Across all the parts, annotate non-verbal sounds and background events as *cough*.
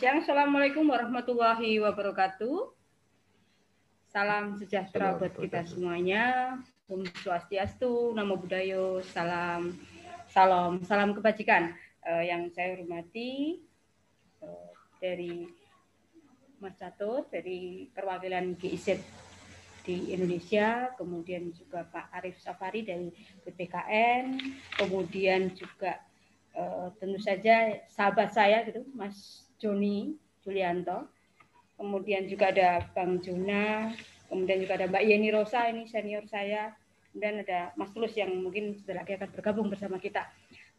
Siang, Assalamualaikum warahmatullahi wabarakatuh. Salam sejahtera buat kita semuanya. Om Swastiastu, Namo Buddhaya, salam, salam, salam kebajikan. Uh, yang saya hormati uh, dari Mas Catur, dari perwakilan GIZ di Indonesia, kemudian juga Pak Arif Safari dari BPKN, kemudian juga uh, tentu saja sahabat saya gitu Mas Joni Julianto. Kemudian juga ada Bang Juna kemudian juga ada Mbak Yeni Rosa ini senior saya. Kemudian ada Mas Tulus yang mungkin sebentar lagi akan bergabung bersama kita.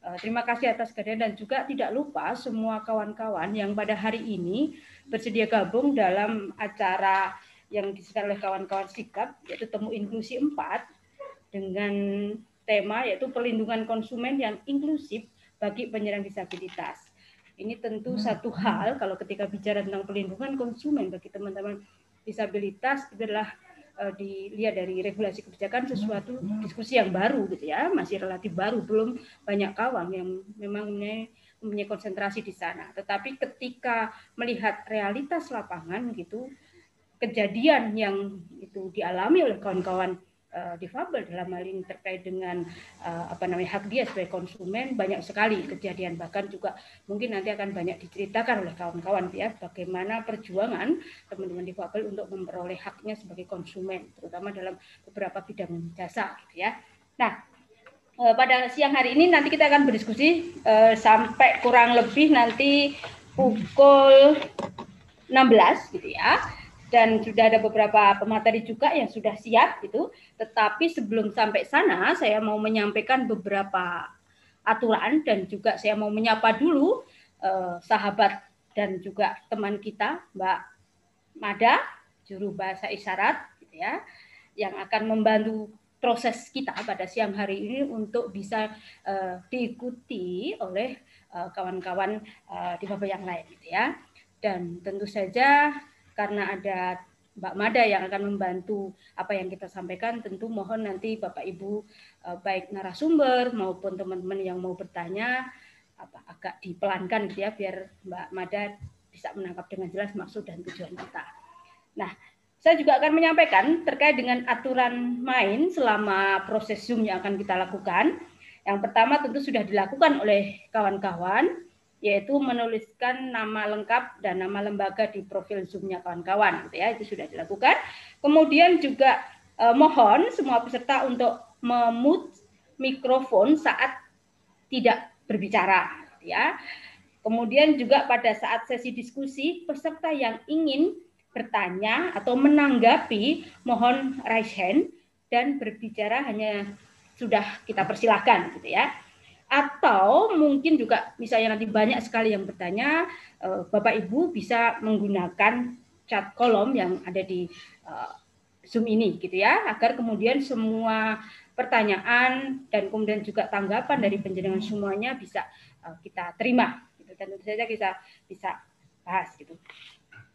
Uh, terima kasih atas kehadiran dan juga tidak lupa semua kawan-kawan yang pada hari ini bersedia gabung dalam acara yang disediakan oleh kawan-kawan sikap yaitu temu inklusi 4 dengan tema yaitu perlindungan konsumen yang inklusif bagi penyandang disabilitas. Ini tentu hmm. satu hal kalau ketika bicara tentang perlindungan konsumen bagi teman-teman disabilitas itu adalah uh, dilihat dari regulasi kebijakan sesuatu diskusi yang baru gitu ya, masih relatif baru, belum banyak kawan yang memang mempunyai konsentrasi di sana. Tetapi ketika melihat realitas lapangan gitu, kejadian yang itu dialami oleh kawan-kawan uh, difabel dalam hal ini terkait dengan uh, apa namanya hak dia sebagai konsumen banyak sekali kejadian bahkan juga mungkin nanti akan banyak diceritakan oleh kawan-kawan ya bagaimana perjuangan teman-teman difabel untuk memperoleh haknya sebagai konsumen terutama dalam beberapa bidang jasa gitu ya. Nah, uh, pada siang hari ini nanti kita akan berdiskusi uh, sampai kurang lebih nanti pukul 16 gitu ya dan sudah ada beberapa pemateri juga yang sudah siap gitu. Tetapi sebelum sampai sana saya mau menyampaikan beberapa aturan dan juga saya mau menyapa dulu eh, sahabat dan juga teman kita Mbak Mada juru bahasa isyarat gitu ya yang akan membantu proses kita pada siang hari ini untuk bisa uh, diikuti oleh eh, kawan-kawan uh, di bawah yang lain gitu ya. Dan tentu saja karena ada Mbak Mada yang akan membantu apa yang kita sampaikan, tentu mohon nanti Bapak Ibu eh, baik narasumber maupun teman-teman yang mau bertanya apa, agak dipelankan gitu ya biar Mbak Mada bisa menangkap dengan jelas maksud dan tujuan kita. Nah, saya juga akan menyampaikan terkait dengan aturan main selama proses Zoom yang akan kita lakukan. Yang pertama tentu sudah dilakukan oleh kawan-kawan yaitu menuliskan nama lengkap dan nama lembaga di profil Zoom-nya kawan-kawan gitu ya itu sudah dilakukan. Kemudian juga eh, mohon semua peserta untuk memut mikrofon saat tidak berbicara gitu ya. Kemudian juga pada saat sesi diskusi peserta yang ingin bertanya atau menanggapi mohon raise hand dan berbicara hanya sudah kita persilahkan gitu ya atau mungkin juga misalnya nanti banyak sekali yang bertanya, eh, Bapak Ibu bisa menggunakan chat kolom yang ada di eh, Zoom ini gitu ya, agar kemudian semua pertanyaan dan kemudian juga tanggapan dari penjenengan semuanya bisa eh, kita terima gitu dan tentu saja kita bisa bahas gitu.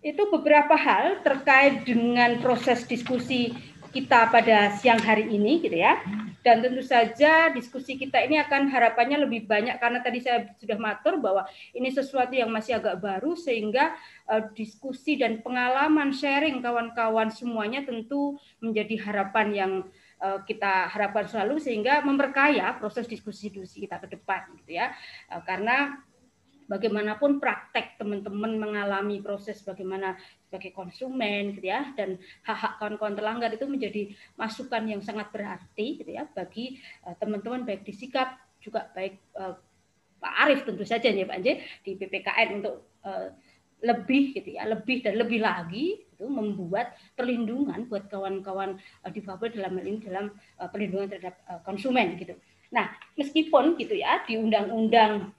Itu beberapa hal terkait dengan proses diskusi kita pada siang hari ini gitu ya. Dan tentu saja diskusi kita ini akan harapannya lebih banyak karena tadi saya sudah matur bahwa ini sesuatu yang masih agak baru sehingga uh, diskusi dan pengalaman sharing kawan-kawan semuanya tentu menjadi harapan yang uh, kita harapkan selalu sehingga memperkaya proses diskusi-diskusi kita ke depan gitu ya. Uh, karena bagaimanapun praktek teman-teman mengalami proses bagaimana sebagai konsumen gitu ya dan hak-hak kawan-kawan terlanggar itu menjadi masukan yang sangat berarti gitu ya bagi eh, teman-teman uh, baik di sikap juga baik uh, Pak Arief tentu saja ya Pak Anje di PPKN untuk uh, lebih gitu ya lebih dan lebih lagi itu membuat perlindungan buat kawan-kawan uh, difabel dalam hal ini dalam uh, perlindungan terhadap uh, konsumen gitu. Nah, meskipun gitu ya di undang-undang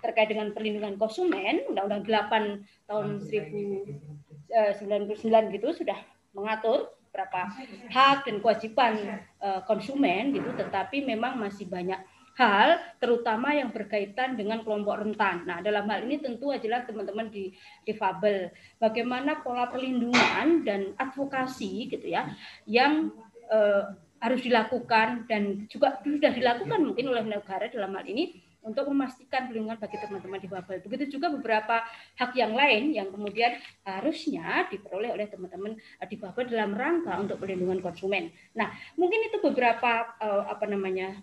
terkait dengan perlindungan konsumen, Undang-Undang 8 tahun 1000 Eh, 99 gitu sudah mengatur berapa hak dan kewajiban eh, konsumen gitu tetapi memang masih banyak hal terutama yang berkaitan dengan kelompok rentan. Nah, dalam hal ini tentu adalah teman-teman di difabel. Bagaimana pola perlindungan dan advokasi gitu ya yang eh, harus dilakukan dan juga sudah dilakukan mungkin oleh negara dalam hal ini untuk memastikan perlindungan bagi teman-teman difabel. Begitu juga beberapa hak yang lain yang kemudian harusnya diperoleh oleh teman-teman difabel dalam rangka untuk perlindungan konsumen. Nah, mungkin itu beberapa uh, apa namanya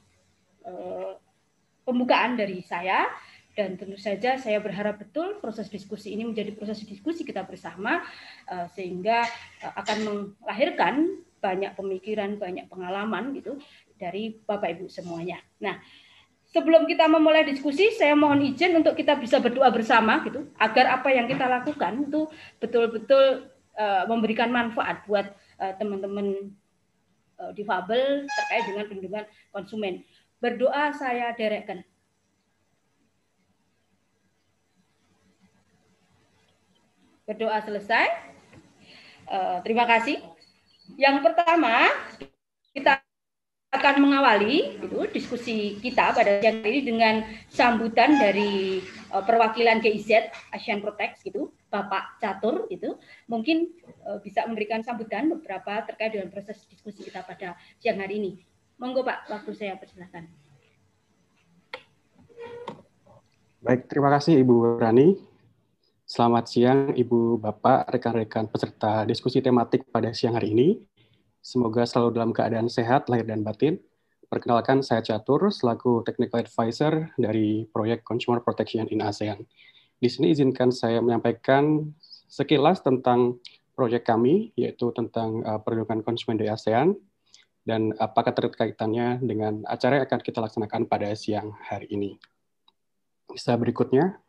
uh, pembukaan dari saya dan tentu saja saya berharap betul proses diskusi ini menjadi proses diskusi kita bersama sehingga akan melahirkan banyak pemikiran, banyak pengalaman gitu dari Bapak Ibu semuanya. Nah, sebelum kita memulai diskusi, saya mohon izin untuk kita bisa berdoa bersama gitu, agar apa yang kita lakukan itu betul-betul uh, memberikan manfaat buat uh, teman-teman uh, difabel terkait dengan perlindungan konsumen. Berdoa saya derekkan. Berdoa selesai. Uh, terima kasih. Yang pertama, kita akan mengawali gitu, diskusi kita pada siang ini dengan sambutan dari uh, perwakilan GIZ Asian Protect gitu, Bapak Catur itu mungkin uh, bisa memberikan sambutan beberapa terkait dengan proses diskusi kita pada siang hari ini. Monggo Pak, waktu saya persilakan. Baik, terima kasih Ibu Rani. Selamat siang Ibu Bapak, rekan-rekan peserta diskusi tematik pada siang hari ini. Semoga selalu dalam keadaan sehat, lahir dan batin. Perkenalkan, saya Catur, selaku Technical Advisor dari proyek Consumer Protection in ASEAN. Di sini izinkan saya menyampaikan sekilas tentang proyek kami, yaitu tentang uh, perlindungan konsumen di ASEAN, dan apakah terkaitannya dengan acara yang akan kita laksanakan pada siang hari ini. Bisa berikutnya.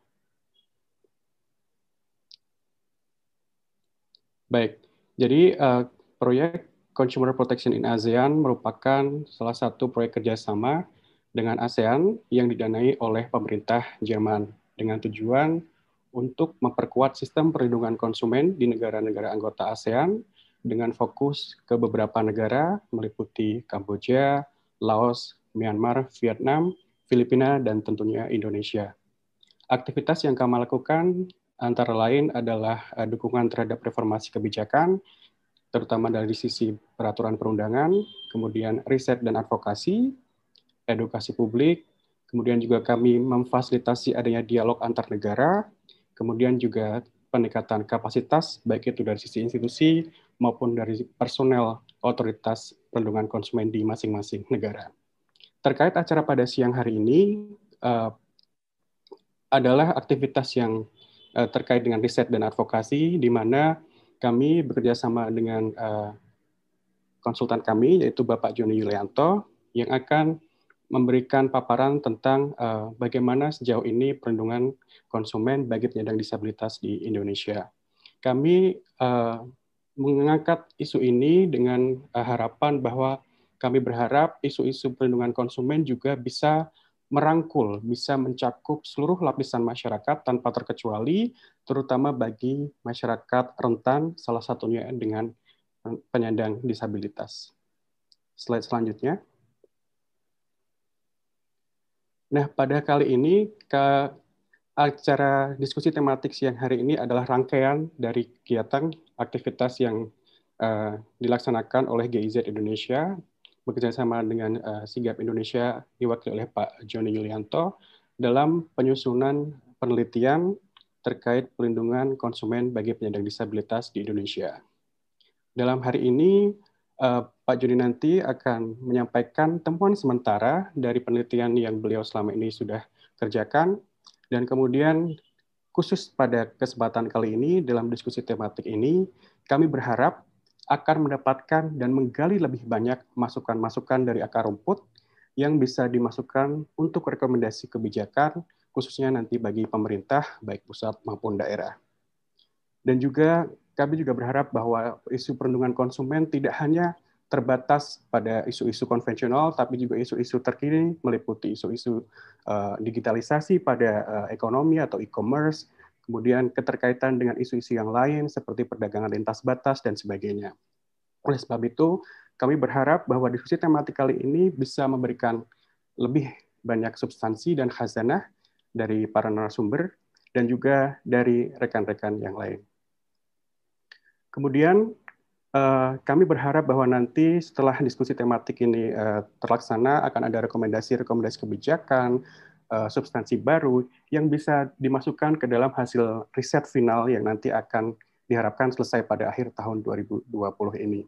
Baik, jadi uh, proyek Consumer Protection in ASEAN merupakan salah satu proyek kerjasama dengan ASEAN yang didanai oleh pemerintah Jerman dengan tujuan untuk memperkuat sistem perlindungan konsumen di negara-negara anggota ASEAN dengan fokus ke beberapa negara meliputi Kamboja, Laos, Myanmar, Vietnam, Filipina, dan tentunya Indonesia. Aktivitas yang kami lakukan antara lain adalah eh, dukungan terhadap reformasi kebijakan terutama dari sisi peraturan perundangan, kemudian riset dan advokasi, edukasi publik, kemudian juga kami memfasilitasi adanya dialog antar negara, kemudian juga peningkatan kapasitas, baik itu dari sisi institusi maupun dari personel otoritas perlindungan konsumen di masing-masing negara. Terkait acara pada siang hari ini, uh, adalah aktivitas yang uh, terkait dengan riset dan advokasi, di mana kami bekerja sama dengan uh, konsultan kami, yaitu Bapak Joni Yulianto, yang akan memberikan paparan tentang uh, bagaimana sejauh ini perlindungan konsumen bagi penyandang disabilitas di Indonesia. Kami uh, mengangkat isu ini dengan uh, harapan bahwa kami berharap isu-isu perlindungan konsumen juga bisa merangkul, bisa mencakup seluruh lapisan masyarakat tanpa terkecuali, terutama bagi masyarakat rentan, salah satunya dengan penyandang disabilitas. Slide selanjutnya. Nah, pada kali ini ke acara diskusi tematik siang hari ini adalah rangkaian dari kegiatan aktivitas yang uh, dilaksanakan oleh GIZ Indonesia bekerja sama dengan uh, Sigap Indonesia diwakili oleh Pak Joni Yulianto dalam penyusunan penelitian terkait perlindungan konsumen bagi penyandang disabilitas di Indonesia. Dalam hari ini, uh, Pak Joni nanti akan menyampaikan temuan sementara dari penelitian yang beliau selama ini sudah kerjakan, dan kemudian khusus pada kesempatan kali ini dalam diskusi tematik ini, kami berharap akan mendapatkan dan menggali lebih banyak masukan-masukan dari akar rumput yang bisa dimasukkan untuk rekomendasi kebijakan, khususnya nanti bagi pemerintah, baik pusat maupun daerah. Dan juga kami juga berharap bahwa isu perlindungan konsumen tidak hanya terbatas pada isu-isu konvensional, tapi juga isu-isu terkini meliputi isu-isu uh, digitalisasi pada uh, ekonomi atau e-commerce, kemudian keterkaitan dengan isu-isu yang lain seperti perdagangan lintas batas dan sebagainya. Oleh sebab itu, kami berharap bahwa diskusi tematik kali ini bisa memberikan lebih banyak substansi dan khazanah dari para narasumber dan juga dari rekan-rekan yang lain. Kemudian eh, kami berharap bahwa nanti setelah diskusi tematik ini eh, terlaksana akan ada rekomendasi-rekomendasi kebijakan, uh, substansi baru yang bisa dimasukkan ke dalam hasil riset final yang nanti akan diharapkan selesai pada akhir tahun 2020 ini.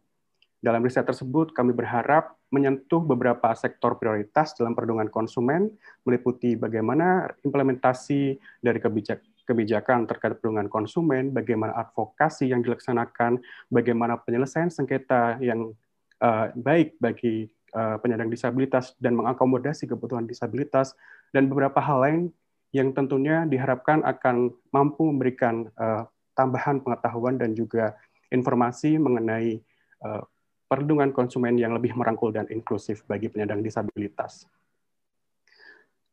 Dalam riset tersebut, kami berharap menyentuh beberapa sektor prioritas dalam perlindungan konsumen, meliputi bagaimana implementasi dari kebijakan kebijakan terkait perlindungan konsumen, bagaimana advokasi yang dilaksanakan, bagaimana penyelesaian sengketa yang uh, baik bagi uh, penyandang disabilitas dan mengakomodasi kebutuhan disabilitas, dan beberapa hal lain yang tentunya diharapkan akan mampu memberikan uh, tambahan pengetahuan dan juga informasi mengenai uh, perlindungan konsumen yang lebih merangkul dan inklusif bagi penyandang disabilitas.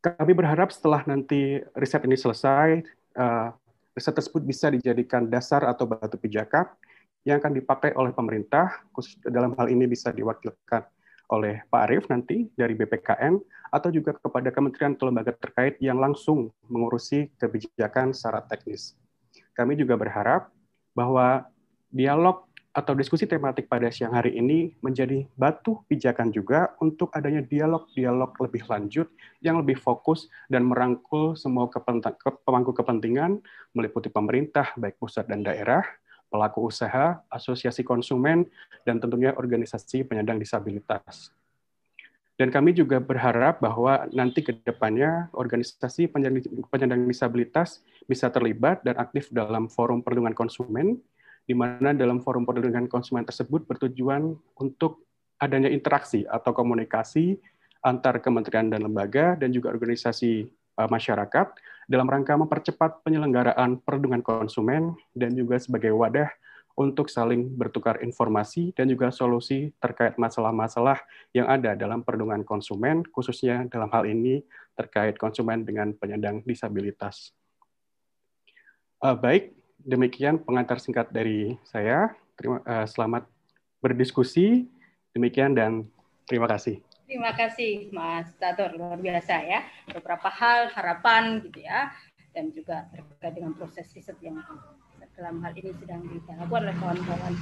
Kami berharap setelah nanti riset ini selesai, uh, riset tersebut bisa dijadikan dasar atau batu pijakan yang akan dipakai oleh pemerintah, khusus dalam hal ini bisa diwakilkan oleh Pak Arief nanti dari BPKN, atau juga kepada kementerian atau lembaga terkait yang langsung mengurusi kebijakan secara teknis. Kami juga berharap bahwa dialog atau diskusi tematik pada siang hari ini menjadi batu pijakan juga untuk adanya dialog-dialog lebih lanjut yang lebih fokus dan merangkul semua pemangku kepentingan meliputi pemerintah baik pusat dan daerah, pelaku usaha, asosiasi konsumen, dan tentunya organisasi penyandang disabilitas. Dan kami juga berharap bahwa nanti ke depannya organisasi penyandang disabilitas bisa terlibat dan aktif dalam forum perlindungan konsumen, di mana dalam forum perlindungan konsumen tersebut bertujuan untuk adanya interaksi atau komunikasi antar kementerian dan lembaga dan juga organisasi uh, masyarakat dalam rangka mempercepat penyelenggaraan perlindungan konsumen dan juga sebagai wadah untuk saling bertukar informasi dan juga solusi terkait masalah-masalah yang ada dalam perlindungan konsumen, khususnya dalam hal ini terkait konsumen dengan penyandang disabilitas. Uh, baik, demikian pengantar singkat dari saya. Terima, uh, selamat berdiskusi. Demikian dan terima kasih. Terima kasih Mas Tator, luar biasa ya. Beberapa hal, harapan gitu ya, dan juga terkait dengan proses riset yang dalam hal ini sedang dilakukan oleh kawan-kawan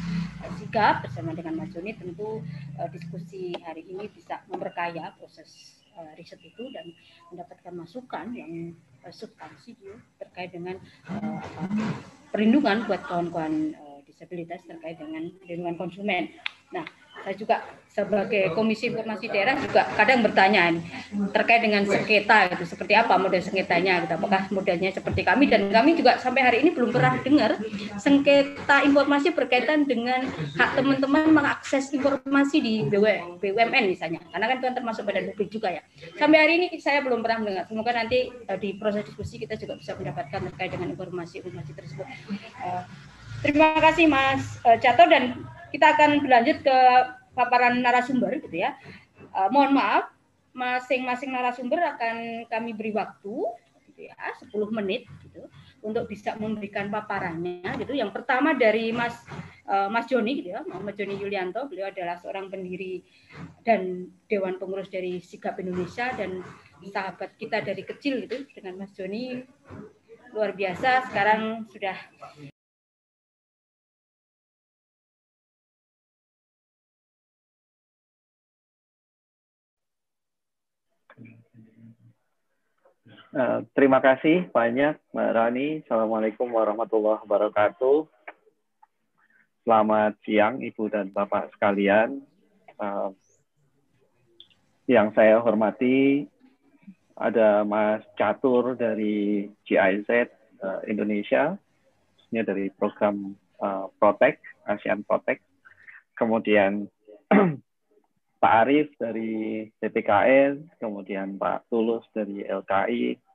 Sigap bersama dengan Mas Joni tentu uh, diskusi hari ini bisa memperkaya proses uh, riset itu dan mendapatkan masukan yang uh, substansi ya, terkait dengan perlindungan buat kawan-kawan disabilitas terkait dengan perlindungan konsumen. Nah, saya juga sebagai Komisi Informasi Daerah juga kadang bertanya terkait dengan sengketa itu seperti apa model sengketanya gitu. Apakah modelnya seperti kami dan kami juga sampai hari ini belum pernah dengar sengketa informasi berkaitan dengan hak teman-teman mengakses informasi di BUMN misalnya. Karena kan itu termasuk badan publik juga ya. Sampai hari ini saya belum pernah mendengar. Semoga nanti uh, di proses diskusi kita juga bisa mendapatkan terkait dengan informasi-informasi tersebut. Uh, terima kasih Mas uh, Cato dan kita akan berlanjut ke paparan narasumber gitu ya. Uh, mohon maaf, masing-masing narasumber akan kami beri waktu gitu ya, 10 menit gitu untuk bisa memberikan paparannya gitu. Yang pertama dari Mas uh, Mas Joni gitu ya, Mas Joni Yulianto, beliau adalah seorang pendiri dan dewan pengurus dari Sigap Indonesia dan sahabat kita dari kecil gitu dengan Mas Joni luar biasa sekarang sudah Uh, terima kasih banyak Mbak Rani. Assalamualaikum warahmatullahi wabarakatuh. Selamat siang Ibu dan Bapak sekalian. Uh, yang saya hormati ada Mas Catur dari GIZ uh, eh, Indonesia, ini dari program uh, Protect, ASEAN Protect. Kemudian *clears throat* Pak Arief dari PPKN, kemudian Pak Tulus dari LKI,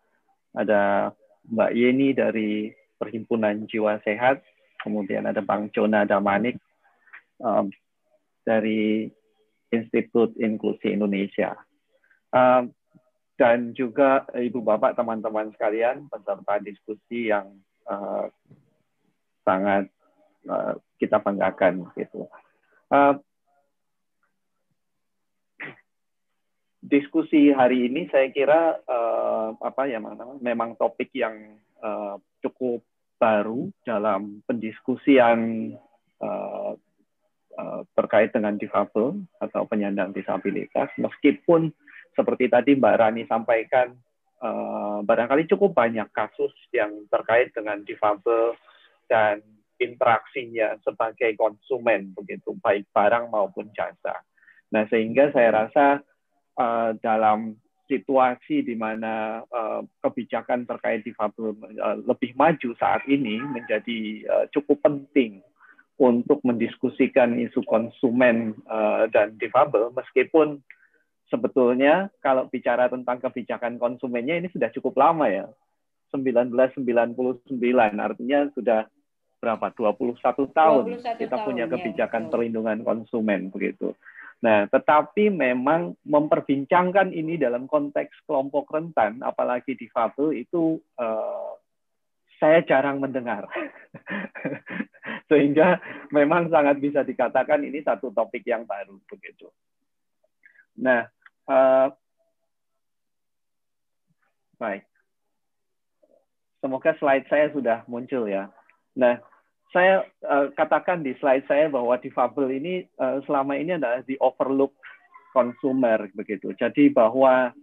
ada Mbak Yeni dari Perhimpunan Jiwa Sehat, kemudian ada Bang Jona Damanik um, dari Institut Inklusi Indonesia. Um, dan juga Ibu Bapak, teman-teman sekalian, peserta diskusi yang uh, sangat uh, kita banggakan. Gitu. Uh, diskusi hari ini saya kira uh, apa ya memang topik yang uh, cukup baru dalam pendiskusian uh, uh, terkait dengan difabel atau penyandang disabilitas meskipun seperti tadi Mbak Rani sampaikan uh, barangkali cukup banyak kasus yang terkait dengan difabel dan interaksinya sebagai konsumen begitu baik barang maupun jasa. Nah sehingga saya rasa uh, dalam situasi di mana uh, kebijakan terkait difabel uh, lebih maju saat ini menjadi uh, cukup penting untuk mendiskusikan isu konsumen uh, dan difabel. Meskipun sebetulnya kalau bicara tentang kebijakan konsumennya ini sudah cukup lama ya. 1999 artinya sudah berapa? 21 tahun 21 kita tahun, punya ya, kebijakan ya, perlindungan konsumen begitu. Nah, tetapi memang memperbincangkan ini dalam konteks kelompok rentan, apalagi di difabel itu uh, saya jarang mendengar. *laughs* Sehingga memang sangat bisa dikatakan ini satu topik yang baru begitu. Nah, uh, baik. Semoga slide saya sudah muncul ya. Nah, saya uh, katakan di slide saya bahwa difabel ini uh, selama ini adalah di overlook consumer begitu. Jadi bahwa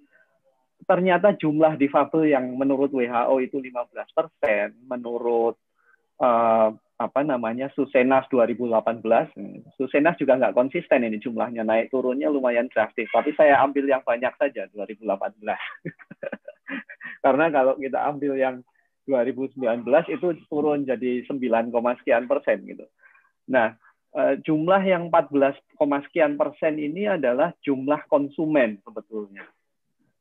ternyata jumlah difabel yang menurut WHO itu 15 persen, menurut uh, apa namanya Susenas 2018, Susenas juga nggak konsisten ini jumlahnya naik turunnya lumayan drastis. Tapi saya ambil yang banyak saja 2018. *laughs* Karena kalau kita ambil yang 2019 itu turun jadi 9, sekian persen gitu. Nah, eh, jumlah yang 14, sekian persen ini adalah jumlah konsumen sebetulnya.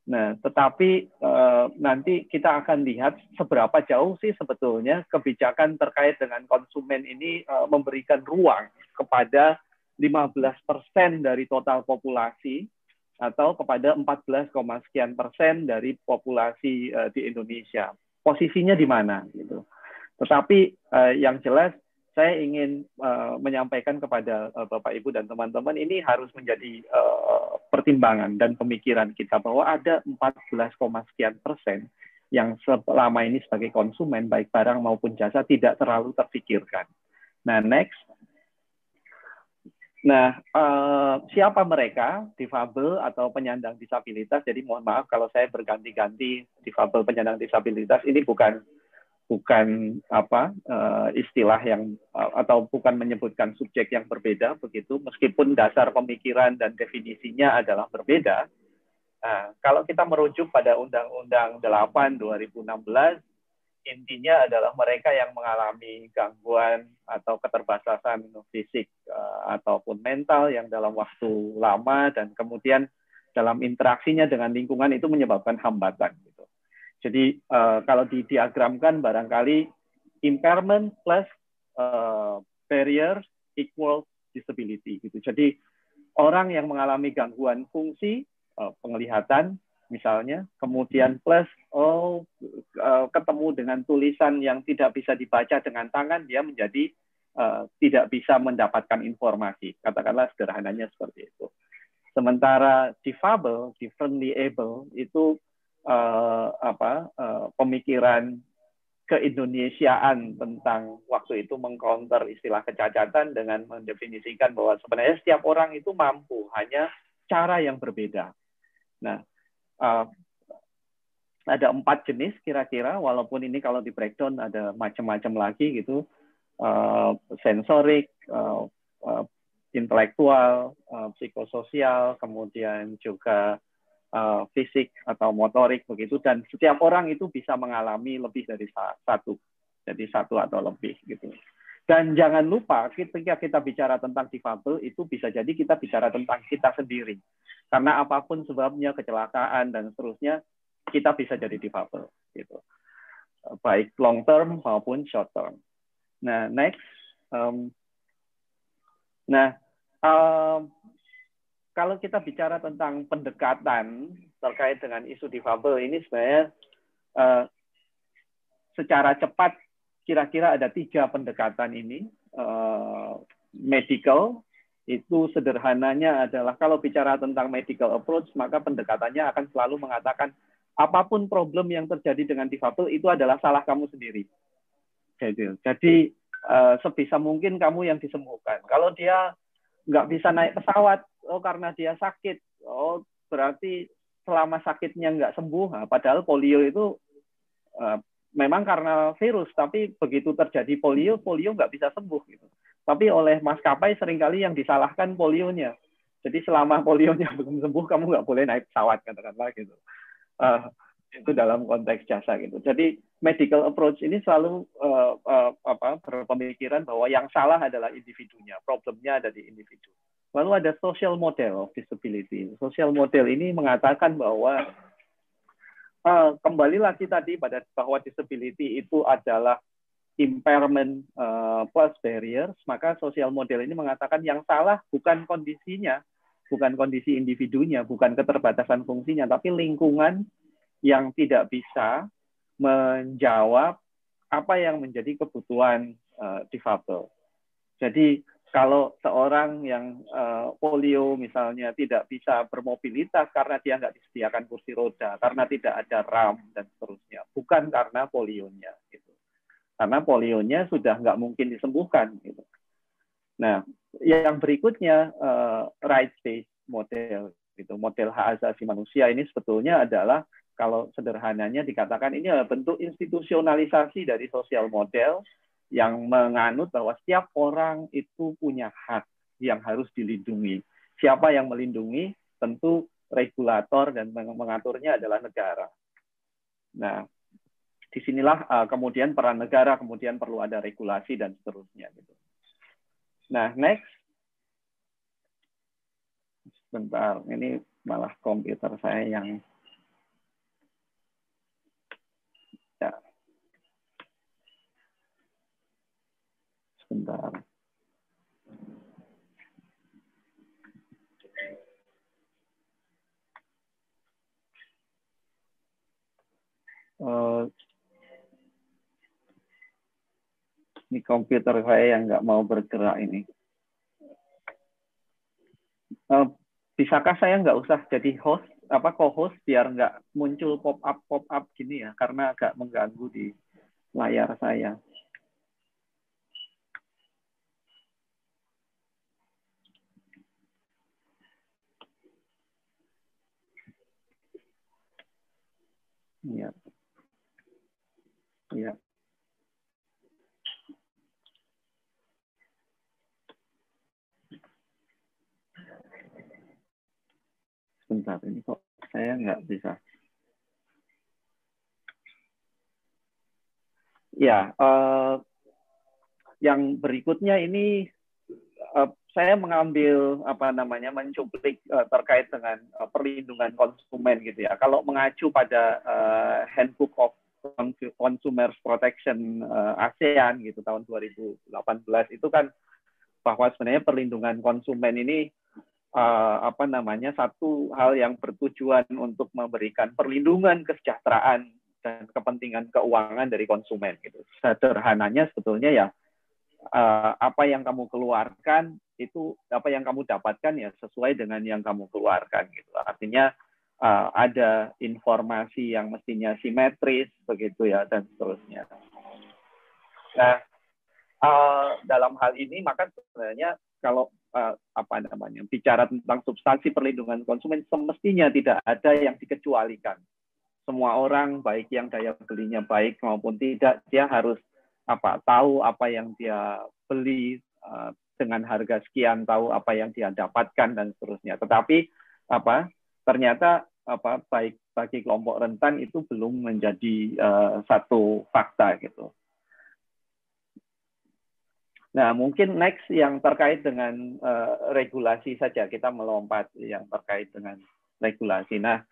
Nah, tetapi eh, nanti kita akan lihat seberapa jauh sih sebetulnya kebijakan terkait dengan konsumen ini eh, memberikan ruang kepada 15 persen dari total populasi atau kepada 14, sekian persen dari populasi di Indonesia posisinya di mana gitu. Tetapi uh, yang jelas saya ingin uh, menyampaikan kepada uh, Bapak Ibu dan teman-teman ini harus menjadi uh, pertimbangan dan pemikiran kita bahwa ada 14, sekian persen yang selama ini sebagai konsumen baik barang maupun jasa tidak terlalu terpikirkan. Nah, next. Nah, uh, siapa mereka? Difabel atau penyandang disabilitas. Jadi mohon maaf kalau saya berganti-ganti difabel penyandang disabilitas. Ini bukan bukan apa uh, istilah yang atau bukan menyebutkan subjek yang berbeda begitu. Meskipun dasar pemikiran dan definisinya adalah berbeda. Nah, kalau kita merujuk pada Undang-Undang 8 2016 intinya adalah mereka yang mengalami gangguan atau keterbatasan fisik uh, ataupun mental yang dalam waktu lama dan kemudian dalam interaksinya dengan lingkungan itu menyebabkan hambatan gitu. Jadi uh, kalau didiagramkan barangkali impairment plus uh, barrier equal disability gitu. Jadi orang yang mengalami gangguan fungsi uh, penglihatan misalnya, kemudian plus oh uh, ketemu dengan tulisan yang tidak bisa dibaca dengan tangan, dia menjadi uh, tidak bisa mendapatkan informasi. Katakanlah sederhananya seperti itu. Sementara difabel, differently able itu uh, apa uh, pemikiran keindonesiaan tentang waktu itu mengcounter istilah kecacatan dengan mendefinisikan bahwa sebenarnya setiap orang itu mampu, hanya cara yang berbeda. Nah, uh, ada empat jenis kira-kira walaupun ini kalau di breakdown ada macam-macam lagi gitu. Uh, sensorik uh, uh, intelektual uh, psikososial kemudian juga uh, fisik atau motorik begitu. Dan setiap orang itu bisa mengalami lebih dari satu jadi satu atau lebih gitu dan jangan lupa ketika kita bicara tentang difabel itu bisa jadi kita bicara tentang kita sendiri. Karena apa pun sebabnya kecelakaan dan seterusnya kita bisa jadi difabel gitu. Baik long term maupun short term. Nah next um, nah um, kalau kita bicara tentang pendekatan terkait dengan isu difabel ini sebenarnya uh, secara cepat kira-kira ada tiga pendekatan ini uh, medical itu sederhananya adalah kalau bicara tentang medical approach maka pendekatannya akan selalu mengatakan apa pun problem yang terjadi dengan difabel itu adalah salah kamu sendiri. Jadi, jadi uh, sebisa mungkin kamu yang disembuhkan. Kalau dia nggak bisa naik pesawat, oh karena dia sakit, oh berarti selama sakitnya nggak sembuh, nah, padahal polio itu uh, memang karena virus, tapi begitu terjadi polio, polio nggak bisa sembuh gitu. Tapi oleh maskapai sering kali yang disalahkan polionya. Jadi selama *laughs* polionya belum sembuh, kamu nggak boleh naik pesawat katakanlah gitu. Uh, itu dalam konteks jasa gitu. Jadi medical approach ini selalu uh, uh, apa, berpemikiran bahwa yang salah adalah individunya, problemnya ada di individu. Lalu ada social model of disability. Social model ini mengatakan bahwa uh, kembali lagi tadi pada bahwa disability itu adalah impairment uh, plus barriers, maka sosial model ini mengatakan yang salah bukan kondisinya, bukan kondisi individunya, bukan keterbatasan fungsinya, tapi lingkungan yang tidak bisa menjawab apa yang menjadi kebutuhan uh, difabel. Jadi kalau seorang yang uh, polio misalnya tidak bisa bermobilitas karena dia nggak disediakan kursi roda, karena tidak ada ram dan seterusnya, bukan karena polionya. Gitu karena polionya sudah nggak mungkin disembuhkan. Gitu. Nah, yang berikutnya uh, rights based model, gitu. model hak asasi manusia ini sebetulnya adalah kalau sederhananya dikatakan ini adalah bentuk institusionalisasi dari sosial model yang menganut bahwa setiap orang itu punya hak yang harus dilindungi. Siapa yang melindungi? Tentu regulator dan mengaturnya adalah negara. Nah, di sinilah uh, kemudian peran negara, kemudian perlu ada regulasi dan seterusnya. Gitu. Nah, next. Sebentar, ini malah komputer saya yang ya. Sebentar. Uh, Ini komputer saya yang nggak mau bergerak ini. Uh, bisakah saya nggak usah jadi host apa co-host biar nggak muncul pop up pop up gini ya karena agak mengganggu di layar saya. Iya. Iya. sebentar ini kok saya nggak bisa. Ya, uh, yang berikutnya ini uh, saya mengambil apa namanya mencuplik uh, terkait dengan uh, perlindungan konsumen gitu ya. Kalau mengacu pada uh, Handbook of Consumer Protection uh, ASEAN gitu tahun 2018 itu kan bahwa sebenarnya perlindungan konsumen ini uh, apa namanya satu hal yang bertujuan untuk memberikan perlindungan kesejahteraan dan kepentingan keuangan dari konsumen gitu. Sederhananya sebetulnya ya uh, apa yang kamu keluarkan itu apa yang kamu dapatkan ya sesuai dengan yang kamu keluarkan gitu. Artinya uh, ada informasi yang mestinya simetris begitu ya dan seterusnya. Nah, uh, dalam hal ini maka sebenarnya kalau uh, apa namanya bicara tentang substansi perlindungan konsumen semestinya tidak ada yang dikecualikan. Semua orang baik yang daya belinya baik maupun tidak dia harus apa tahu apa yang dia beli uh, dengan harga sekian, tahu apa yang dia dapatkan dan seterusnya. Tetapi apa ternyata apa baik bagi kelompok rentan itu belum menjadi uh, satu fakta gitu. Nah, mungkin next yang terkait dengan uh, regulasi saja kita melompat yang terkait dengan regulasi. Nah,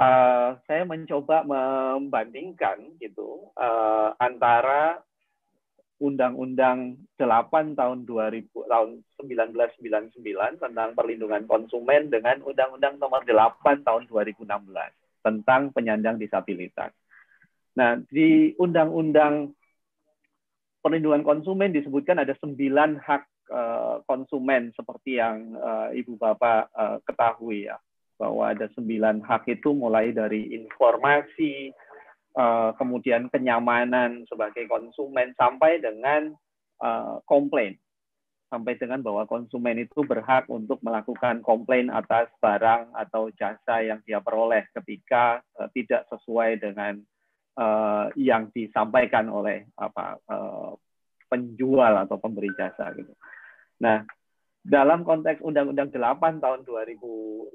uh, saya mencoba membandingkan gitu uh, antara Undang-Undang 8 tahun 2000 tahun 1999 tentang perlindungan konsumen dengan Undang-Undang Nomor 8 tahun 2016 tentang penyandang disabilitas. Nah, di Undang-Undang perlindungan konsumen disebutkan ada sembilan hak uh, konsumen seperti yang uh, ibu bapak uh, ketahui ya bahwa ada sembilan hak itu mulai dari informasi uh, kemudian kenyamanan sebagai konsumen sampai dengan uh, komplain sampai dengan bahwa konsumen itu berhak untuk melakukan komplain atas barang atau jasa yang dia peroleh ketika uh, tidak sesuai dengan yang disampaikan oleh apa penjual atau pemberi jasa gitu. Nah, dalam konteks Undang-Undang 8 tahun 2016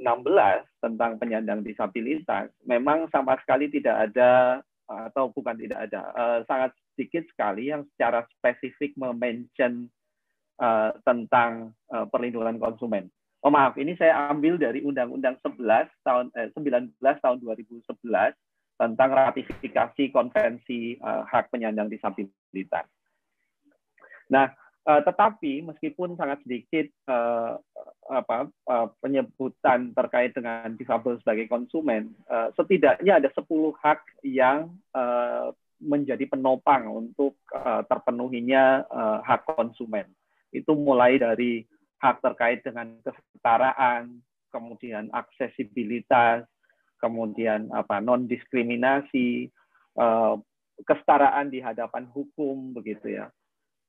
tentang penyandang disabilitas, memang sama sekali tidak ada atau bukan tidak ada, uh, sangat sedikit sekali yang secara spesifik mention uh, tentang uh, perlindungan konsumen. Oh maaf, ini saya ambil dari Undang-Undang 11 tahun eh, 19 tahun 2011 tentang ratifikasi konvensi uh, hak penyandang disabilitas. Nah, uh, tetapi meskipun sangat sedikit uh, apa uh, penyebutan terkait dengan difabel sebagai konsumen, uh, setidaknya ada 10 hak yang uh, menjadi penopang untuk uh, terpenuhinya uh, hak konsumen. Itu mulai dari hak terkait dengan kesetaraan, kemudian aksesibilitas, kemudian apa non diskriminasi, uh, kesetaraan di hadapan hukum begitu ya,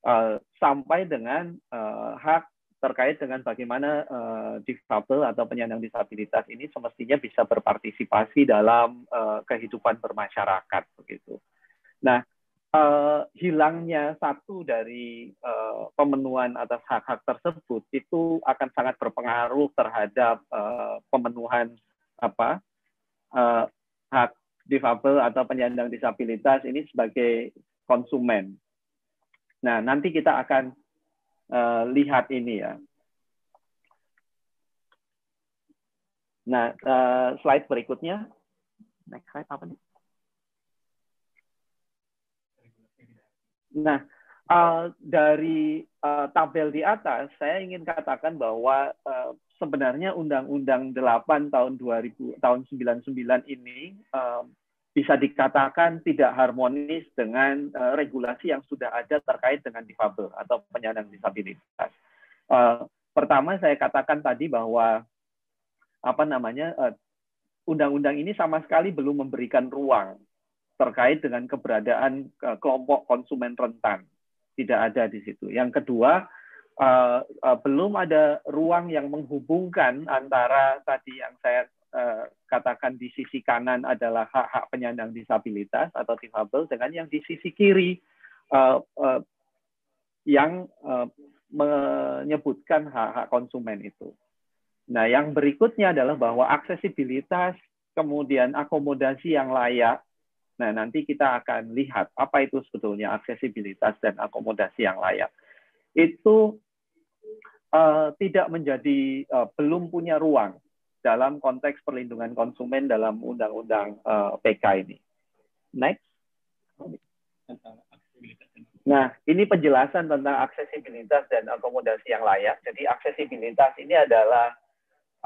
uh, sampai dengan uh, hak terkait dengan bagaimana uh, difabel atau penyandang disabilitas ini semestinya bisa berpartisipasi dalam uh, kehidupan bermasyarakat begitu. Nah, uh, hilangnya satu dari uh, pemenuhan atas hak-hak tersebut itu akan sangat berpengaruh terhadap uh, pemenuhan apa uh, hak difabel atau penyandang disabilitas ini sebagai konsumen. Nah, nanti kita akan uh, lihat ini ya. Nah, uh, slide berikutnya. Next slide apa nih? Nah, uh, dari uh, tabel di atas, saya ingin katakan bahwa uh, sebenarnya Undang-Undang 8 tahun 2000 tahun 99 ini uh, bisa dikatakan tidak harmonis dengan uh, regulasi yang sudah ada terkait dengan difabel atau penyandang disabilitas. Uh, pertama saya katakan tadi bahwa apa namanya undang-undang uh, ini sama sekali belum memberikan ruang terkait dengan keberadaan kelompok konsumen rentan. Tidak ada di situ. Yang kedua, uh, uh, belum ada ruang yang menghubungkan antara tadi yang saya uh, katakan di sisi kanan adalah hak-hak penyandang disabilitas atau difabel dengan yang di sisi kiri uh, uh, yang menyebutkan hak-hak konsumen itu. Nah, yang berikutnya adalah bahwa aksesibilitas, kemudian akomodasi yang layak, Nah, nanti kita akan lihat apa itu sebetulnya aksesibilitas dan akomodasi yang layak. Itu uh, tidak menjadi uh, belum punya ruang dalam konteks perlindungan konsumen dalam undang-undang uh, eh, PK ini. Next. Nah, ini penjelasan tentang aksesibilitas dan akomodasi yang layak. Jadi aksesibilitas ini adalah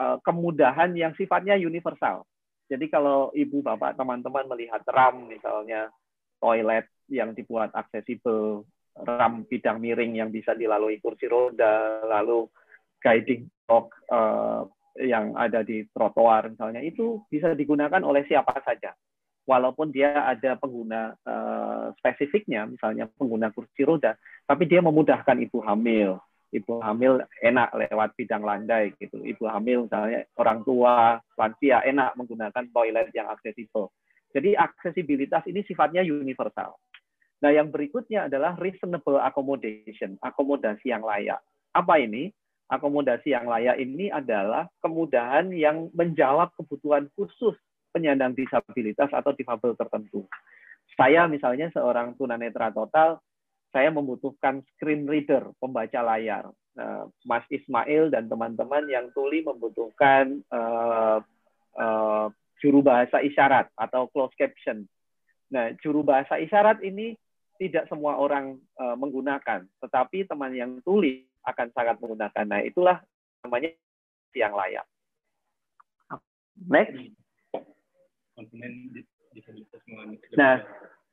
uh, kemudahan yang sifatnya universal. Jadi kalau ibu bapak teman-teman melihat RAM misalnya toilet yang dibuat aksesibel, RAM bidang miring yang bisa dilalui kursi roda, lalu guiding dog uh, yang ada di trotoar misalnya itu bisa digunakan oleh siapa saja. Walaupun dia ada pengguna uh, spesifiknya, misalnya pengguna kursi roda, tapi dia memudahkan ibu hamil, ibu hamil enak lewat bidang landai gitu. Ibu hamil misalnya orang tua, lansia enak menggunakan toilet yang aksesibel. Jadi aksesibilitas ini sifatnya universal. Nah, yang berikutnya adalah reasonable accommodation, akomodasi yang layak. Apa ini? Akomodasi yang layak ini adalah kemudahan yang menjawab kebutuhan khusus penyandang disabilitas atau difabel tertentu. Saya misalnya seorang tunanetra total, saya membutuhkan screen reader, pembaca layar. Uh, Mas Ismail dan teman-teman yang tuli membutuhkan uh, uh, juru bahasa isyarat atau closed caption. Nah, juru bahasa isyarat ini tidak semua orang uh, menggunakan, tetapi teman yang tuli akan sangat menggunakan. Nah, itulah namanya yang layak. Next. Nah,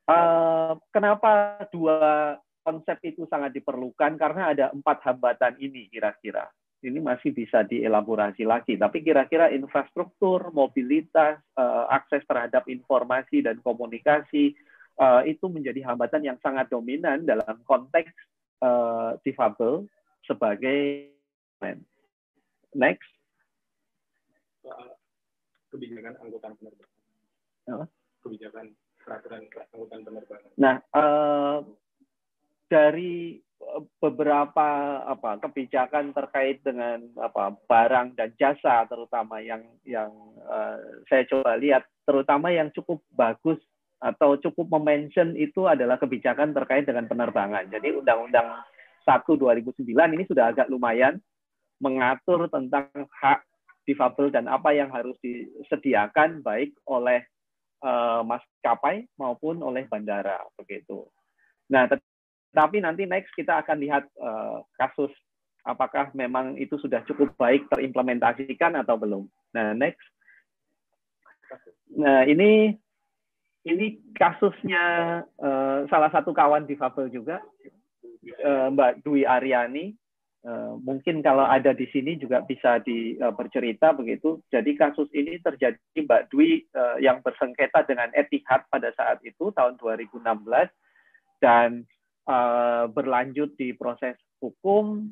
uh, kenapa dua konsep itu sangat diperlukan karena ada empat hambatan ini kira-kira. Ini masih bisa dielaborasi lagi, tapi kira-kira infrastruktur, mobilitas, uh, akses terhadap informasi dan komunikasi uh, itu menjadi hambatan yang sangat dominan dalam konteks uh, difabel sebagai next kebijakan angkutan penerbangan. Kebijakan peraturan angkutan penerbangan. Nah, uh, dari beberapa apa kebijakan terkait dengan apa barang dan jasa terutama yang yang uh, saya coba lihat terutama yang cukup bagus atau cukup memention itu adalah kebijakan terkait dengan penerbangan. Jadi Undang-Undang 1 2009 ini sudah agak lumayan mengatur tentang hak difabel dan apa yang harus disediakan baik oleh uh, maskapai maupun oleh bandara begitu. Nah, tapi nanti next kita akan lihat uh, kasus apakah memang itu sudah cukup baik terimplementasikan atau belum. Nah, next. Nah, ini ini kasusnya uh, salah satu kawan difabel juga, uh, Mbak Dwi Aryani. Uh, mungkin kalau ada di sini juga bisa di, bercerita begitu. Jadi kasus ini terjadi Mbak Dwi yang bersengketa dengan Etihad pada saat itu tahun 2016 dan berlanjut di proses hukum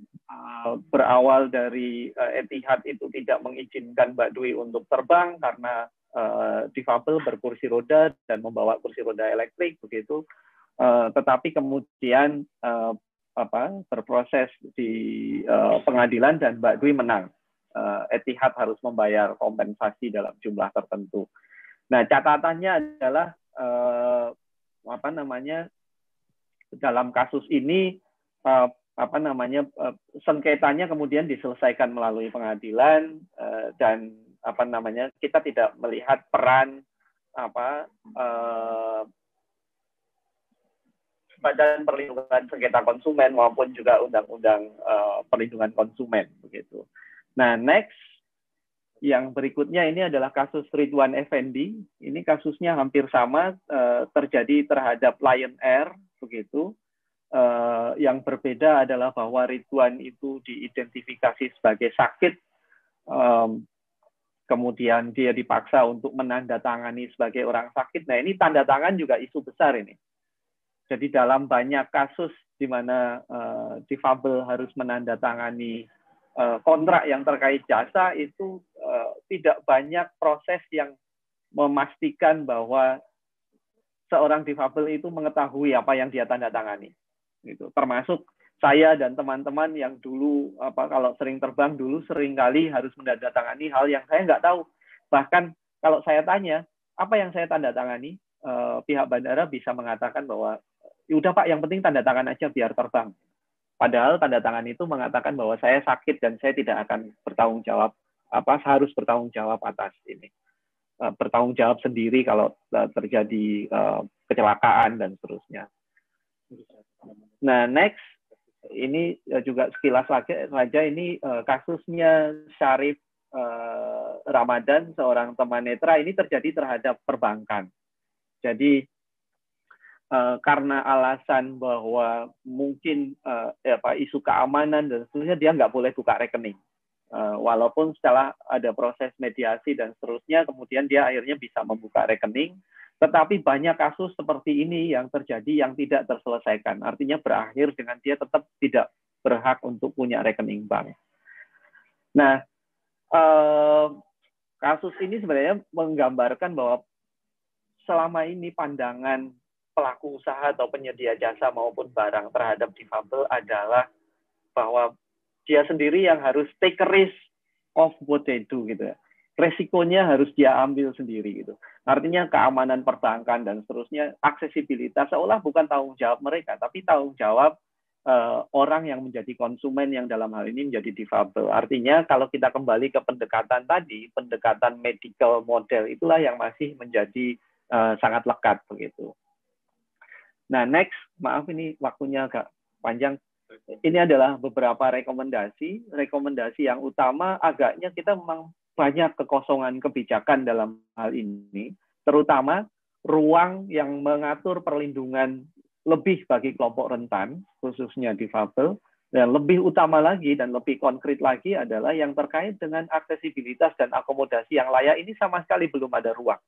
berawal dari Etihad itu tidak mengizinkan Mbak Dwi untuk terbang karena uh, difabel berkursi roda dan membawa kursi roda elektrik begitu. Uh, tetapi kemudian uh, apa berproses di uh, pengadilan dan Mbak Dwi menang. Uh, Etihad harus membayar kompensasi dalam jumlah tertentu. Nah catatannya adalah uh, apa namanya dalam kasus ini uh, apa namanya uh, sengketanya kemudian diselesaikan melalui pengadilan uh, dan apa namanya kita tidak melihat peran apa uh, Badan Perlindungan Sengketa Konsumen maupun juga Undang-Undang uh, Perlindungan Konsumen begitu. Nah, next yang berikutnya ini adalah kasus Ridwan Effendi. Ini kasusnya hampir sama uh, terjadi terhadap Lion Air begitu. Uh, yang berbeda adalah bahwa Ridwan itu diidentifikasi sebagai sakit um, kemudian dia dipaksa untuk menandatangani sebagai orang sakit. Nah, ini tanda tangan juga isu besar ini. Jadi dalam banyak kasus di mana uh, difabel harus menandatangani uh, kontrak yang terkait jasa itu uh, tidak banyak proses yang memastikan bahwa seorang difabel itu mengetahui apa yang dia tanda tangani. Gitu. Termasuk saya dan teman-teman yang dulu apa kalau sering terbang dulu sering kali harus menandatangani hal yang saya nggak tahu. Bahkan kalau saya tanya apa yang saya tanda tangani, eh, pihak bandara bisa mengatakan bahwa ya udah Pak, yang penting tanda tangan aja biar terbang. Padahal tanda tangan itu mengatakan bahwa saya sakit dan saya tidak akan bertanggung jawab apa harus bertanggung jawab atas ini eh, bertanggung jawab sendiri kalau eh, terjadi kecelakaan dan seterusnya. Nah, next ini eh, juga sekilas lagi saja ini kasusnya Syarif Ramadan seorang teman netra ini terjadi terhadap perbankan. Jadi uh, karena alasan bahwa mungkin uh, apa, isu keamanan dan seterusnya dia nggak boleh buka rekening. Uh, walaupun setelah ada proses mediasi dan seterusnya, kemudian dia akhirnya bisa membuka rekening tetapi banyak kasus seperti ini yang terjadi yang tidak terselesaikan. Artinya berakhir dengan dia tetap tidak berhak untuk punya rekening bank. Nah, eh, kasus ini sebenarnya menggambarkan bahwa selama ini pandangan pelaku usaha atau penyedia jasa maupun barang terhadap difabel adalah bahwa dia sendiri yang harus take risk of what they do gitu ya resikonya harus dia ambil sendiri gitu. Artinya keamanan perbankan dan seterusnya, aksesibilitas seolah bukan tanggung jawab mereka, tapi tanggung jawab uh, orang yang menjadi konsumen yang dalam hal ini menjadi difabel. Artinya kalau kita kembali ke pendekatan tadi, pendekatan medical model itulah yang masih menjadi uh, sangat lekat begitu. Nah next, maaf ini waktunya agak panjang. Ini adalah beberapa rekomendasi. Rekomendasi yang utama agaknya kita memang banyak kekosongan kebijakan dalam hal ini, terutama ruang yang mengatur perlindungan lebih bagi kelompok rentan, khususnya difabel, dan lebih utama lagi dan lebih konkret lagi adalah yang terkait dengan aksesibilitas dan akomodasi yang layak ini sama sekali belum ada ruang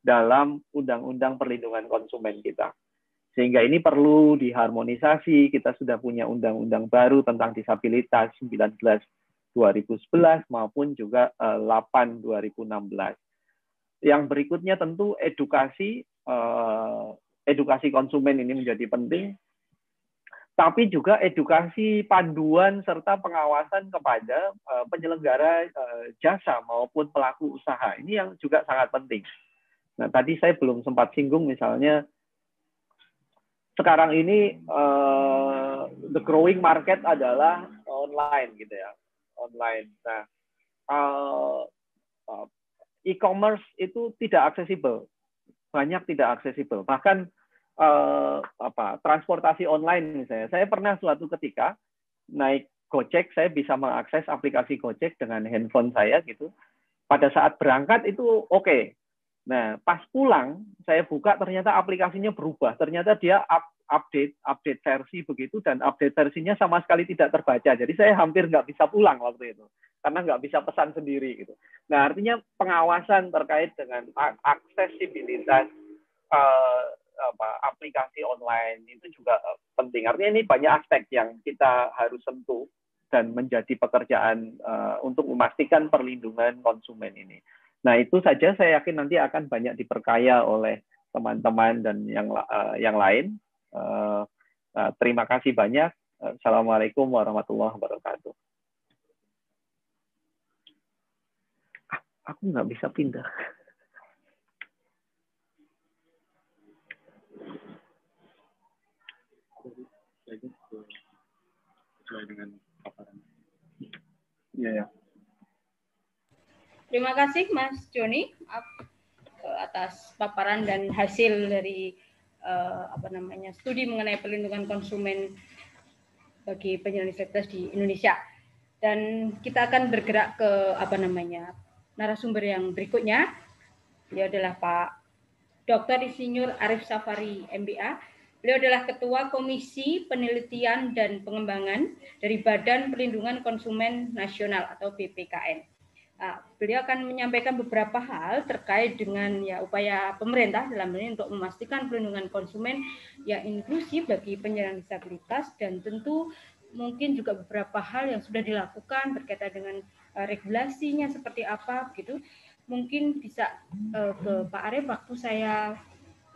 dalam Undang-Undang Perlindungan Konsumen kita. Sehingga ini perlu diharmonisasi. Kita sudah punya undang-undang baru tentang disabilitas 19 2011 maupun juga 8 eh, 2016. Yang berikutnya tentu edukasi eh, edukasi konsumen ini menjadi penting tapi juga edukasi panduan serta pengawasan kepada uh, penyelenggara jasa maupun pelaku usaha. Ini yang juga sangat penting. Nah, tadi saya belum sempat singgung misalnya sekarang ini uh, the growing market adalah online gitu ya, online. Nah, uh, e-commerce itu tidak aksesibel, banyak tidak aksesibel. Bahkan uh, apa transportasi online misalnya. Saya pernah suatu ketika naik Gojek, saya bisa mengakses aplikasi Gojek dengan handphone saya gitu. Pada saat berangkat itu oke. Okay. Nah, pas pulang saya buka ternyata aplikasinya berubah. Ternyata dia up, update update versi begitu dan update versinya sama sekali tidak terbaca. Jadi saya hampir nggak bisa pulang waktu itu karena nggak bisa pesan sendiri gitu. Nah, artinya pengawasan terkait dengan aksesibilitas uh, apa, aplikasi online itu juga eh, penting. Artinya ini banyak aspek yang kita harus sentuh dan menjadi pekerjaan uh, untuk memastikan perlindungan konsumen ini. Nah itu saja saya yakin nanti akan banyak diperkaya oleh teman-teman dan yang uh, yang lain. Uh, uh, terima kasih banyak. Assalamualaikum warahmatullahi wabarakatuh. Ah, aku nggak bisa pindah. sesuai dengan paparan. Iya ya. Terima kasih Mas Joni atas paparan dan hasil dari uh, apa namanya studi mengenai perlindungan konsumen bagi penyelesaian di Indonesia. Dan kita akan bergerak ke apa namanya narasumber yang berikutnya. Dia adalah Pak Dr. Insinyur Arif Safari MBA Beliau adalah Ketua Komisi Penelitian dan Pengembangan dari Badan Perlindungan Konsumen Nasional atau BPKN. Nah, beliau akan menyampaikan beberapa hal terkait dengan ya upaya pemerintah dalam ini untuk memastikan perlindungan konsumen yang inklusif bagi penyandang disabilitas dan tentu mungkin juga beberapa hal yang sudah dilakukan berkaitan dengan uh, regulasinya seperti apa gitu. Mungkin bisa uh, ke Pak Arif waktu saya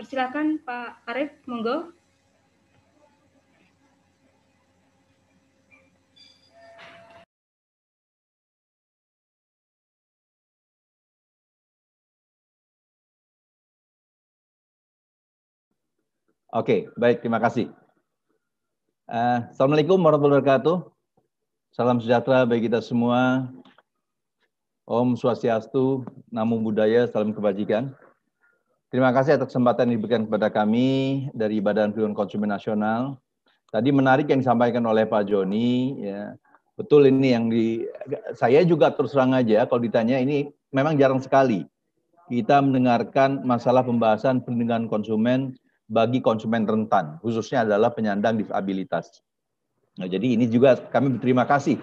Persilakan Pak Arif, monggo. Oke, baik, terima kasih. Uh, Assalamualaikum warahmatullahi wabarakatuh. Salam sejahtera bagi kita semua. Om Swastiastu, Namo Buddhaya, salam kebajikan. Terima kasih atas kesempatan yang diberikan kepada kami dari Badan Perlindungan Konsumen Nasional. Tadi menarik yang disampaikan oleh Pak Joni, ya. Betul ini yang di saya juga terus terang aja kalau ditanya ini memang jarang sekali kita mendengarkan masalah pembahasan perlindungan konsumen bagi konsumen rentan, khususnya adalah penyandang disabilitas. Nah, jadi ini juga kami berterima kasih.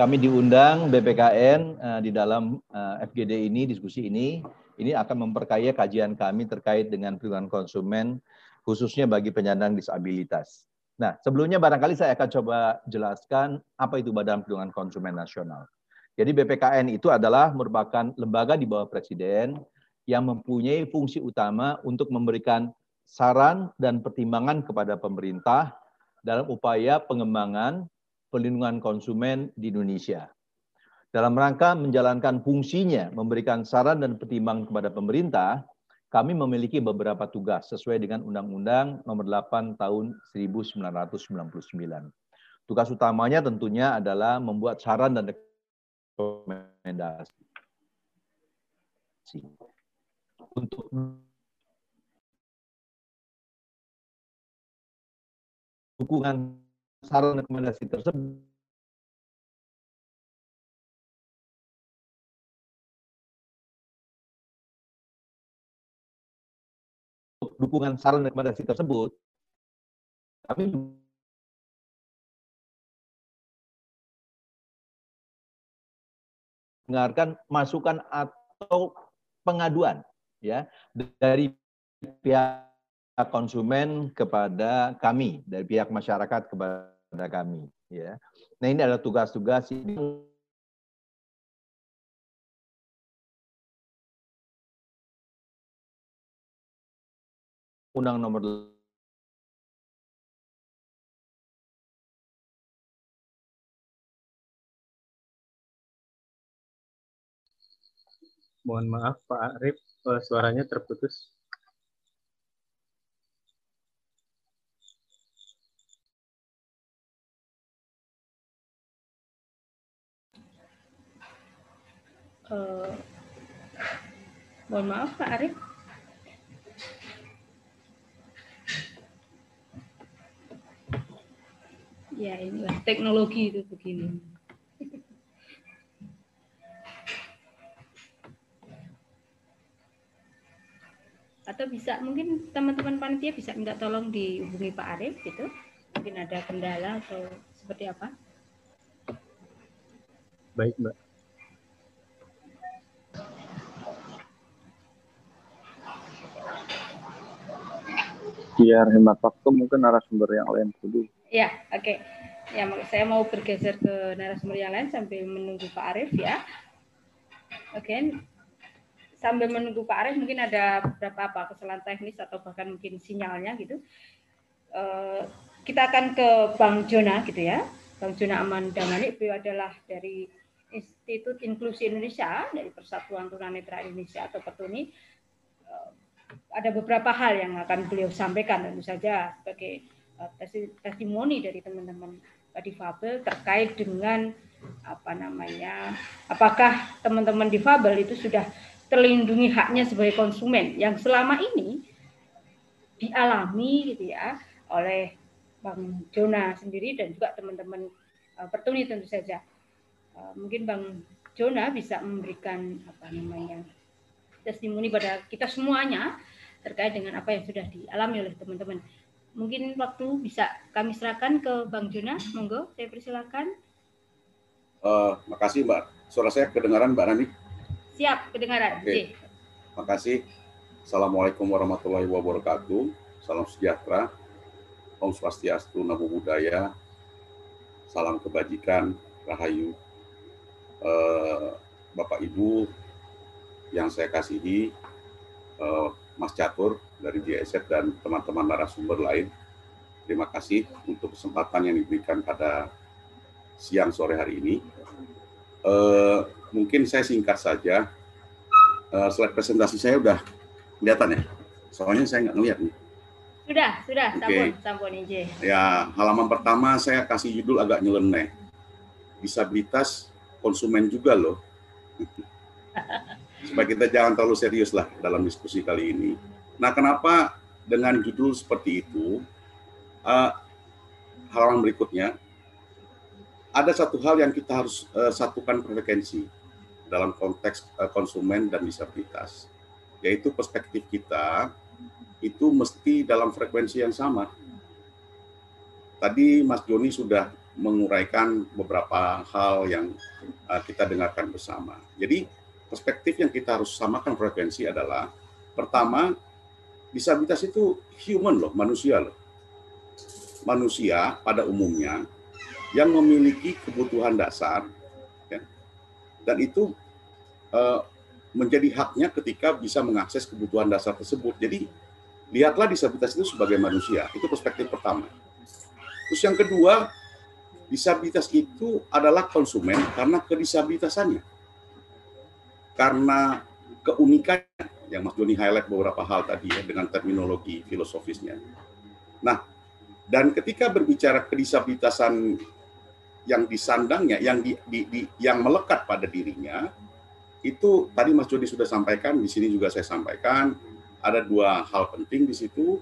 Kami diundang BPKN uh, eh, di dalam uh, eh, FGD ini, diskusi ini, ini akan memperkaya kajian kami terkait dengan perlindungan konsumen, khususnya bagi penyandang disabilitas. Nah, sebelumnya barangkali saya akan coba jelaskan apa itu Badan Perlindungan Konsumen Nasional. Jadi BPKN itu adalah merupakan lembaga di bawah Presiden yang mempunyai fungsi utama untuk memberikan saran dan pertimbangan kepada pemerintah dalam upaya pengembangan perlindungan konsumen di Indonesia. Dalam rangka menjalankan fungsinya, memberikan saran dan pertimbangan kepada pemerintah, kami memiliki beberapa tugas sesuai dengan Undang-Undang Nomor 8 Tahun 1999. Tugas utamanya tentunya adalah membuat saran dan rekomendasi untuk dukungan saran rekomendasi tersebut. Dukungan saran rekomendasi tersebut, kami mendengarkan masukan atau pengaduan ya dari pihak konsumen kepada kami dari pihak masyarakat kepada kami ya. Nah, ini adalah tugas-tugas Undang Nomor Mohon maaf Pak Arif, eh, suaranya terputus. Uh, mohon maaf Pak Arif. Ya inilah teknologi itu begini. atau bisa mungkin teman-teman panitia bisa minta tolong dihubungi Pak Arif gitu mungkin ada kendala atau seperti apa baik mbak biar hemat waktu mungkin narasumber yang lain dulu ya oke okay. ya saya mau bergeser ke narasumber yang lain sambil menunggu Pak Arif ya oke okay sambil menunggu Pak Arif mungkin ada beberapa apa kesalahan teknis atau bahkan mungkin sinyalnya gitu. Uh, kita akan ke Bang Jona gitu ya. Bang Jona Aman Damani beliau adalah dari Institut Inklusi Indonesia dari Persatuan Tunanetra Indonesia atau Petuni. Ada beberapa hal yang akan beliau sampaikan tentu saja sebagai uh, testimoni dari teman-teman difabel terkait dengan apa namanya apakah teman-teman difabel itu sudah terlindungi haknya sebagai konsumen yang selama ini dialami gitu ya oleh Bang Jona sendiri dan juga teman-teman uh, Pertuni tentu saja. Uh, mungkin Bang Jona bisa memberikan apa namanya testimoni pada kita semuanya terkait dengan apa yang sudah dialami oleh teman-teman. Mungkin waktu bisa kami serahkan ke Bang Jona, monggo saya persilakan. Uh, makasih Mbak. Suara saya kedengaran Mbak Nani? Siap, kedengaran. Oke. Terima kasih. Assalamualaikum warahmatullahi wabarakatuh. Salam sejahtera. Om Swastiastu, Namo Buddhaya. Salam kebajikan, Rahayu. Uh, Bapak Ibu yang saya kasihi, uh, Mas Catur dari JSF dan teman-teman narasumber lain. Terima kasih untuk kesempatan yang diberikan pada siang sore hari ini. Uh, mungkin saya singkat saja. Uh, slide presentasi saya udah kelihatan ya? Soalnya saya nggak ngeliat nih. Sudah, sudah, okay. sampun, sampun Ya, halaman pertama saya kasih judul agak nyeleneh. Disabilitas konsumen juga loh. *laughs* Supaya kita jangan terlalu serius lah dalam diskusi kali ini. Nah, kenapa dengan judul seperti itu? Uh, halaman berikutnya, ada satu hal yang kita harus uh, satukan frekuensi dalam konteks uh, konsumen dan disabilitas, yaitu perspektif kita itu mesti dalam frekuensi yang sama. Tadi Mas Joni sudah menguraikan beberapa hal yang uh, kita dengarkan bersama. Jadi perspektif yang kita harus samakan frekuensi adalah pertama disabilitas itu human loh, manusia loh. Manusia pada umumnya yang memiliki kebutuhan dasar dan itu uh, menjadi haknya ketika bisa mengakses kebutuhan dasar tersebut. Jadi lihatlah disabilitas itu sebagai manusia. Itu perspektif pertama. Terus yang kedua, disabilitas itu adalah konsumen karena kedisabilitasannya. Karena keunikannya, yang Mas Joni highlight beberapa hal tadi ya dengan terminologi filosofisnya. Nah, dan ketika berbicara kedisabilitasan yang disandangnya, yang di, di, di, yang melekat pada dirinya, itu tadi Mas Jody sudah sampaikan, di sini juga saya sampaikan, ada dua hal penting di situ,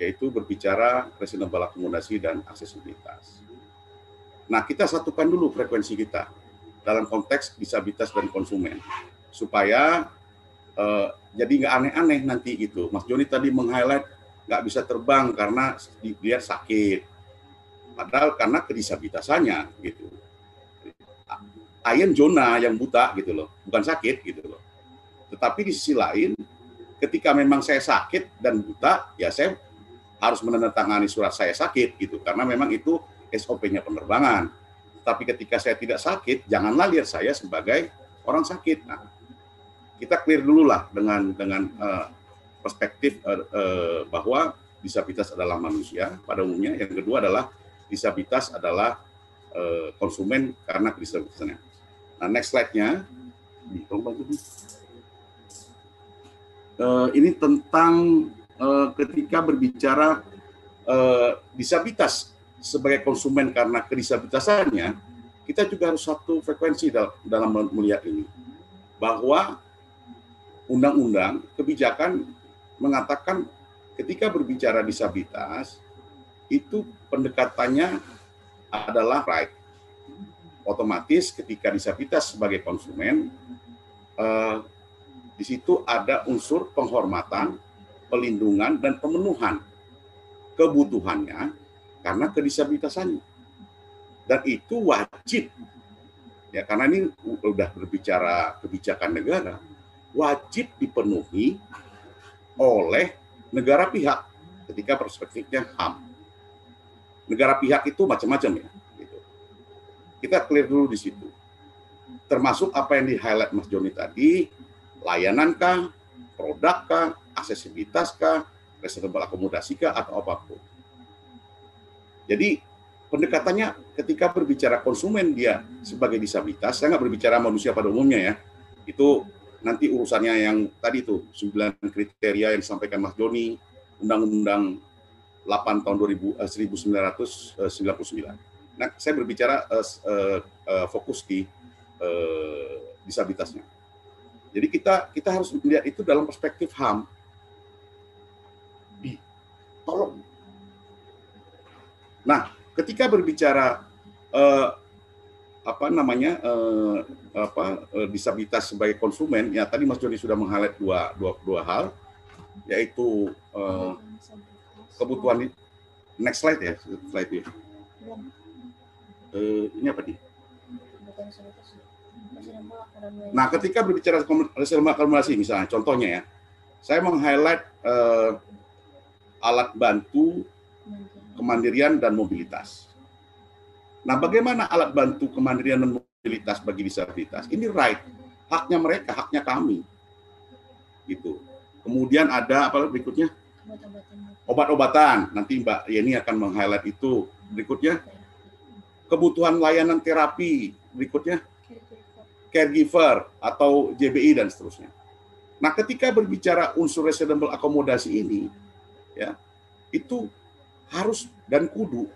yaitu berbicara reasonable akomodasi dan aksesibilitas. Nah, kita satukan dulu frekuensi kita dalam konteks disabilitas dan konsumen, supaya uh, jadi nggak aneh-aneh nanti itu. Mas Joni tadi meng-highlight nggak bisa terbang karena dia sakit, Padahal karena kedisabilitasannya gitu. Ayen zona yang buta gitu loh, bukan sakit gitu loh. Tetapi di sisi lain, ketika memang saya sakit dan buta, ya saya harus menandatangani surat saya sakit gitu karena memang itu SOP-nya penerbangan. Tapi ketika saya tidak sakit, janganlah lihat saya sebagai orang sakit. Nah, kita clear dulu lah dengan dengan uh, perspektif uh, uh, bahwa disabilitas adalah manusia pada umumnya. Yang kedua adalah disabilitas adalah uh, konsumen karena disabilitasnya. Nah, next slide-nya. Uh, ini tentang uh, ketika berbicara uh, disabilitas sebagai konsumen karena kedisabilitasannya, kita juga harus satu frekuensi dalam melihat ini. Bahwa undang-undang, kebijakan mengatakan ketika berbicara disabilitas, itu pendekatannya adalah right. Otomatis ketika disabilitas sebagai konsumen, eh, di situ ada unsur penghormatan, pelindungan, dan pemenuhan kebutuhannya karena kedisabilitasannya. Dan itu wajib. Ya, karena ini udah berbicara kebijakan negara, wajib dipenuhi oleh negara pihak ketika perspektifnya HAM. Negara pihak itu macam-macam ya. Gitu. Kita clear dulu di situ. Termasuk apa yang di highlight Mas Joni tadi, layanankah, produkkah, aksesibilitaskah, reasonable akomodasikah, atau apa pun. Jadi pendekatannya ketika berbicara konsumen dia sebagai disabilitas, saya nggak berbicara manusia pada umumnya ya, itu nanti urusannya yang tadi itu sembilan kriteria yang disampaikan Mas Joni, Undang-Undang 8 tahun 2000, eh, 1999. Nah, saya berbicara uh, uh, uh, fokus di uh, disabilitasnya. Jadi kita kita harus melihat itu dalam perspektif HAM. Di, tolong Nah, ketika berbicara uh, apa namanya uh, apa uh, disabilitas sebagai konsumen, ya tadi Mas Joni sudah meng-highlight dua, dua, dua hal, yaitu uh, kebutuhan next slide ya slide ya. Uh, ini apa nih? Nah, ketika berbicara akomodasi misalnya, contohnya ya, saya meng-highlight uh, alat bantu kemandirian dan mobilitas. Nah, bagaimana alat bantu kemandirian dan mobilitas bagi disabilitas? Ini right, haknya mereka, haknya kami. Gitu. Kemudian ada apa berikutnya? Obat-obatan. Nanti Mbak Yeni akan meng-highlight itu. Berikutnya, kebutuhan layanan terapi. Berikutnya, caregiver atau JBI dan seterusnya. Nah, ketika berbicara unsur reasonable akomodasi ini, ya, itu harus dan kudu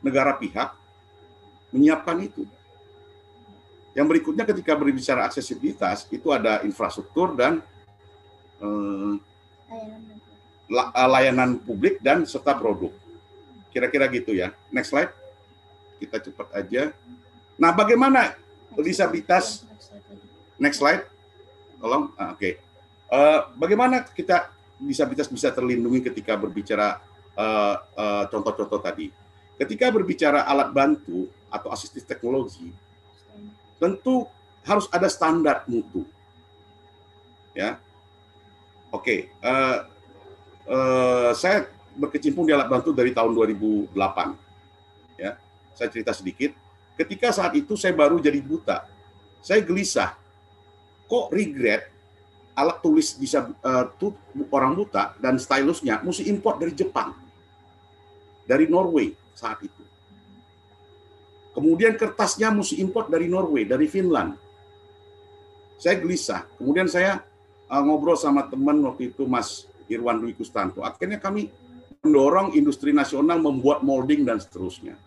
negara pihak menyiapkan itu. Yang berikutnya ketika berbicara aksesibilitas itu ada infrastruktur dan eh, layanan publik dan serta produk. Kira-kira gitu ya. Next slide. Kita cepat aja. Nah, bagaimana disabilitas? Next slide. Tolong. Ah, Oke. Okay. Uh, eh, bagaimana kita disabilitas bisa terlindungi ketika berbicara Eh, eh, contoh-contoh uh, uh, tadi. Ketika berbicara alat bantu atau asistif teknologi, tentu harus ada standar mutu. Ya, oke. Okay. Uh, uh, saya berkecimpung di alat bantu dari tahun 2008. Ya, saya cerita sedikit. Ketika saat itu saya baru jadi buta, saya gelisah. Kok regret alat tulis bisa uh, orang buta dan stylusnya mesti import dari Jepang dari Norway saat itu. Kemudian kertasnya mesti import dari Norway, dari Finland. Saya gelisah. Kemudian saya uh, ngobrol sama teman waktu itu Mas Irwan Dwi Kustanto. Akhirnya kami mendorong industri nasional membuat molding dan seterusnya.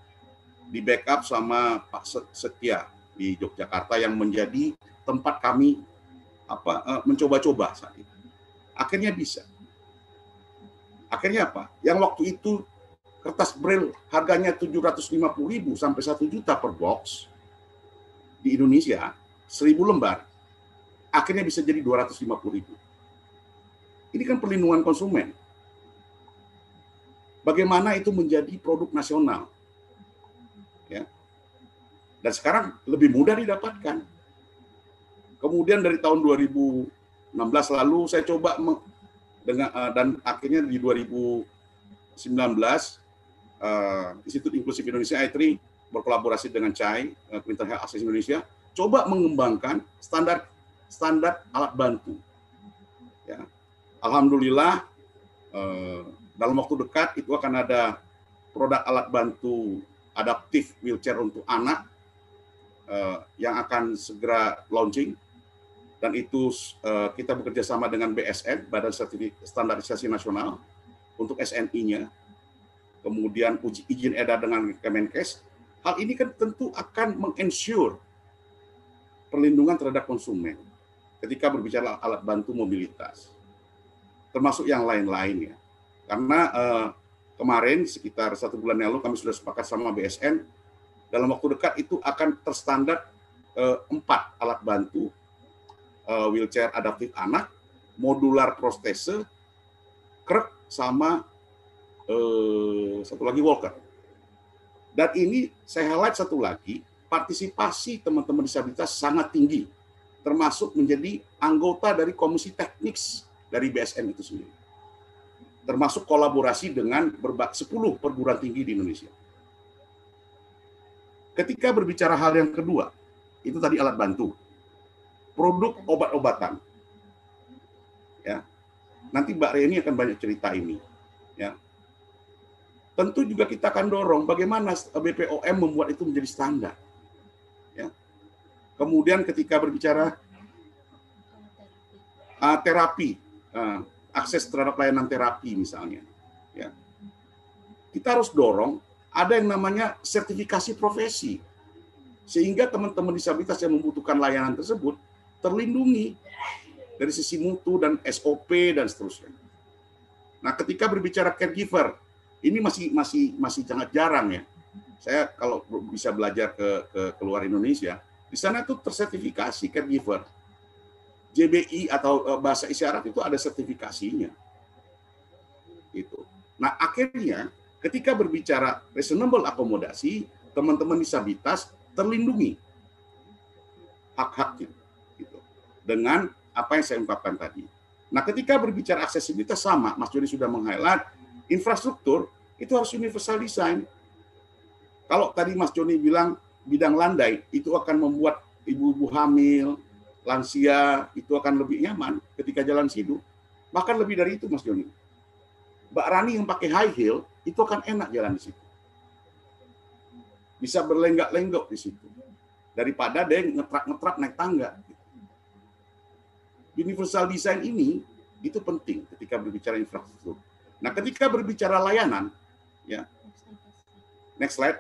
Di backup sama Pak Setia di Yogyakarta yang menjadi tempat kami apa uh, mencoba-coba saat itu. Akhirnya bisa. Akhirnya apa? Yang waktu itu kertas braille harganya 750.000 sampai 1 juta per box di Indonesia, 1000 lembar, akhirnya bisa jadi 250.000. Ini kan perlindungan konsumen. Bagaimana itu menjadi produk nasional? Ya. Dan sekarang lebih mudah didapatkan. Kemudian dari tahun 2016 lalu saya coba dengan eh, dan akhirnya di 2000 uh, Institut Inklusif Indonesia I3 berkolaborasi dengan CHAI, uh, Mental Health Access Indonesia, coba mengembangkan standar standar alat bantu. Ya. Alhamdulillah uh, dalam waktu dekat itu akan ada produk alat bantu adaptif wheelchair untuk anak uh, yang akan segera launching dan itu uh, kita bekerja sama dengan BSN Badan Standarisasi Nasional untuk SNI-nya kemudian uji izin edar dengan Kemenkes hal ini kan tentu akan mengensure perlindungan terhadap konsumen ketika berbicara alat bantu mobilitas termasuk yang lain-lainnya karena uh, kemarin sekitar satu bulan yang lalu kami sudah sepakat sama BSN dalam waktu dekat itu akan terstandar uh, empat alat bantu uh, wheelchair adaptif anak, modular prostese, krek sama uh, satu lagi walker. Dan ini saya highlight satu lagi, partisipasi teman-teman disabilitas sangat tinggi, termasuk menjadi anggota dari komisi teknik dari BSN itu sendiri. Termasuk kolaborasi dengan 10 perguruan tinggi di Indonesia. Ketika berbicara hal yang kedua, itu tadi alat bantu produk obat-obatan. Ya. Nanti Mbak Reni akan banyak cerita ini. Ya. Tentu juga kita akan dorong bagaimana BPOM membuat itu menjadi standar. Ya. Kemudian ketika berbicara uh, terapi, uh, akses terhadap layanan terapi misalnya, ya. kita harus dorong ada yang namanya sertifikasi profesi sehingga teman-teman disabilitas yang membutuhkan layanan tersebut terlindungi dari sisi mutu dan SOP dan seterusnya. Nah, ketika berbicara caregiver, ini masih masih masih sangat jarang ya. Saya kalau bisa belajar ke, ke keluar Indonesia, di sana itu tersertifikasi caregiver. JBI atau eh, bahasa isyarat itu ada sertifikasinya. Itu. Nah, akhirnya ketika berbicara reasonable akomodasi, teman-teman disabilitas terlindungi hak-hak dengan apa yang saya ungkapkan tadi. Nah, ketika berbicara aksesibilitas sama, Mas Joni sudah meng-highlight, infrastruktur itu harus universal design. Kalau tadi Mas Joni bilang bidang landai itu akan membuat ibu-ibu hamil, lansia itu akan lebih nyaman ketika jalan sidu. Bahkan lebih dari itu Mas Joni. Mbak Rani yang pakai high heel itu akan enak jalan di situ. Bisa berlenggak-lenggok di situ. Daripada dia ngetrap-ngetrap naik tangga universal design ini itu penting ketika berbicara infrastruktur. Nah, ketika berbicara layanan, ya. Next slide.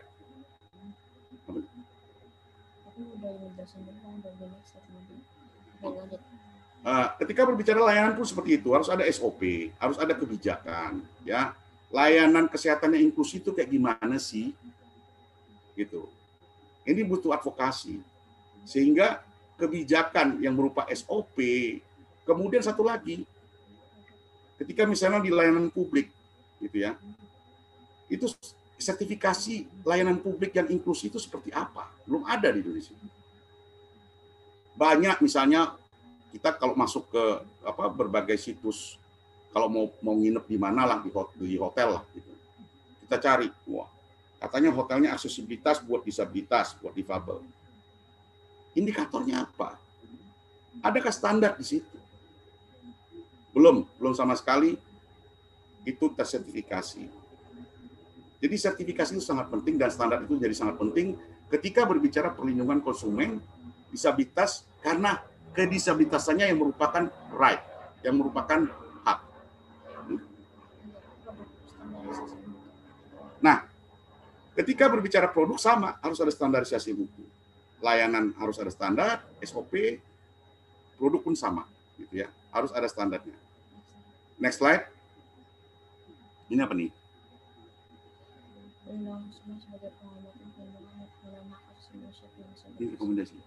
Uh, ketika berbicara layanan pun seperti itu harus ada SOP, harus ada kebijakan, ya. Layanan kesehatannya inklusi itu kayak gimana sih? Gitu. Ini butuh advokasi. Sehingga kebijakan yang berupa SOP, Kemudian satu lagi, ketika misalnya di layanan publik, gitu ya, itu sertifikasi layanan publik yang inklusi itu seperti apa? Belum ada di Indonesia. Banyak misalnya kita kalau masuk ke apa berbagai situs kalau mau mau nginep di mana lah di hotel, lah gitu. Kita cari, wah katanya hotelnya aksesibilitas buat disabilitas, buat difabel. Indikatornya apa? Adakah standar di situ? Belum, belum sama sekali itu tersertifikasi. Jadi sertifikasi itu sangat penting dan standar itu jadi sangat penting ketika berbicara perlindungan konsumen disabilitas karena kedisabilitasannya yang merupakan right, yang merupakan hak. Nah, ketika berbicara produk sama harus ada standarisasi buku. Layanan harus ada standar, SOP, produk pun sama, gitu ya harus ada standarnya. Next slide. Ini apa nih? Ini rekomendasi. Oke,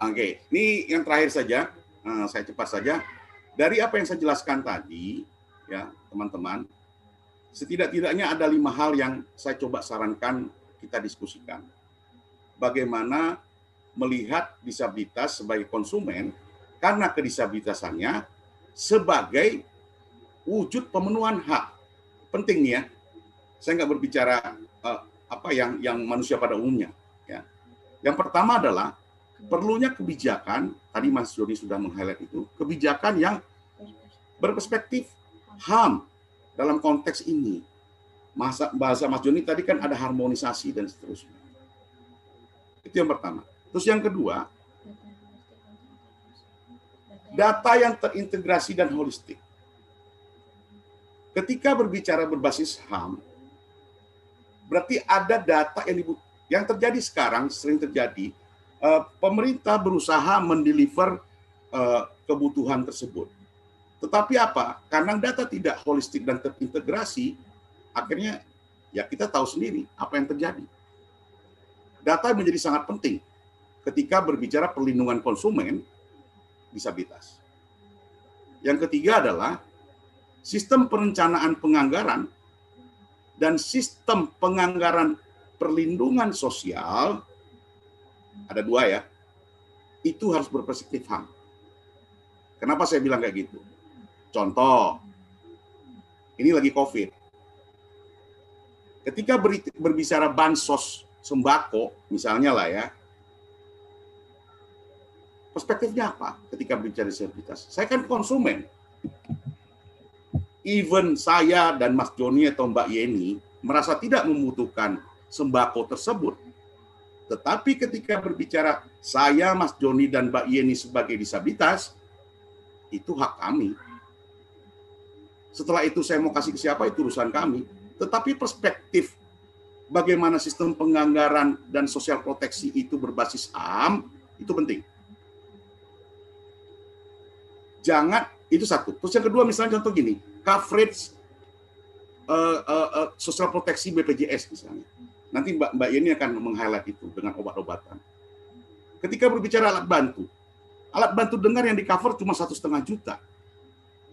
okay. ini yang terakhir saja. Nah, saya cepat saja. Dari apa yang saya jelaskan tadi, ya teman-teman, setidak-tidaknya ada lima hal yang saya coba sarankan kita diskusikan. Bagaimana melihat disabilitas sebagai konsumen karena kedisabilitasannya sebagai wujud pemenuhan hak penting nih ya. Saya nggak berbicara uh, apa yang yang manusia pada umumnya. Ya. Yang pertama adalah perlunya kebijakan. Tadi Mas Joni sudah meng-highlight itu kebijakan yang berperspektif HAM dalam konteks ini. Masa, bahasa Mas Joni tadi kan ada harmonisasi dan seterusnya. Itu yang pertama. Terus yang kedua, data yang terintegrasi dan holistik. Ketika berbicara berbasis HAM, berarti ada data yang yang terjadi sekarang sering terjadi uh, pemerintah berusaha mendeliver uh, kebutuhan tersebut. Tetapi apa? Karena data tidak holistik dan terintegrasi, akhirnya ya kita tahu sendiri apa yang terjadi. Data menjadi sangat penting ketika berbicara perlindungan konsumen disabilitas. Yang ketiga adalah sistem perencanaan penganggaran dan sistem penganggaran perlindungan sosial ada dua ya. Itu harus berperspektif HAM. Kenapa saya bilang kayak gitu? Contoh, ini lagi COVID. Ketika berbicara bansos sembako, misalnya lah ya, perspektifnya apa ketika berbicara disabilitas? Saya kan konsumen. Even saya dan Mas Joni atau Mbak Yeni merasa tidak membutuhkan sembako tersebut, tetapi ketika berbicara saya, Mas Joni, dan Mbak Yeni sebagai disabilitas, itu hak kami. Setelah itu saya mau kasih ke siapa, itu urusan kami. Tetapi perspektif bagaimana sistem penganggaran dan sosial proteksi itu berbasis HAM, itu penting jangan itu satu. Terus yang kedua misalnya contoh gini, coverage uh, uh, uh, sosial proteksi BPJS misalnya. Nanti Mbak Mbak Yeni akan meng-highlight itu dengan obat-obatan. Ketika berbicara alat bantu, alat bantu dengar yang di cover cuma satu setengah juta.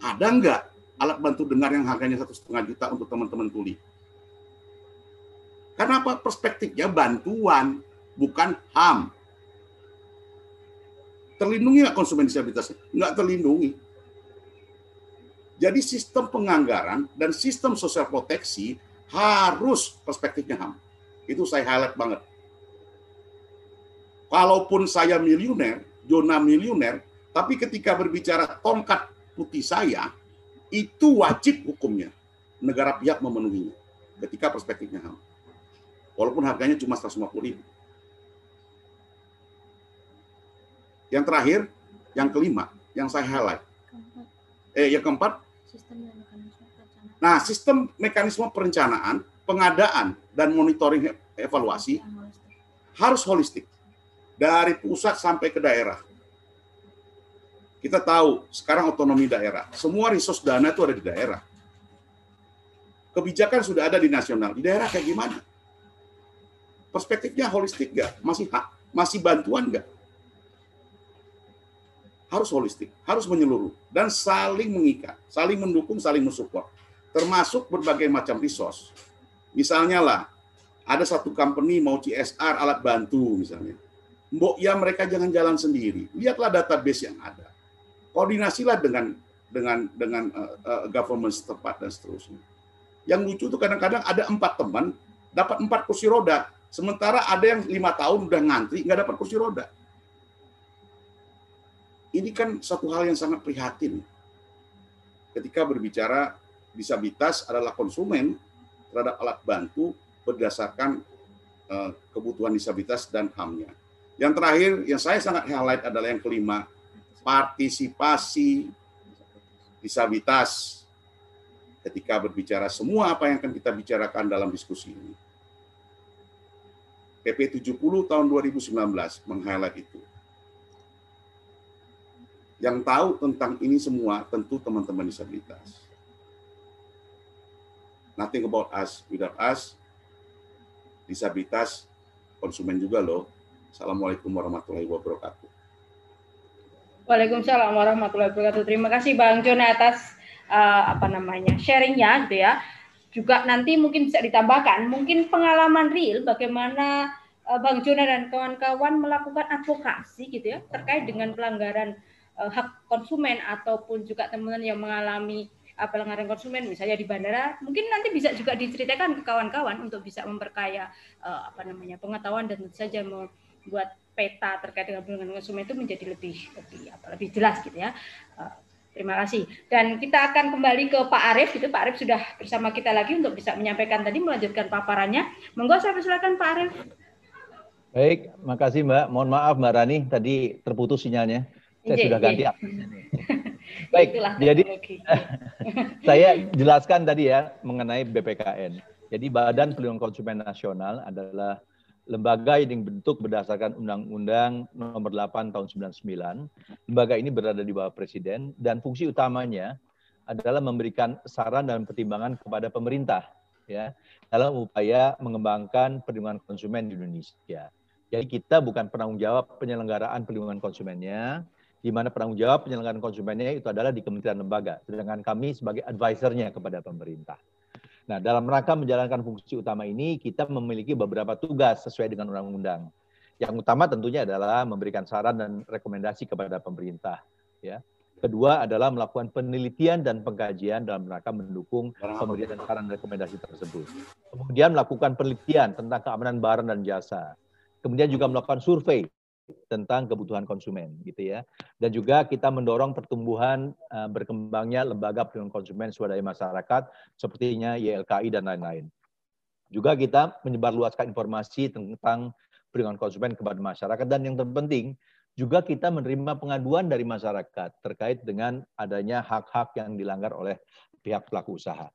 Ada nggak alat bantu dengar yang harganya satu setengah juta untuk teman-teman tuli? Karena apa? Perspektifnya bantuan, bukan HAM. Terlindungi nggak konsumen disabilitas? Nggak terlindungi. Jadi sistem penganggaran dan sistem sosial proteksi harus perspektifnya HAM. Itu saya highlight banget. Kalaupun saya miliuner, zona miliuner, tapi ketika berbicara tongkat putih saya, itu wajib hukumnya. Negara pihak memenuhinya ketika perspektifnya HAM. Walaupun harganya cuma 150 ribu. Yang terakhir, yang kelima, yang saya highlight. Eh, yang keempat. Nah, sistem mekanisme perencanaan, pengadaan, dan monitoring evaluasi harus holistik. Dari pusat sampai ke daerah. Kita tahu sekarang otonomi daerah. Semua resource dana itu ada di daerah. Kebijakan sudah ada di nasional. Di daerah kayak gimana? Perspektifnya holistik nggak? Masih hak? Masih bantuan nggak? Harus holistik, harus menyeluruh dan saling mengikat, saling mendukung, saling mensupport, termasuk berbagai macam resource. Misalnya lah, ada satu company mau CSR alat bantu misalnya. Mbok ya mereka jangan jalan sendiri. Lihatlah database yang ada. Koordinasilah dengan dengan dengan uh, uh, government setempat dan seterusnya. Yang lucu tuh kadang-kadang ada empat teman dapat empat kursi roda, sementara ada yang lima tahun udah ngantri nggak dapat kursi roda ini kan satu hal yang sangat prihatin. Ketika berbicara disabilitas adalah konsumen terhadap alat bantu berdasarkan uh, kebutuhan disabilitas dan HAM-nya. Yang terakhir, yang saya sangat highlight adalah yang kelima, partisipasi disabilitas ketika berbicara semua apa yang akan kita bicarakan dalam diskusi ini. PP 70 tahun 2019 meng-highlight itu. Yang tahu tentang ini semua tentu teman-teman disabilitas. Nothing about us without us. Disabilitas konsumen juga loh. Assalamualaikum warahmatullahi wabarakatuh. Waalaikumsalam warahmatullahi wabarakatuh. Terima kasih Bang Jon atas uh, apa namanya sharingnya gitu ya. Juga nanti mungkin bisa ditambahkan mungkin pengalaman real bagaimana uh, Bang Jona dan kawan-kawan melakukan advokasi gitu ya terkait dengan pelanggaran uh, hak konsumen ataupun juga teman-teman yang mengalami pelanggaran konsumen misalnya di bandara mungkin nanti bisa juga diceritakan ke kawan-kawan untuk bisa memperkaya uh, apa namanya pengetahuan dan tentu saja membuat peta terkait dengan pelanggaran konsumen itu menjadi lebih lebih apa lebih jelas gitu ya. Uh, terima kasih. Dan kita akan kembali ke Pak Arief itu Pak Arief sudah bersama kita lagi untuk bisa menyampaikan tadi melanjutkan paparannya. Monggo saya persilakan Pak Arief. Baik, makasih Mbak. Mohon maaf Mbak Rani, tadi terputus sinyalnya. Saya Ije, sudah ganti *laughs* Baik, Itulah jadi *laughs* saya jelaskan tadi ya mengenai BPKN. Jadi Badan Pelindungan Konsumen Nasional adalah lembaga yang dibentuk berdasarkan Undang-Undang Nomor 8 Tahun 99. Lembaga ini berada di bawah Presiden dan fungsi utamanya adalah memberikan saran dan pertimbangan kepada pemerintah ya dalam upaya mengembangkan perlindungan konsumen di Indonesia. Jadi kita bukan penanggung jawab penyelenggaraan perlindungan konsumennya, di mana penanggung jawab penyelenggaraan konsumennya itu adalah di kementerian lembaga, sedangkan kami sebagai advisernya kepada pemerintah. Nah, dalam rangka menjalankan fungsi utama ini, kita memiliki beberapa tugas sesuai dengan undang-undang. Yang utama tentunya adalah memberikan saran dan rekomendasi kepada pemerintah. Ya. Kedua adalah melakukan penelitian dan pengkajian dalam rangka mendukung pemberian saran dan rekomendasi tersebut. Kemudian melakukan penelitian tentang keamanan barang dan jasa kemudian juga melakukan survei tentang kebutuhan konsumen gitu ya. Dan juga kita mendorong pertumbuhan uh, berkembangnya lembaga perlindungan konsumen swadaya masyarakat sepertinya YLKI dan lain-lain. Juga kita menyebarluaskan informasi tentang perlindungan konsumen kepada masyarakat dan yang terpenting juga kita menerima pengaduan dari masyarakat terkait dengan adanya hak-hak yang dilanggar oleh pihak pelaku usaha.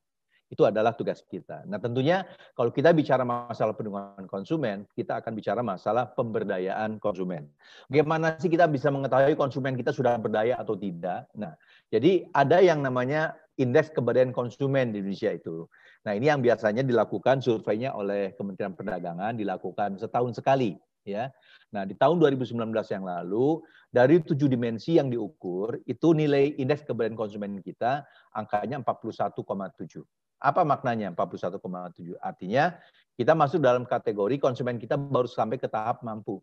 Itu adalah tugas kita. Nah tentunya kalau kita bicara masalah perlindungan konsumen, kita akan bicara masalah pemberdayaan konsumen. Bagaimana sih kita bisa mengetahui konsumen kita sudah berdaya atau tidak? Nah, jadi ada yang namanya indeks keberdayaan konsumen di Indonesia itu. Nah ini yang biasanya dilakukan surveinya oleh Kementerian Perdagangan, dilakukan setahun sekali. ya. Nah, di tahun 2019 yang lalu, dari tujuh dimensi yang diukur, itu nilai indeks keberdayaan konsumen kita angkanya 41,7. Apa maknanya 41,7? Artinya kita masuk dalam kategori konsumen kita baru sampai ke tahap mampu.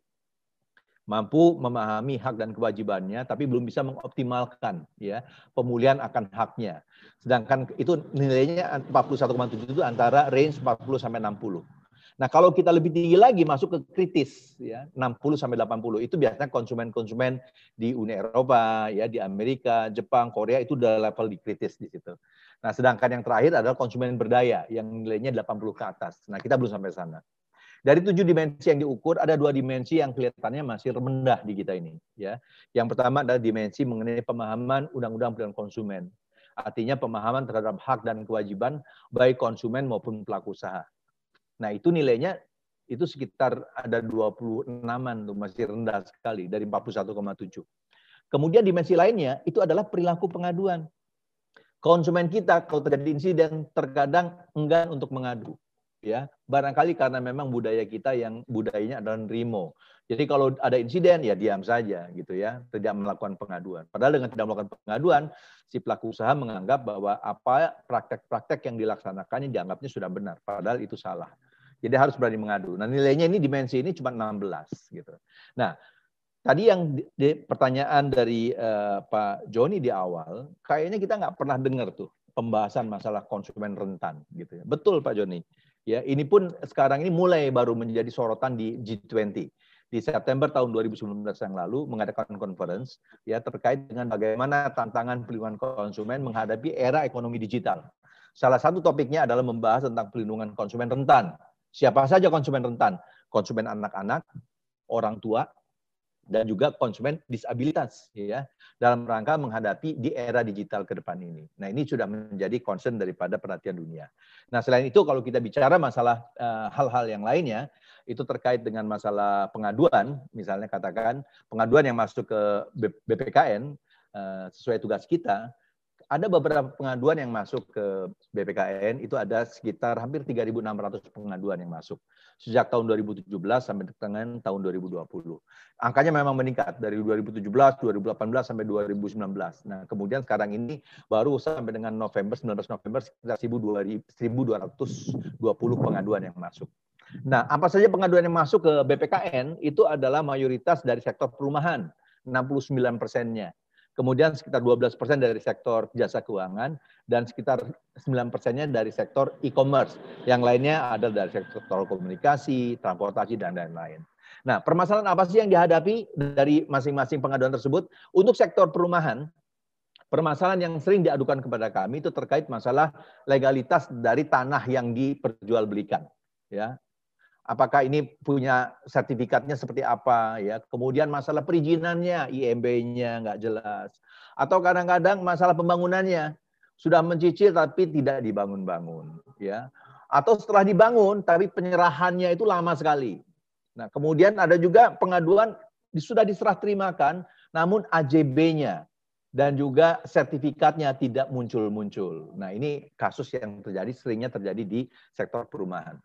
Mampu memahami hak dan kewajibannya, tapi belum bisa mengoptimalkan ya pemulihan akan haknya. Sedangkan itu nilainya 41,7 itu antara range 40 sampai 60. Nah, kalau kita lebih tinggi lagi masuk ke kritis ya, 60 sampai 80 itu biasanya konsumen-konsumen di Uni Eropa, ya di Amerika, Jepang, Korea itu udah level di kritis di situ. Nah, sedangkan yang terakhir adalah konsumen berdaya yang nilainya 80 ke atas. Nah, kita belum sampai sana. Dari tujuh dimensi yang diukur, ada dua dimensi yang kelihatannya masih rendah di kita ini. Ya, yang pertama adalah dimensi mengenai pemahaman undang-undang perlindungan konsumen. Artinya pemahaman terhadap hak dan kewajiban baik konsumen maupun pelaku usaha. Nah, itu nilainya itu sekitar ada 26-an tuh masih rendah sekali dari 41,7. Kemudian dimensi lainnya itu adalah perilaku pengaduan. Konsumen kita kalau terjadi insiden terkadang enggan untuk mengadu. Ya, barangkali karena memang budaya kita yang budayanya adalah nerimo. Jadi kalau ada insiden ya diam saja gitu ya, tidak melakukan pengaduan. Padahal dengan tidak melakukan pengaduan, si pelaku usaha menganggap bahwa apa praktek-praktek yang dilaksanakannya dianggapnya sudah benar, padahal itu salah. Jadi harus berani mengadu. Nah, nilainya ini dimensi ini cuma 16 gitu. Nah, tadi yang di, di, pertanyaan dari uh, Pak Joni di awal, kayaknya kita nggak pernah dengar tuh pembahasan masalah konsumen rentan gitu ya. Betul Pak Joni. Ya, ini pun sekarang ini mulai baru menjadi sorotan di G20 di September tahun 2019 yang lalu mengadakan conference ya terkait dengan bagaimana tantangan pelindungan konsumen menghadapi era ekonomi digital. Salah satu topiknya adalah membahas tentang pelindungan konsumen rentan. Siapa saja konsumen rentan? Konsumen anak-anak, orang tua, dan juga konsumen disabilitas ya dalam rangka menghadapi di era digital ke depan ini. Nah, ini sudah menjadi concern daripada perhatian dunia. Nah, selain itu kalau kita bicara masalah eh, hal-hal uh, yang lainnya itu terkait dengan masalah pengaduan, misalnya katakan pengaduan yang masuk ke BPKN uh, eh, sesuai tugas kita, ada beberapa pengaduan yang masuk ke BPKN itu ada sekitar hampir 3.600 pengaduan yang masuk sejak tahun 2017 sampai dengan tahun 2020. Angkanya memang meningkat dari 2017, 2018 sampai 2019. Nah, kemudian sekarang ini baru sampai dengan November 19 November sekitar 1.220 pengaduan yang masuk. Nah, apa saja pengaduan yang masuk ke BPKN itu adalah mayoritas dari sektor perumahan, 69 persennya. Kemudian sekitar 12 persen dari sektor jasa keuangan, dan sekitar 9 persennya dari sektor e-commerce. Yang lainnya ada dari sektor komunikasi, transportasi, dan lain-lain. Nah, permasalahan apa sih yang dihadapi dari masing-masing pengaduan tersebut? Untuk sektor perumahan, permasalahan yang sering diadukan kepada kami itu terkait masalah legalitas dari tanah yang diperjualbelikan. Ya, apakah ini punya sertifikatnya seperti apa ya kemudian masalah perizinannya IMB-nya nggak jelas atau kadang-kadang masalah pembangunannya sudah mencicil tapi tidak dibangun-bangun ya atau setelah dibangun tapi penyerahannya itu lama sekali Nah, kemudian ada juga pengaduan sudah diserah terimakan, namun AJB-nya dan juga sertifikatnya tidak muncul-muncul. Nah, ini kasus yang terjadi seringnya terjadi di sektor perumahan.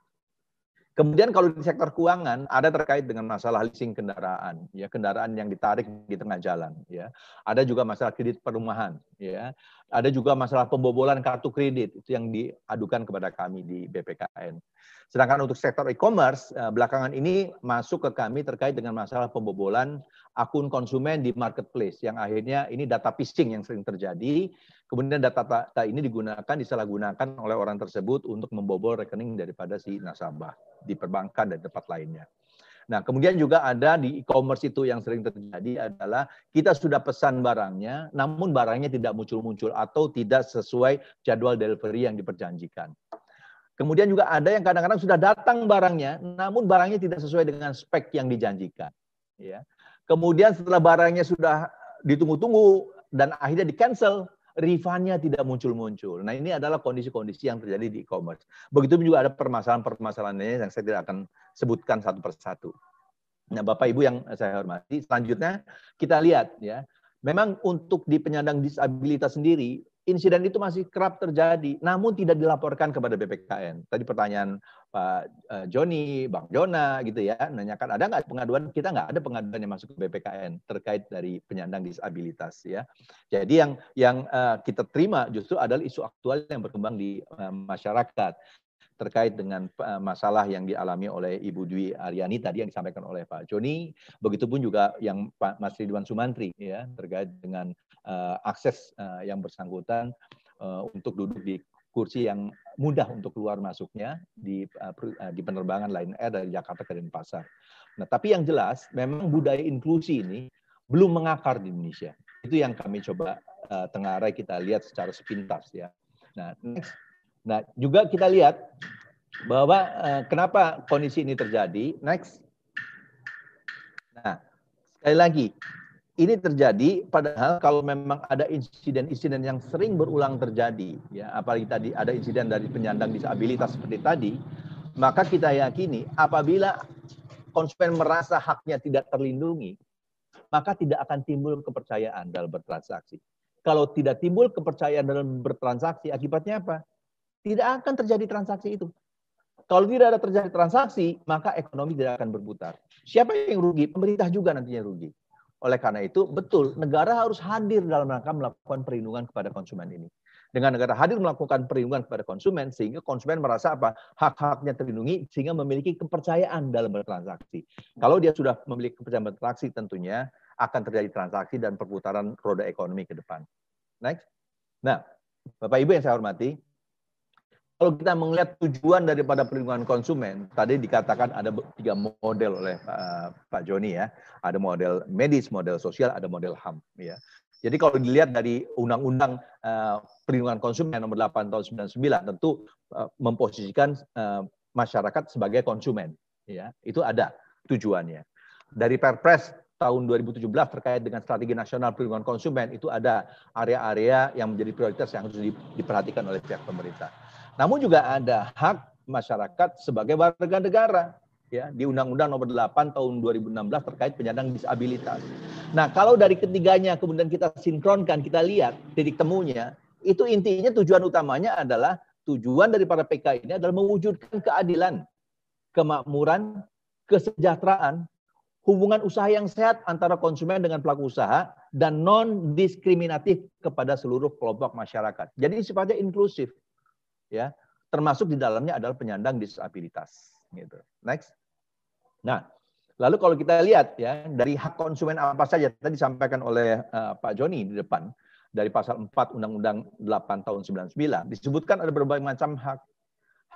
Kemudian kalau di sektor keuangan ada terkait dengan masalah leasing kendaraan, ya kendaraan yang ditarik di tengah jalan, ya. Ada juga masalah kredit perumahan, ya. Ada juga masalah pembobolan kartu kredit itu yang diadukan kepada kami di BPKN. Sedangkan untuk sektor e-commerce eh, belakangan ini masuk ke kami terkait dengan masalah pembobolan akun konsumen di marketplace yang akhirnya ini data phishing yang sering terjadi. Kemudian data-data ini digunakan disalahgunakan oleh orang tersebut untuk membobol rekening daripada si nasabah di perbankan dan tempat lainnya. Nah, kemudian juga ada di e-commerce itu yang sering terjadi adalah kita sudah pesan barangnya, namun barangnya tidak muncul-muncul atau tidak sesuai jadwal delivery yang diperjanjikan. Kemudian juga ada yang kadang-kadang sudah datang barangnya, namun barangnya tidak sesuai dengan spek yang dijanjikan. Ya. Kemudian setelah barangnya sudah ditunggu-tunggu dan akhirnya di cancel, refundnya tidak muncul-muncul. Nah ini adalah kondisi-kondisi yang terjadi di e-commerce. Begitu juga ada permasalahan-permasalahan lainnya yang saya tidak akan sebutkan satu persatu. Nah Bapak Ibu yang saya hormati, selanjutnya kita lihat ya, memang untuk di penyandang disabilitas sendiri insiden itu masih kerap terjadi, namun tidak dilaporkan kepada BPKN. Tadi pertanyaan Pak eh, Joni, Bang Jona gitu ya, nanyakan ada nggak pengaduan? Kita nggak ada pengaduan yang masuk ke BPKN terkait dari penyandang disabilitas ya. Jadi yang yang uh, kita terima justru adalah isu aktual yang berkembang di uh, masyarakat terkait dengan masalah yang dialami oleh Ibu Dwi Aryani tadi yang disampaikan oleh Pak Joni, begitupun juga yang Pak Mas Ridwan Sumantri ya terkait dengan akses yang bersangkutan untuk duduk di kursi yang mudah untuk keluar masuknya di uh, di penerbangan Lion Air dari Jakarta ke Denpasar. Nah, tapi yang jelas memang budaya inklusi ini belum mengakar di Indonesia. Itu yang kami coba uh, tengarai kita lihat secara sepintas ya. Nah, next. Nah, juga kita lihat bahwa uh, kenapa kondisi ini terjadi. Next. Nah, sekali lagi ini terjadi padahal kalau memang ada insiden-insiden yang sering berulang terjadi ya apalagi tadi ada insiden dari penyandang disabilitas seperti tadi maka kita yakini apabila konsumen merasa haknya tidak terlindungi maka tidak akan timbul kepercayaan dalam bertransaksi. Kalau tidak timbul kepercayaan dalam bertransaksi akibatnya apa? Tidak akan terjadi transaksi itu. Kalau tidak ada terjadi transaksi maka ekonomi tidak akan berputar. Siapa yang rugi? Pemerintah juga nantinya rugi oleh karena itu, betul, negara harus hadir dalam rangka melakukan perlindungan kepada konsumen ini. Dengan negara hadir melakukan perlindungan kepada konsumen, sehingga konsumen merasa apa? Hak-haknya terlindungi, sehingga memiliki kepercayaan dalam bertransaksi. Kalau dia sudah memiliki kepercayaan bertransaksi, tentunya akan terjadi transaksi dan perputaran roda ekonomi ke depan. Next. Nah, Bapak Ibu yang saya hormati, kalau kita melihat tujuan daripada perlindungan konsumen, tadi dikatakan ada tiga model oleh Pak, Pak Joni ya. Ada model medis, model sosial, ada model HAM ya. Jadi kalau dilihat dari Undang-Undang uh, Perlindungan Konsumen nomor 8 tahun 99 tentu uh, memposisikan uh, masyarakat sebagai konsumen ya. Itu ada tujuannya. Dari Perpres tahun 2017 terkait dengan strategi nasional perlindungan konsumen itu ada area-area yang menjadi prioritas yang harus diperhatikan oleh pihak pemerintah. Namun juga ada hak masyarakat sebagai warga negara ya di Undang-Undang Nomor 8 Tahun 2016 terkait penyandang disabilitas. Nah, kalau dari ketiganya kemudian kita sinkronkan, kita lihat titik temunya, itu intinya tujuan utamanya adalah tujuan daripada PK ini adalah mewujudkan keadilan, kemakmuran, kesejahteraan, hubungan usaha yang sehat antara konsumen dengan pelaku usaha dan non diskriminatif kepada seluruh kelompok masyarakat. Jadi sifatnya inklusif ya. Termasuk di dalamnya adalah penyandang disabilitas gitu. Next. Nah Lalu kalau kita lihat ya dari hak konsumen apa saja tadi disampaikan oleh uh, Pak Joni di depan dari pasal 4 Undang-Undang 8 tahun 99 disebutkan ada berbagai macam hak.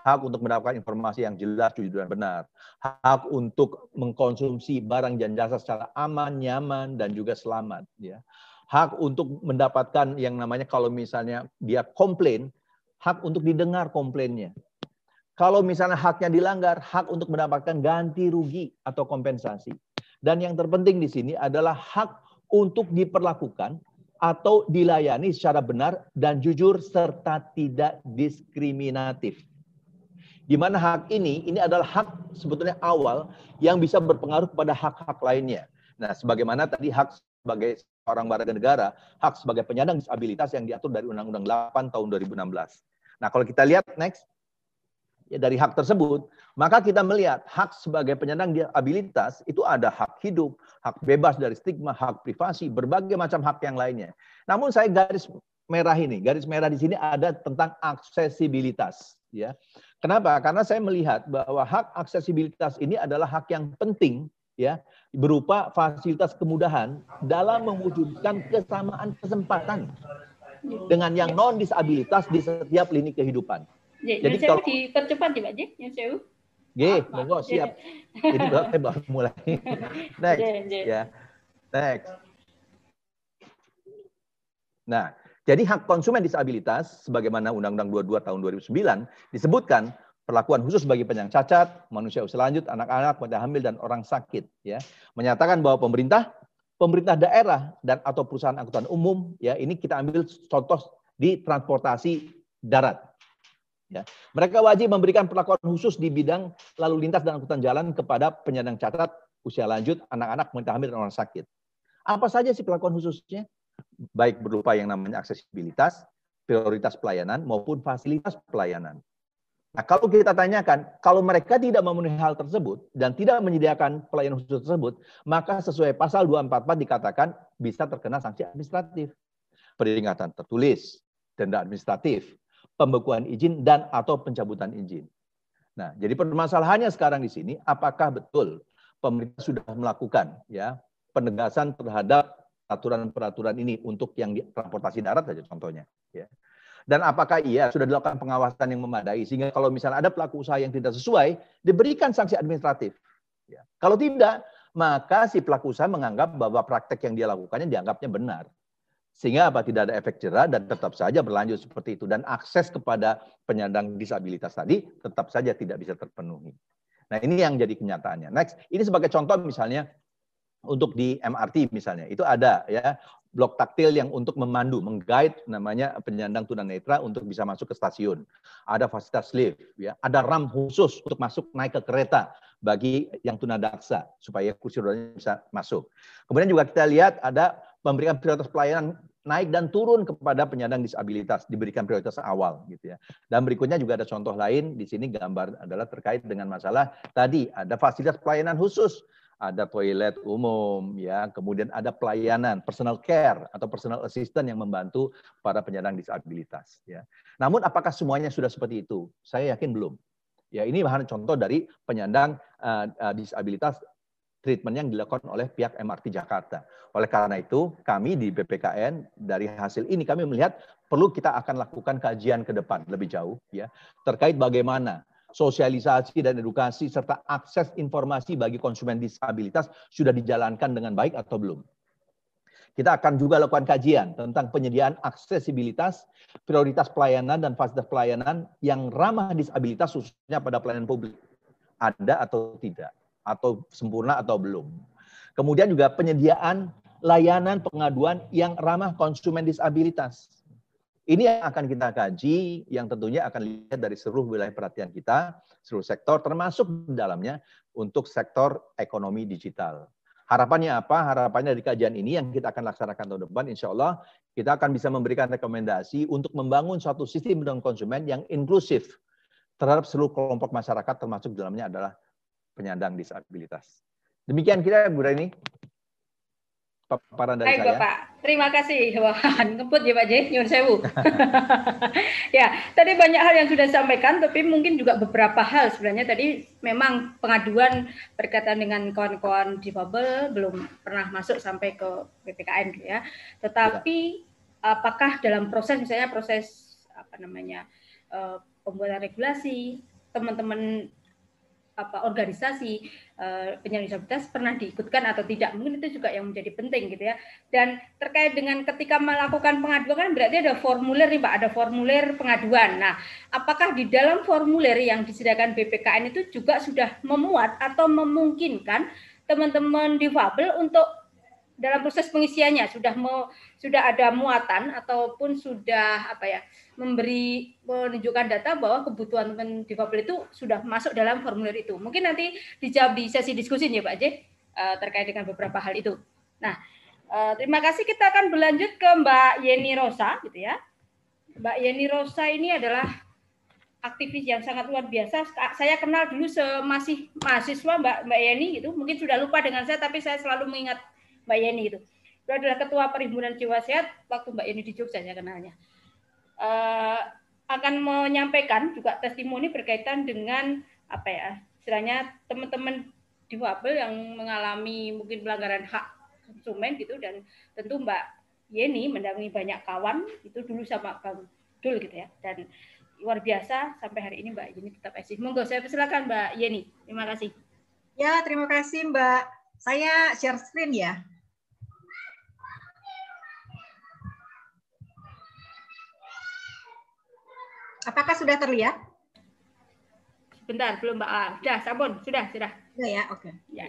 Hak untuk mendapatkan informasi yang jelas, jujur dan benar, hak untuk mengkonsumsi barang dan jasa secara aman, nyaman dan juga selamat ya. Hak untuk mendapatkan yang namanya kalau misalnya dia komplain, hak untuk didengar komplainnya. Kalau misalnya haknya dilanggar, hak untuk mendapatkan ganti rugi atau kompensasi. Dan yang terpenting di sini adalah hak untuk diperlakukan atau dilayani secara benar dan jujur serta tidak diskriminatif. Di mana hak ini, ini adalah hak sebetulnya awal yang bisa berpengaruh kepada hak-hak lainnya. Nah, sebagaimana tadi hak sebagai orang warga negara, hak sebagai penyandang disabilitas yang diatur dari Undang-Undang 8 tahun 2016. Nah, kalau kita lihat next, ya, dari hak tersebut, maka kita melihat hak sebagai penyandang disabilitas itu ada hak hidup, hak bebas dari stigma, hak privasi, berbagai macam hak yang lainnya. Namun saya garis merah ini, garis merah di sini ada tentang aksesibilitas, ya. Kenapa? Karena saya melihat bahwa hak aksesibilitas ini adalah hak yang penting ya berupa fasilitas kemudahan dalam mewujudkan kesamaan kesempatan dengan yang non disabilitas di setiap lini kehidupan. Jadi kalau dipercepat ya Pak J, yang sewu. G, monggo siap. Ini baru saya baru mulai. *laughs* Next, ya. Next. Nah, jadi hak konsumen disabilitas sebagaimana Undang-Undang 22 tahun 2009 disebutkan perlakuan khusus bagi penyandang cacat, manusia usia lanjut, anak-anak, wanita hamil dan orang sakit ya. Menyatakan bahwa pemerintah pemerintah daerah dan atau perusahaan angkutan umum ya ini kita ambil contoh di transportasi darat Ya. Mereka wajib memberikan perlakuan khusus di bidang lalu lintas dan angkutan jalan kepada penyandang cacat, usia lanjut, anak-anak, wanita hamil, dan orang sakit. Apa saja sih perlakuan khususnya? Baik berupa yang namanya aksesibilitas, prioritas pelayanan, maupun fasilitas pelayanan. Nah, kalau kita tanyakan, kalau mereka tidak memenuhi hal tersebut dan tidak menyediakan pelayanan khusus tersebut, maka sesuai pasal 244 dikatakan bisa terkena sanksi administratif. Peringatan tertulis, denda administratif, pembekuan izin dan atau pencabutan izin. Nah, jadi permasalahannya sekarang di sini apakah betul pemerintah sudah melakukan ya penegasan terhadap aturan-peraturan ini untuk yang di transportasi darat saja contohnya ya. Dan apakah iya sudah dilakukan pengawasan yang memadai sehingga kalau misalnya ada pelaku usaha yang tidak sesuai diberikan sanksi administratif. Ya. Kalau tidak, maka si pelaku usaha menganggap bahwa praktek yang dia lakukannya dianggapnya benar. Sehingga apa tidak ada efek jerah dan tetap saja berlanjut seperti itu dan akses kepada penyandang disabilitas tadi tetap saja tidak bisa terpenuhi. Nah, ini yang jadi kenyataannya. Next, ini sebagai contoh misalnya untuk di MRT misalnya, itu ada ya blok taktil yang untuk memandu, mengguide namanya penyandang tunanetra untuk bisa masuk ke stasiun. Ada fasilitas lift, ya, ada ram khusus untuk masuk naik ke kereta bagi yang tunadaksa supaya kursi rodanya bisa masuk. Kemudian juga kita lihat ada memberikan prioritas pelayanan naik dan turun kepada penyandang disabilitas diberikan prioritas awal gitu ya. Dan berikutnya juga ada contoh lain di sini gambar adalah terkait dengan masalah tadi ada fasilitas pelayanan khusus, ada toilet umum ya, kemudian ada pelayanan personal care atau personal assistant yang membantu para penyandang disabilitas ya. Namun apakah semuanya sudah seperti itu? Saya yakin belum. Ya, ini bahan contoh dari penyandang uh, uh, disabilitas treatment yang dilakukan oleh pihak MRT Jakarta. Oleh karena itu, kami di BPKN dari hasil ini kami melihat perlu kita akan lakukan kajian ke depan lebih jauh ya terkait bagaimana sosialisasi dan edukasi serta akses informasi bagi konsumen disabilitas sudah dijalankan dengan baik atau belum. Kita akan juga lakukan kajian tentang penyediaan aksesibilitas, prioritas pelayanan dan fasilitas pelayanan yang ramah disabilitas khususnya pada pelayanan publik. Ada atau tidak? atau sempurna atau belum. Kemudian juga penyediaan layanan pengaduan yang ramah konsumen disabilitas. Ini yang akan kita kaji, yang tentunya akan lihat dari seluruh wilayah perhatian kita, seluruh sektor, termasuk di dalamnya untuk sektor ekonomi digital. Harapannya apa? Harapannya dari kajian ini yang kita akan laksanakan tahun depan, insya Allah kita akan bisa memberikan rekomendasi untuk membangun suatu sistem dengan konsumen yang inklusif terhadap seluruh kelompok masyarakat, termasuk dalamnya adalah penyandang disabilitas. Demikian kira Bu Reni. Paparan dari Baik, saya. Bapak. Terima kasih. Wah, *laughs* ngebut ya Pak J, nyun sewu. *laughs* ya, tadi banyak hal yang sudah disampaikan, tapi mungkin juga beberapa hal sebenarnya tadi memang pengaduan berkaitan dengan kawan-kawan difabel belum pernah masuk sampai ke PPKN gitu ya. Tetapi ya. apakah dalam proses misalnya proses apa namanya uh, pembuatan regulasi teman-teman apa organisasi penyandang disabilitas pernah diikutkan atau tidak. Mungkin itu juga yang menjadi penting gitu ya. Dan terkait dengan ketika melakukan pengaduan kan berarti ada formulir nih pak ada formulir pengaduan. Nah apakah di dalam formulir yang disediakan BPKN itu juga sudah memuat atau memungkinkan teman-teman difabel untuk dalam proses pengisiannya sudah mau sudah ada muatan ataupun sudah apa ya memberi menunjukkan data bahwa kebutuhan difabel itu sudah masuk dalam formulir itu. Mungkin nanti dijawab di sesi diskusi ya Pak J uh, terkait dengan beberapa hal itu. Nah, uh, terima kasih kita akan berlanjut ke Mbak Yeni Rosa gitu ya. Mbak Yeni Rosa ini adalah aktivis yang sangat luar biasa. Saya kenal dulu masih mahasiswa Mbak Mbak Yeni gitu. Mungkin sudah lupa dengan saya tapi saya selalu mengingat Mbak Yeni itu. Itu adalah ketua Perhimpunan Jiwa Sehat waktu Mbak Yeni di Jogja saya kenalnya uh, akan menyampaikan juga testimoni berkaitan dengan apa ya istilahnya teman-teman difabel yang mengalami mungkin pelanggaran hak konsumen gitu dan tentu Mbak Yeni mendampingi banyak kawan itu dulu sama Bang Dul gitu ya dan luar biasa sampai hari ini Mbak Yeni tetap eksis. Monggo saya persilakan Mbak Yeni. Terima kasih. Ya, terima kasih Mbak. Saya share screen ya. Apakah sudah terlihat? Sebentar, belum Mbak. Ah, sudah, sabun. Sudah, sudah. Sudah ya, oke. Okay. Ya.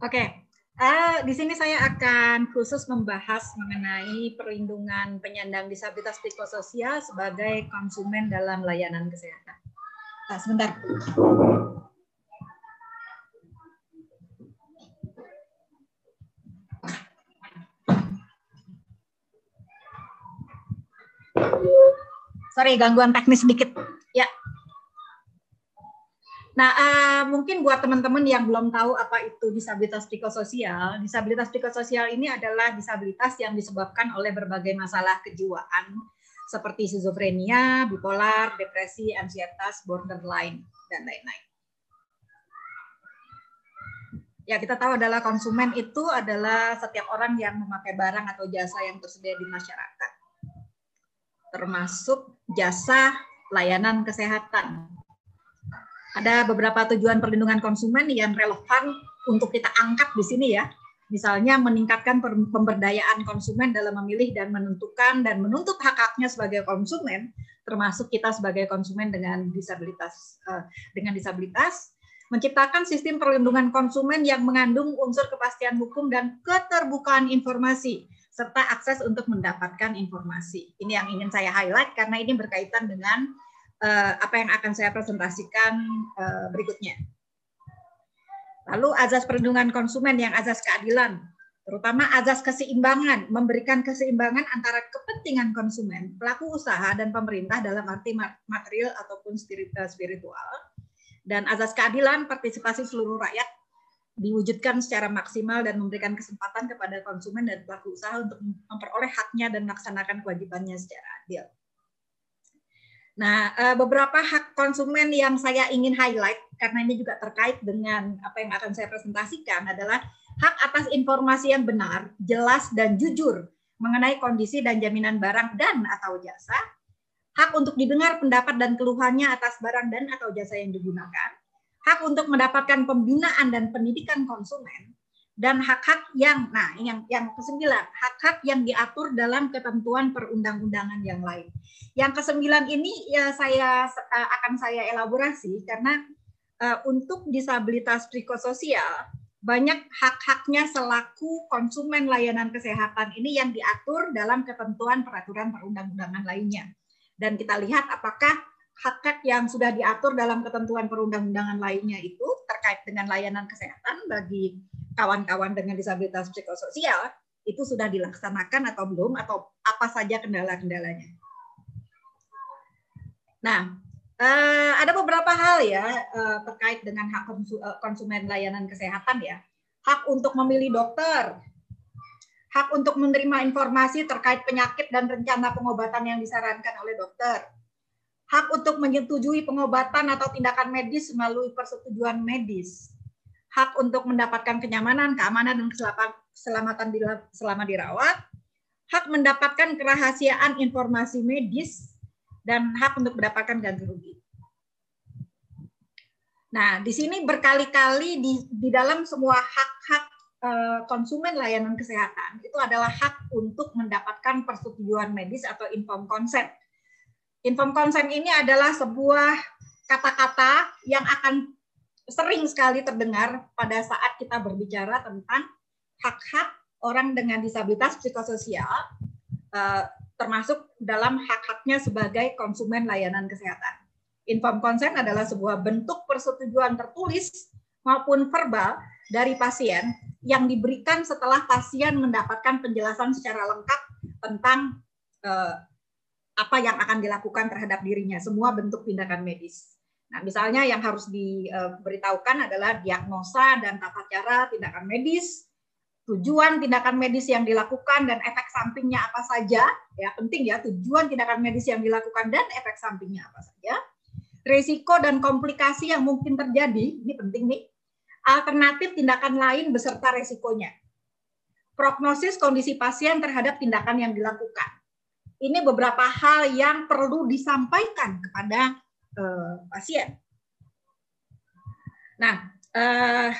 Oke, okay. uh, di sini saya akan khusus membahas mengenai perlindungan penyandang disabilitas psikososial sebagai konsumen dalam layanan kesehatan. Nah, sebentar. Sorry, gangguan teknis sedikit. Ya. Nah, uh, mungkin buat teman-teman yang belum tahu apa itu disabilitas psikososial, disabilitas psikososial ini adalah disabilitas yang disebabkan oleh berbagai masalah kejiwaan seperti skizofrenia, bipolar, depresi, ansietas, borderline, dan lain-lain. Ya, kita tahu adalah konsumen itu adalah setiap orang yang memakai barang atau jasa yang tersedia di masyarakat termasuk jasa layanan kesehatan. Ada beberapa tujuan perlindungan konsumen yang relevan untuk kita angkat di sini ya. Misalnya meningkatkan pemberdayaan konsumen dalam memilih dan menentukan dan menuntut hak-haknya sebagai konsumen, termasuk kita sebagai konsumen dengan disabilitas eh, dengan disabilitas, menciptakan sistem perlindungan konsumen yang mengandung unsur kepastian hukum dan keterbukaan informasi serta akses untuk mendapatkan informasi. Ini yang ingin saya highlight karena ini berkaitan dengan uh, apa yang akan saya presentasikan uh, berikutnya. Lalu azas perlindungan konsumen yang azas keadilan, terutama azas keseimbangan, memberikan keseimbangan antara kepentingan konsumen, pelaku usaha, dan pemerintah dalam arti material ataupun spiritual, dan azas keadilan partisipasi seluruh rakyat diwujudkan secara maksimal dan memberikan kesempatan kepada konsumen dan pelaku usaha untuk memperoleh haknya dan melaksanakan kewajibannya secara adil. Nah, eh, beberapa hak konsumen yang saya ingin highlight karena ini juga terkait dengan apa yang akan saya presentasikan adalah hak atas informasi yang benar, jelas dan jujur mengenai kondisi dan jaminan barang dan atau jasa, hak untuk didengar pendapat dan keluhannya atas barang dan atau jasa yang digunakan, hak untuk mendapatkan pembinaan dan pendidikan konsumen, dan hak-hak yang, nah yang yang kesembilan, hak-hak yang diatur dalam ketentuan perundang-undangan yang lain. Yang kesembilan ini ya saya uh, akan saya elaborasi karena uh, untuk disabilitas psikososial banyak hak-haknya selaku konsumen layanan kesehatan ini yang diatur dalam ketentuan peraturan perundang-undangan lainnya. Dan kita lihat apakah hak-hak yang sudah diatur dalam ketentuan perundang-undangan lainnya itu terkait dengan layanan kesehatan bagi kawan-kawan dengan disabilitas psikososial itu sudah dilaksanakan atau belum atau apa saja kendala-kendalanya. Nah, Uh, ada beberapa hal ya uh, terkait dengan hak konsumen layanan kesehatan ya. Hak untuk memilih dokter, hak untuk menerima informasi terkait penyakit dan rencana pengobatan yang disarankan oleh dokter, hak untuk menyetujui pengobatan atau tindakan medis melalui persetujuan medis, hak untuk mendapatkan kenyamanan, keamanan, dan keselamatan selama dirawat, hak mendapatkan kerahasiaan informasi medis, dan hak untuk mendapatkan ganti rugi. Nah, di sini berkali-kali di, di dalam semua hak-hak uh, konsumen layanan kesehatan itu adalah hak untuk mendapatkan persetujuan medis atau inform consent. Inform consent ini adalah sebuah kata-kata yang akan sering sekali terdengar pada saat kita berbicara tentang hak-hak orang dengan disabilitas psikososial uh, termasuk dalam hak-haknya sebagai konsumen layanan kesehatan. Inform consent adalah sebuah bentuk persetujuan tertulis maupun verbal dari pasien yang diberikan setelah pasien mendapatkan penjelasan secara lengkap tentang eh, apa yang akan dilakukan terhadap dirinya, semua bentuk tindakan medis. Nah, misalnya yang harus diberitahukan adalah diagnosa dan tata cara tindakan medis, tujuan tindakan medis yang dilakukan dan efek sampingnya apa saja. Ya penting ya tujuan tindakan medis yang dilakukan dan efek sampingnya apa saja. Risiko dan komplikasi yang mungkin terjadi ini penting nih alternatif tindakan lain beserta resikonya prognosis kondisi pasien terhadap tindakan yang dilakukan ini beberapa hal yang perlu disampaikan kepada uh, pasien nah uh,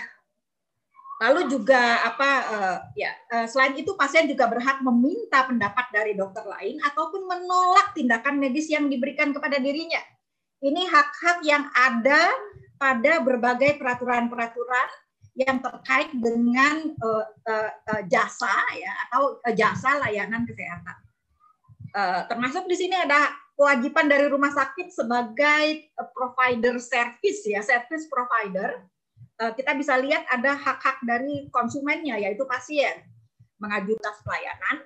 Lalu juga apa uh, ya uh, selain itu pasien juga berhak meminta pendapat dari dokter lain ataupun menolak tindakan medis yang diberikan kepada dirinya. Ini hak-hak yang ada pada berbagai peraturan-peraturan yang terkait dengan uh, uh, uh, jasa ya atau jasa layanan kesehatan. Uh, termasuk di sini ada kewajiban dari rumah sakit sebagai provider service ya, service provider. Eh, kita bisa lihat ada hak-hak dari konsumennya yaitu pasien. Mengajukan pelayanan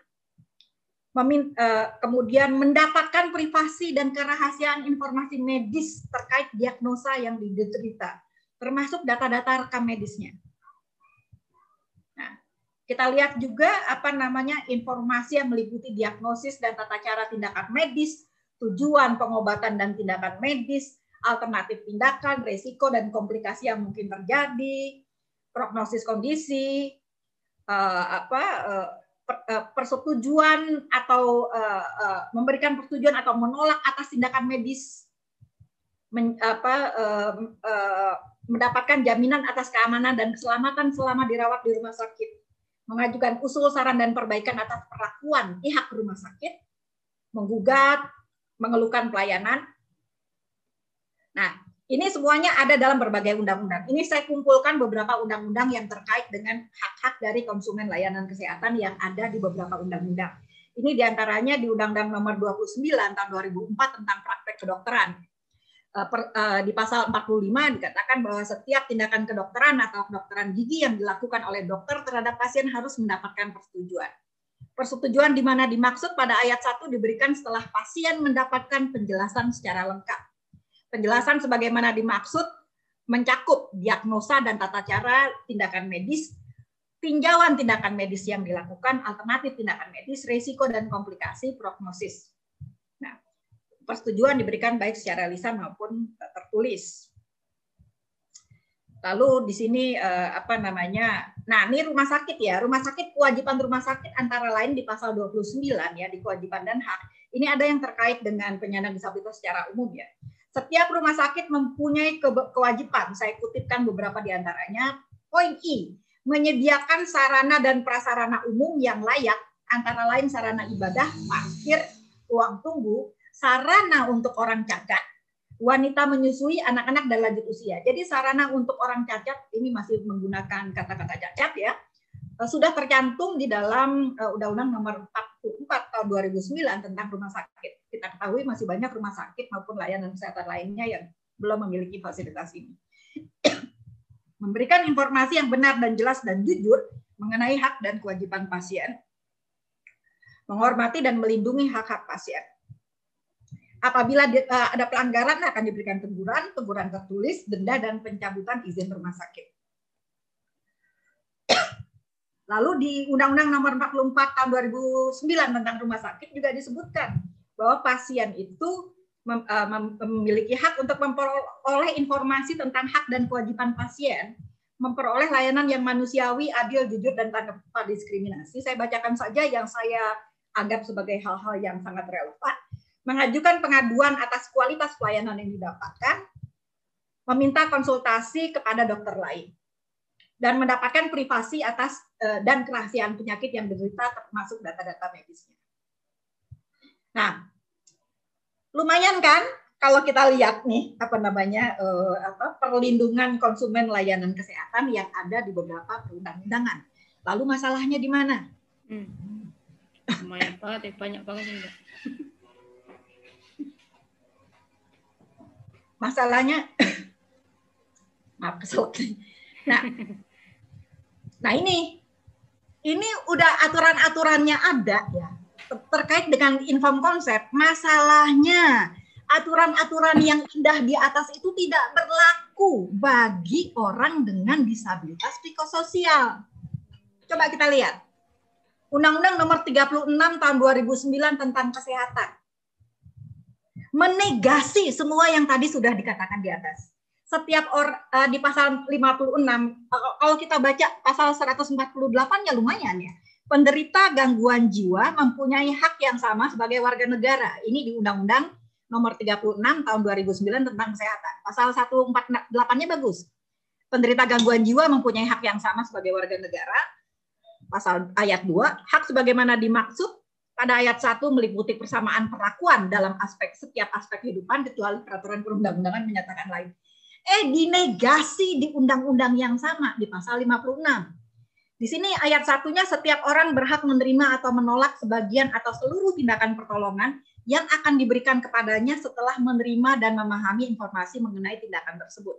eh, kemudian mendapatkan privasi dan kerahasiaan informasi medis terkait diagnosa yang diderita. Termasuk data-data rekam medisnya. Kita lihat juga apa namanya informasi yang meliputi diagnosis dan tata cara tindakan medis, tujuan pengobatan dan tindakan medis, alternatif tindakan, resiko dan komplikasi yang mungkin terjadi, prognosis kondisi, uh, apa per, uh, persetujuan atau memberikan persetujuan atau menolak atas tindakan medis, apa, mendapatkan jaminan atas keamanan dan keselamatan selama dirawat di rumah sakit, mengajukan usul saran dan perbaikan atas perlakuan pihak rumah sakit, menggugat, mengeluhkan pelayanan, Nah, ini semuanya ada dalam berbagai undang-undang. Ini saya kumpulkan beberapa undang-undang yang terkait dengan hak-hak dari konsumen layanan kesehatan yang ada di beberapa undang-undang. Ini di antaranya di Undang-Undang Nomor 29 tahun 2004 tentang praktek kedokteran. Eh, eh, di pasal 45 dikatakan bahwa setiap tindakan kedokteran atau kedokteran gigi yang dilakukan oleh dokter terhadap pasien harus mendapatkan persetujuan. Persetujuan di mana dimaksud pada ayat 1 diberikan setelah pasien mendapatkan penjelasan secara lengkap penjelasan sebagaimana dimaksud mencakup diagnosa dan tata cara tindakan medis, tinjauan tindakan medis yang dilakukan, alternatif tindakan medis, risiko dan komplikasi, prognosis. Persetujuan diberikan baik secara lisan maupun eh, tertulis. Lalu di sini eh, apa namanya? Nah, ini rumah sakit ya. Rumah sakit kewajiban rumah sakit antara lain di pasal 29 ya di kewajiban dan hak. Ini ada yang terkait dengan penyandang disabilitas secara umum ya. Setiap rumah sakit mempunyai kewajiban, saya kutipkan beberapa di antaranya. Poin I, menyediakan sarana dan prasarana umum yang layak, antara lain sarana ibadah, parkir, ruang tunggu, sarana untuk orang cacat, wanita menyusui, anak-anak dan lanjut usia. Jadi sarana untuk orang cacat ini masih menggunakan kata-kata cacat ya. Eh, sudah tercantum di dalam eh, Undang-Undang Nomor 44 tahun 2009 tentang rumah sakit kita ketahui masih banyak rumah sakit maupun layanan kesehatan lainnya yang belum memiliki fasilitas ini. *clears throat* Memberikan informasi yang benar dan jelas dan jujur mengenai hak dan kewajiban pasien, menghormati dan melindungi hak-hak pasien. Apabila uh, ada pelanggaran akan diberikan teguran, teguran tertulis, denda dan pencabutan izin rumah sakit. *coughs* Lalu di Undang-Undang Nomor 44 Tahun 2009 tentang rumah sakit juga disebutkan bahwa pasien itu uh, memiliki hak untuk memperoleh informasi tentang hak dan kewajiban pasien, memperoleh layanan yang manusiawi, adil, jujur, dan tanpa diskriminasi. Saya bacakan saja yang saya anggap sebagai hal-hal yang sangat relevan mengajukan pengaduan atas kualitas pelayanan yang didapatkan, meminta konsultasi kepada dokter lain, dan mendapatkan privasi atas eh, dan kerahasiaan penyakit yang diderita termasuk data-data medisnya. Nah, lumayan kan kalau kita lihat nih apa namanya eh, apa perlindungan konsumen layanan kesehatan yang ada di beberapa perundang-undangan. Lalu masalahnya di mana? Hmm. Lumayan banget ya, banyak banget. Masalahnya maaf *laughs* kesel nah nah ini ini udah aturan-aturannya ada ya terkait dengan inform konsep. Masalahnya aturan-aturan yang indah di atas itu tidak berlaku bagi orang dengan disabilitas psikososial. Coba kita lihat. Undang-Undang Nomor 36 Tahun 2009 tentang Kesehatan menegasi semua yang tadi sudah dikatakan di atas. Setiap or, uh, di pasal 56, uh, kalau kita baca pasal 148 ya lumayan ya. Penderita gangguan jiwa mempunyai hak yang sama sebagai warga negara. Ini di Undang-Undang nomor 36 tahun 2009 tentang kesehatan. Pasal 148-nya bagus. Penderita gangguan jiwa mempunyai hak yang sama sebagai warga negara. Pasal ayat 2, hak sebagaimana dimaksud pada ayat 1 meliputi persamaan perlakuan dalam aspek setiap aspek kehidupan kecuali peraturan perundang-undangan menyatakan lain. Eh dinegasi di undang-undang yang sama di pasal 56. Di sini ayat satunya setiap orang berhak menerima atau menolak sebagian atau seluruh tindakan pertolongan yang akan diberikan kepadanya setelah menerima dan memahami informasi mengenai tindakan tersebut.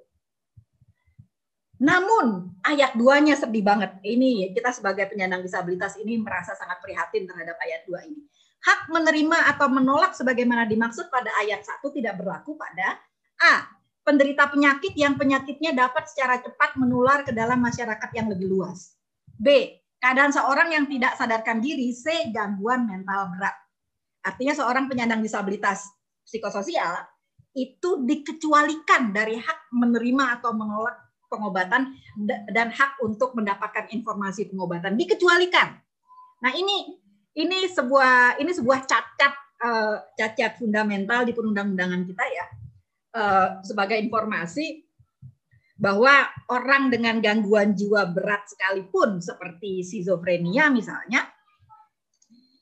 Namun ayat 2-nya sedih banget. Ini kita sebagai penyandang disabilitas ini merasa sangat prihatin terhadap ayat 2 ini. Hak menerima atau menolak sebagaimana dimaksud pada ayat 1 tidak berlaku pada A. Penderita penyakit yang penyakitnya dapat secara cepat menular ke dalam masyarakat yang lebih luas. B. Keadaan seorang yang tidak sadarkan diri. C. Gangguan mental berat. Artinya seorang penyandang disabilitas psikososial itu dikecualikan dari hak menerima atau menolak pengobatan dan hak untuk mendapatkan informasi pengobatan dikecualikan. Nah ini ini sebuah ini sebuah cacat uh, cacat fundamental di perundang-undangan kita ya uh, sebagai informasi bahwa orang dengan gangguan jiwa berat sekalipun seperti skizofrenia misalnya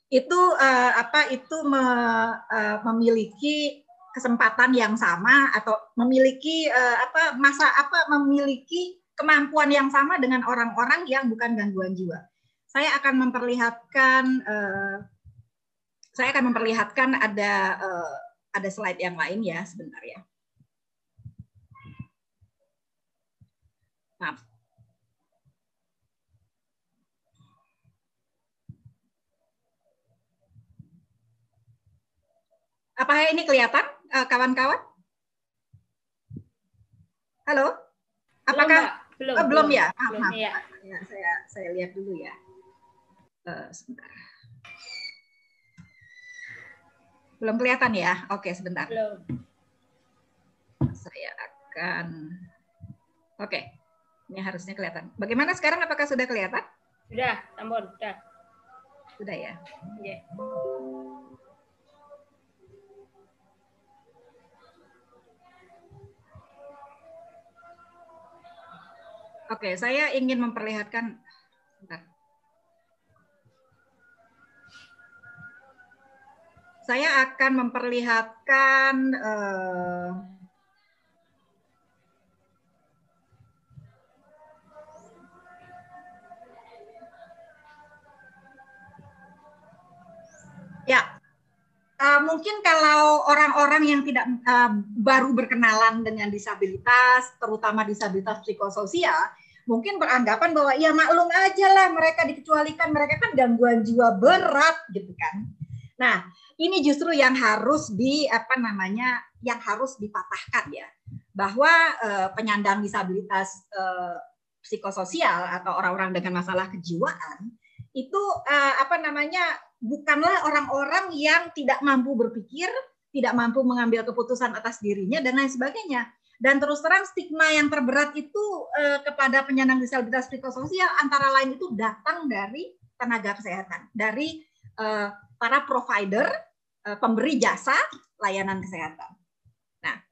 itu uh, apa itu me, memiliki kesempatan yang sama atau memiliki uh, apa masa apa memiliki kemampuan yang sama dengan orang-orang yang bukan gangguan jiwa. Saya akan memperlihatkan uh, saya akan memperlihatkan ada uh, ada slide yang lain ya sebentar ya. Maaf. Apa ini kelihatan? Eh, kawan-kawan? Halo? Apakah belum, oh, belum, ya? Ah, belum, maaf. Ya. ya. Saya saya lihat dulu ya. Uh, sebentar. Belum kelihatan ya? Oke, sebentar. Belum. Saya akan Oke. Ini harusnya kelihatan. Bagaimana sekarang apakah sudah kelihatan? Sudah, Tambon, sudah. Sudah ya? Iya. Oke, saya ingin memperlihatkan Bentar. Saya akan memperlihatkan uh, Ya, uh, mungkin kalau orang-orang yang tidak uh, baru berkenalan dengan disabilitas, terutama disabilitas psikososial, mungkin beranggapan bahwa ya maklum aja lah mereka dikecualikan, mereka kan gangguan jiwa berat gitu kan. Nah, ini justru yang harus di apa namanya yang harus dipatahkan ya bahwa uh, penyandang disabilitas uh, psikososial atau orang-orang dengan masalah kejiwaan itu uh, apa namanya bukanlah orang-orang yang tidak mampu berpikir, tidak mampu mengambil keputusan atas dirinya dan lain sebagainya. Dan terus terang stigma yang terberat itu uh, kepada penyandang disabilitas psikososial antara lain itu datang dari tenaga kesehatan, dari uh, para provider, uh, pemberi jasa layanan kesehatan. Nah,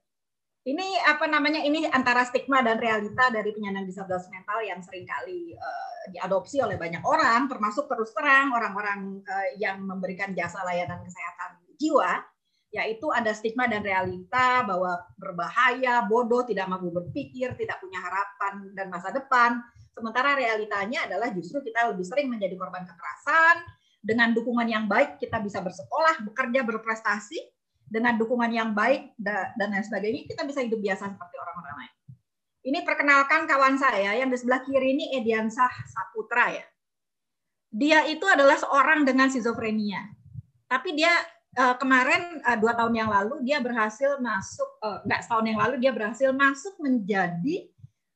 ini apa namanya? Ini antara stigma dan realita dari penyandang disabilitas mental yang sering kali uh, diadopsi oleh banyak orang, termasuk terus terang orang-orang uh, yang memberikan jasa layanan kesehatan jiwa, yaitu ada stigma dan realita bahwa berbahaya, bodoh, tidak mampu berpikir, tidak punya harapan dan masa depan. Sementara realitanya adalah justru kita lebih sering menjadi korban kekerasan, dengan dukungan yang baik kita bisa bersekolah, bekerja, berprestasi. Dengan dukungan yang baik dan lain sebagainya kita bisa hidup biasa seperti orang-orang lain. Ini perkenalkan kawan saya yang di sebelah kiri ini Ediansah Saputra ya. Dia itu adalah seorang dengan schizofrenia. Tapi dia uh, kemarin uh, dua tahun yang lalu dia berhasil masuk uh, enggak setahun yang lalu dia berhasil masuk menjadi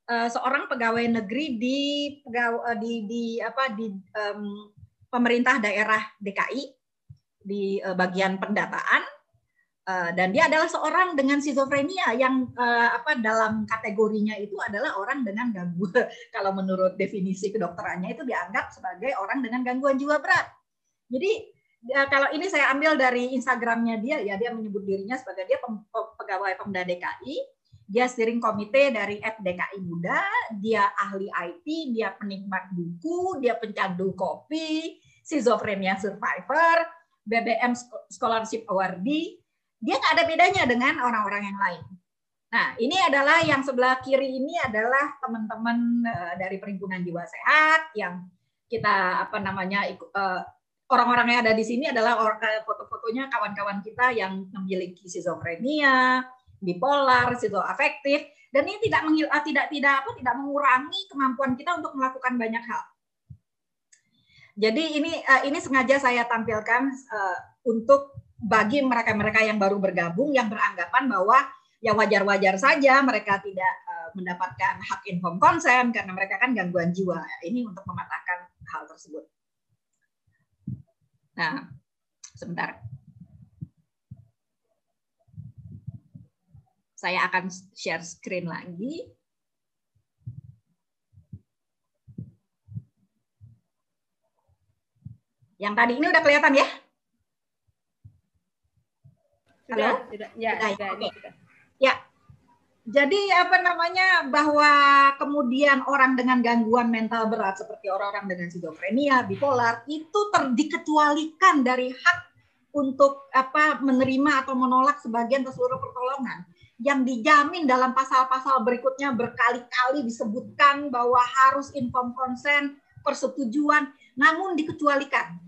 uh, seorang pegawai negeri di pegawai di di apa di um, pemerintah daerah DKI di uh, bagian pendataan uh, dan dia adalah seorang dengan skizofrenia yang uh, apa dalam kategorinya itu adalah orang dengan gangguan *laughs* kalau menurut definisi kedokterannya itu dianggap sebagai orang dengan gangguan jiwa berat. Jadi kalau ini saya ambil dari Instagramnya dia ya dia menyebut dirinya sebagai dia pegawai Pemda DKI dia steering komite dari FDKI Muda, dia ahli IT, dia penikmat buku, dia pencandu kopi, schizophrenia survivor, BBM scholarship awardee, dia nggak ada bedanya dengan orang-orang yang lain. Nah, ini adalah yang sebelah kiri ini adalah teman-teman eh, dari perhimpunan jiwa sehat yang kita apa namanya eh, orang-orang yang ada di sini adalah eh, foto-fotonya kawan-kawan kita yang memiliki schizophrenia, bipolar, afektif, dan ini tidak tidak tidak apa tidak mengurangi kemampuan kita untuk melakukan banyak hal. Jadi ini uh, ini sengaja saya tampilkan untuk bagi mereka-mereka yang baru bergabung yang beranggapan bahwa ya wajar-wajar saja mereka tidak mendapatkan hak inform konsen karena mereka kan gangguan jiwa. Ini untuk mematahkan hal tersebut. Nah, sebentar. Saya akan share screen lagi. Yang tadi ini udah kelihatan ya? Halo? Sudah, ya, sudah, ya, Oke. Okay. Ya. Jadi apa namanya bahwa kemudian orang dengan gangguan mental berat seperti orang-orang dengan skizofrenia, bipolar itu terdikecualikan dari hak untuk apa menerima atau menolak sebagian atau seluruh pertolongan. Yang dijamin dalam pasal-pasal berikutnya berkali-kali disebutkan bahwa harus inform consent, persetujuan, namun dikecualikan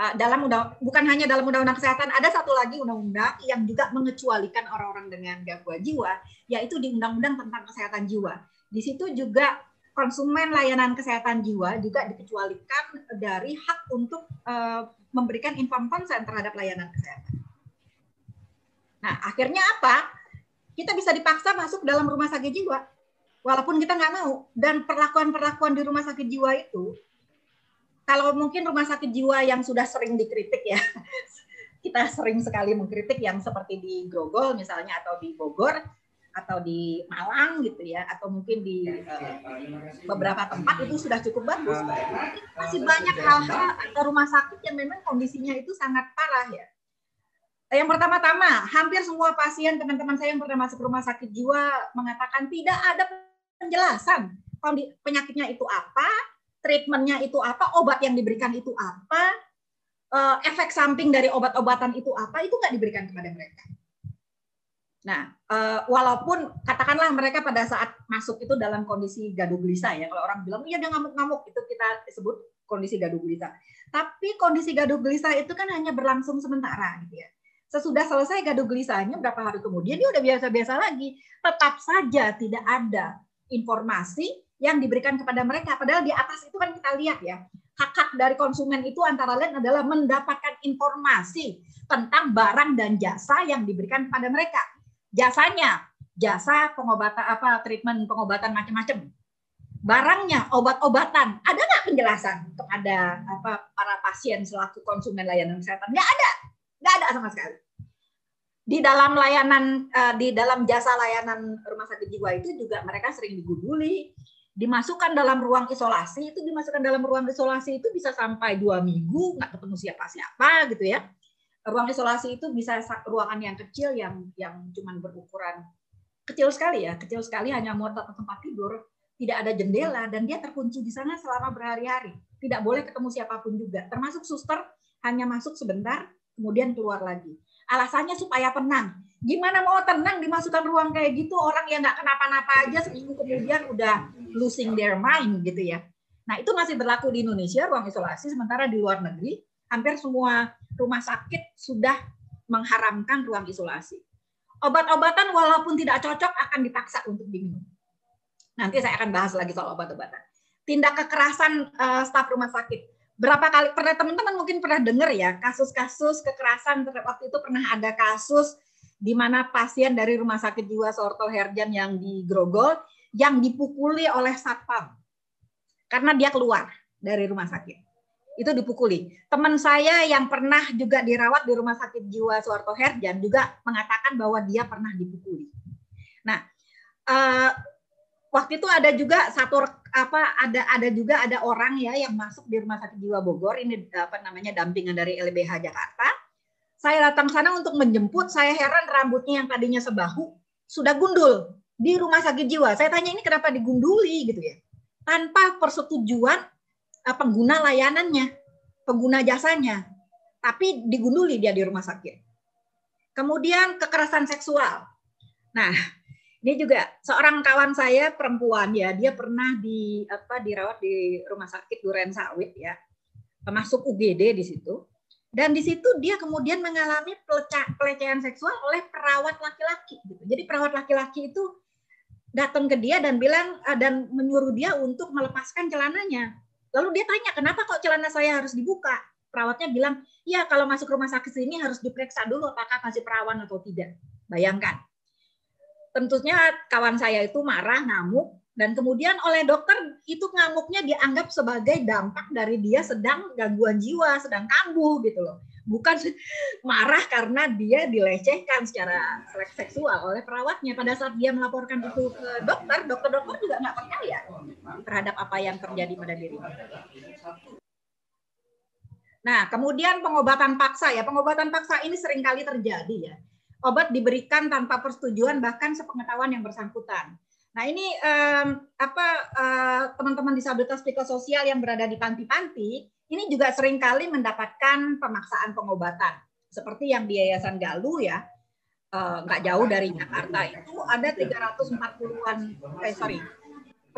Ah, dalam undang bukan hanya dalam undang-undang kesehatan ada satu lagi undang-undang yang juga mengecualikan orang-orang dengan gangguan jiwa yaitu di undang-undang tentang kesehatan jiwa di situ juga konsumen layanan kesehatan jiwa juga dikecualikan dari hak untuk uh, memberikan inform consent terhadap layanan kesehatan. Nah akhirnya apa? Kita bisa dipaksa masuk dalam rumah sakit jiwa walaupun kita nggak mau dan perlakuan-perlakuan di rumah sakit jiwa itu kalau mungkin rumah sakit jiwa yang sudah sering dikritik ya, *laughs* kita sering sekali mengkritik yang seperti di Grogol misalnya atau di Bogor atau di Malang gitu ya, atau mungkin di uh, beberapa tempat itu sudah cukup bagus. Masih banyak hal-hal atau rumah sakit yang memang kondisinya itu sangat parah ya. Yang pertama-tama, hampir semua pasien teman-teman saya yang pernah masuk rumah sakit jiwa mengatakan tidak ada penjelasan penyakitnya itu apa, treatmentnya itu apa, obat yang diberikan itu apa, uh, efek samping dari obat-obatan itu apa, itu nggak diberikan kepada mereka. Nah, uh, walaupun katakanlah mereka pada saat masuk itu dalam kondisi gaduh gelisah ya, kalau orang bilang iya dia ngamuk-ngamuk itu kita sebut kondisi gaduh gelisah. Tapi kondisi gaduh gelisah itu kan hanya berlangsung sementara gitu ya. Sesudah selesai gaduh gelisahnya berapa hari kemudian dia udah biasa-biasa lagi. Tetap saja tidak ada informasi yang diberikan kepada mereka. Padahal di atas itu kan kita lihat ya, hak-hak dari konsumen itu antara lain adalah mendapatkan informasi tentang barang dan jasa yang diberikan kepada mereka. Jasanya, jasa pengobatan apa treatment pengobatan macam-macam. Barangnya, obat-obatan. Ada nggak penjelasan kepada apa para pasien selaku konsumen layanan kesehatan? Nggak ada, nggak ada sama sekali. Di dalam layanan, eh, di dalam jasa layanan rumah sakit jiwa itu juga mereka sering digunduli, dimasukkan dalam ruang isolasi itu dimasukkan dalam ruang isolasi itu bisa sampai dua minggu nggak ketemu siapa siapa gitu ya ruang isolasi itu bisa ruangan yang kecil yang yang cuman berukuran kecil sekali ya, kecil sekali hanya muat tempat tidur, tidak ada jendela dan dia terkunci di sana selama berhari-hari. Tidak boleh ketemu siapa pun juga, termasuk suster hanya masuk sebentar kemudian keluar lagi. Alasannya supaya tenang. Gimana mau tenang dimasukkan ruang kayak gitu orang yang nggak kenapa-napa aja seminggu kemudian udah losing their mind gitu ya. Nah itu masih berlaku di Indonesia ruang isolasi sementara di luar negeri hampir semua rumah sakit sudah mengharamkan ruang isolasi. Obat-obatan walaupun tidak cocok akan dipaksa untuk diminum. Nanti saya akan bahas lagi soal obat-obatan. Tindak kekerasan uh, staf rumah sakit. Berapa kali pernah teman-teman mungkin pernah dengar ya kasus-kasus kekerasan waktu itu pernah ada kasus di mana pasien dari rumah sakit jiwa Sorto Herjan yang di Grogol yang dipukuli oleh satpam karena dia keluar dari rumah sakit itu dipukuli. Teman saya yang pernah juga dirawat di Rumah Sakit Jiwa Suwarto Herjan juga mengatakan bahwa dia pernah dipukuli. Nah, uh, waktu itu ada juga satu apa ada ada juga ada orang ya yang masuk di Rumah Sakit Jiwa Bogor ini apa namanya dampingan dari LBH Jakarta. Saya datang sana untuk menjemput, saya heran rambutnya yang tadinya sebahu sudah gundul di rumah sakit jiwa. Saya tanya ini kenapa digunduli gitu ya? Tanpa persetujuan Eh, pengguna layanannya, pengguna jasanya, tapi digunduli dia di rumah sakit. Kemudian kekerasan seksual. Nah, ini juga seorang kawan saya perempuan ya, dia pernah di apa dirawat di rumah sakit Duren Sawit ya, termasuk UGD di situ. Dan di situ dia kemudian mengalami pelecehan seksual oleh perawat laki-laki. Gitu. Jadi perawat laki-laki itu datang ke dia dan bilang eh, dan menyuruh dia untuk melepaskan celananya. Lalu dia tanya, kenapa kok celana saya harus dibuka? Perawatnya bilang, ya kalau masuk rumah sakit sini harus diperiksa dulu apakah masih perawan atau tidak. Bayangkan. Tentunya kawan saya itu marah, ngamuk, dan kemudian oleh dokter itu ngamuknya dianggap sebagai dampak dari dia sedang gangguan jiwa, sedang kambuh gitu loh. Bukan *laughs* marah karena dia dilecehkan secara seksual oleh perawatnya. Pada saat dia melaporkan itu ke dokter, dokter-dokter juga nggak percaya terhadap apa yang terjadi pada dirinya. Nah, kemudian pengobatan paksa ya. Pengobatan paksa ini sering kali terjadi ya. Obat diberikan tanpa persetujuan bahkan sepengetahuan yang bersangkutan Nah ini um, apa uh, teman-teman disabilitas psikososial yang berada di panti-panti ini juga sering kali mendapatkan pemaksaan pengobatan. Seperti yang di Yayasan Galuh ya uh, nggak jauh dari Jakarta itu ada 340-an eh sorry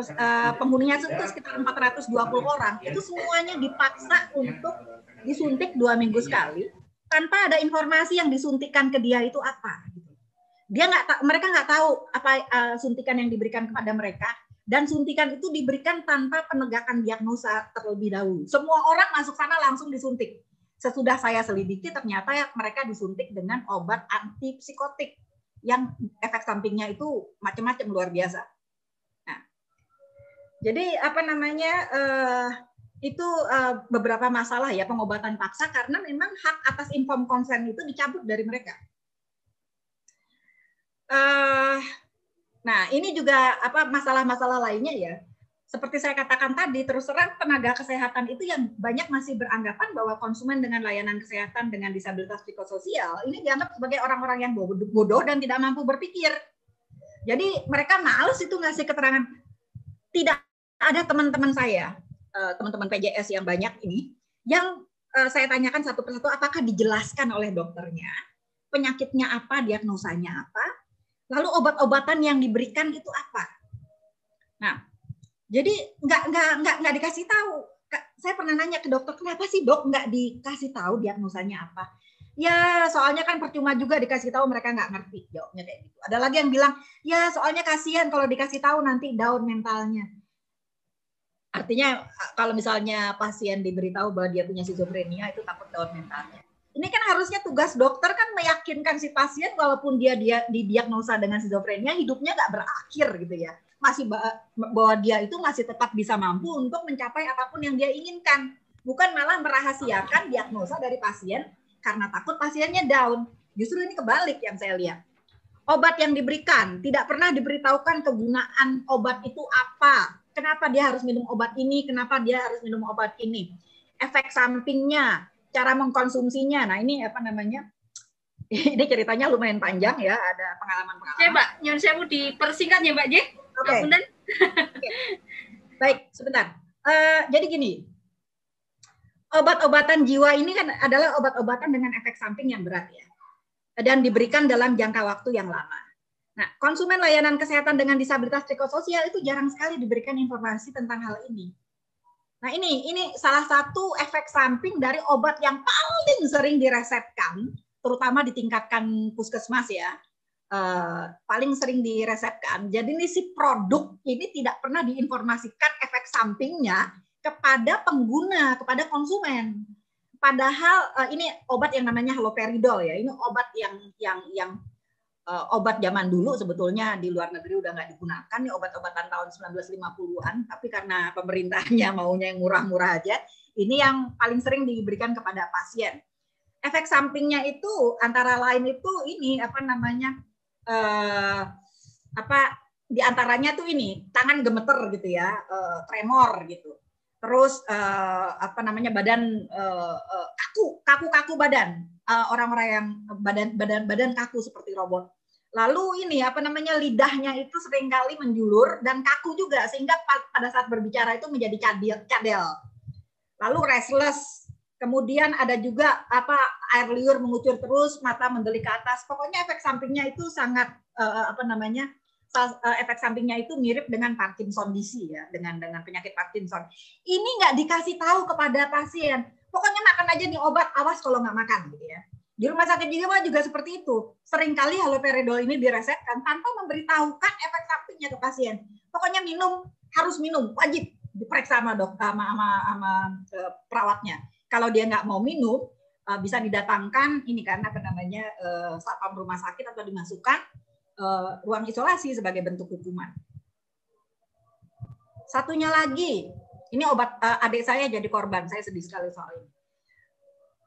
uh, penghuninya itu sekitar 420 orang. Itu semuanya dipaksa untuk disuntik dua minggu sekali tanpa ada informasi yang disuntikan ke dia itu apa dia nggak mereka nggak tahu apa uh, suntikan yang diberikan kepada mereka dan suntikan itu diberikan tanpa penegakan diagnosa terlebih dahulu. Semua orang masuk sana langsung disuntik. Sesudah saya selidiki ternyata ya mereka disuntik dengan obat antipsikotik yang efek sampingnya itu macam-macam luar biasa. Nah, jadi apa namanya uh, itu uh, beberapa masalah ya pengobatan paksa karena memang hak atas inform konsen itu dicabut dari mereka. Uh, nah, ini juga apa masalah-masalah lainnya ya. Seperti saya katakan tadi, terus terang tenaga kesehatan itu yang banyak masih beranggapan bahwa konsumen dengan layanan kesehatan dengan disabilitas psikososial ini dianggap sebagai orang-orang yang bodoh dan tidak mampu berpikir. Jadi mereka males itu ngasih keterangan. Tidak ada teman-teman saya, eh, teman-teman PJS yang banyak ini, yang eh, saya tanyakan satu persatu apakah dijelaskan oleh dokternya, penyakitnya apa, diagnosanya apa, Lalu obat-obatan yang diberikan itu apa? Nah, jadi nggak nggak nggak nggak dikasih tahu. Saya pernah nanya ke dokter, kenapa sih dok nggak dikasih tahu diagnosanya apa? Ya soalnya kan percuma juga dikasih tahu mereka nggak ngerti jawabnya kayak gitu. Ada lagi yang bilang, ya soalnya kasihan kalau dikasih tahu nanti down mentalnya. Artinya kalau misalnya pasien diberitahu bahwa dia punya skizofrenia itu takut gawat mentalnya. Ini kan harusnya tugas dokter kan meyakinkan si pasien walaupun dia dia didiagnosa dengan skizofrenia hidupnya nggak berakhir gitu ya. Masih bahwa dia itu masih tetap bisa mampu untuk mencapai apa pun yang dia inginkan. Bukan malah merahasiakan diagnosa dari pasien karena takut pasiennya down. Justru ini kebalik yang saya lihat. Obat yang diberikan tidak pernah diberitahukan kegunaan obat itu apa, kenapa dia harus minum obat ini, kenapa dia harus minum obat ini, efek sampingnya, cara mengkonsumsinya. Nah ini apa namanya? *laughs* Ini ceritanya lumayan panjang ya, ada pengalaman-pengalaman. Saya Mbak, nyon saya mau dipersingkat ya Mbak J. Oke. Okay. Baik, sebentar. Uh, jadi gini, obat-obatan jiwa ini kan adalah obat-obatan dengan efek samping yang berat ya, dan diberikan dalam jangka waktu yang lama. Nah, konsumen layanan kesehatan dengan disabilitas psikososial itu jarang sekali diberikan informasi tentang hal ini. Nah, ini ini salah satu efek samping dari obat yang paling sering diresepkan, terutama di tingkatkan puskesmas ya. Uh, paling sering diresepkan. Jadi ini si produk ini tidak pernah diinformasikan efek sampingnya kepada pengguna, kepada konsumen. Padahal uh, ini obat yang namanya haloperidol ya. Ini obat yang yang yang uh, obat zaman dulu sebetulnya di luar negeri udah nggak digunakan nih obat-obatan tahun 1950-an tapi karena pemerintahnya *laughs* maunya yang murah-murah aja ini yang paling sering diberikan kepada pasien. Efek sampingnya itu antara lain itu ini apa namanya uh, apa di antaranya tuh ini tangan gemeter gitu ya uh, tremor gitu. Terus uh, apa namanya badan uh, kaku kaku kaku badan orang-orang uh, yang badan badan badan kaku seperti robot lalu ini apa namanya lidahnya itu sering kali menjulur dan kaku juga sehingga pada saat berbicara itu menjadi cadel cadel lalu restless kemudian ada juga apa air liur mengucur terus mata mendelik ke atas pokoknya efek sampingnya itu sangat uh, apa namanya Eh, efek sampingnya itu mirip dengan Parkinson disease ya, dengan dengan penyakit Parkinson. Ini nggak dikasih tahu kepada pasien. Pokoknya makan aja nih obat, awas kalau nggak makan gitu ya. Di rumah sakit jiwa juga seperti itu. Seringkali haloperidol ini diresepkan tanpa memberitahukan efek sampingnya ke pasien. Pokoknya minum, harus minum, wajib diperiksa sama dok sama sama, sama uh, perawatnya. Kalau dia nggak mau minum, uh, bisa didatangkan ini kan apa namanya uh, satpam rumah sakit atau dimasukkan ruang isolasi sebagai bentuk hukuman. Satunya lagi, ini obat uh, adik saya jadi korban, saya sedih sekali soal ini.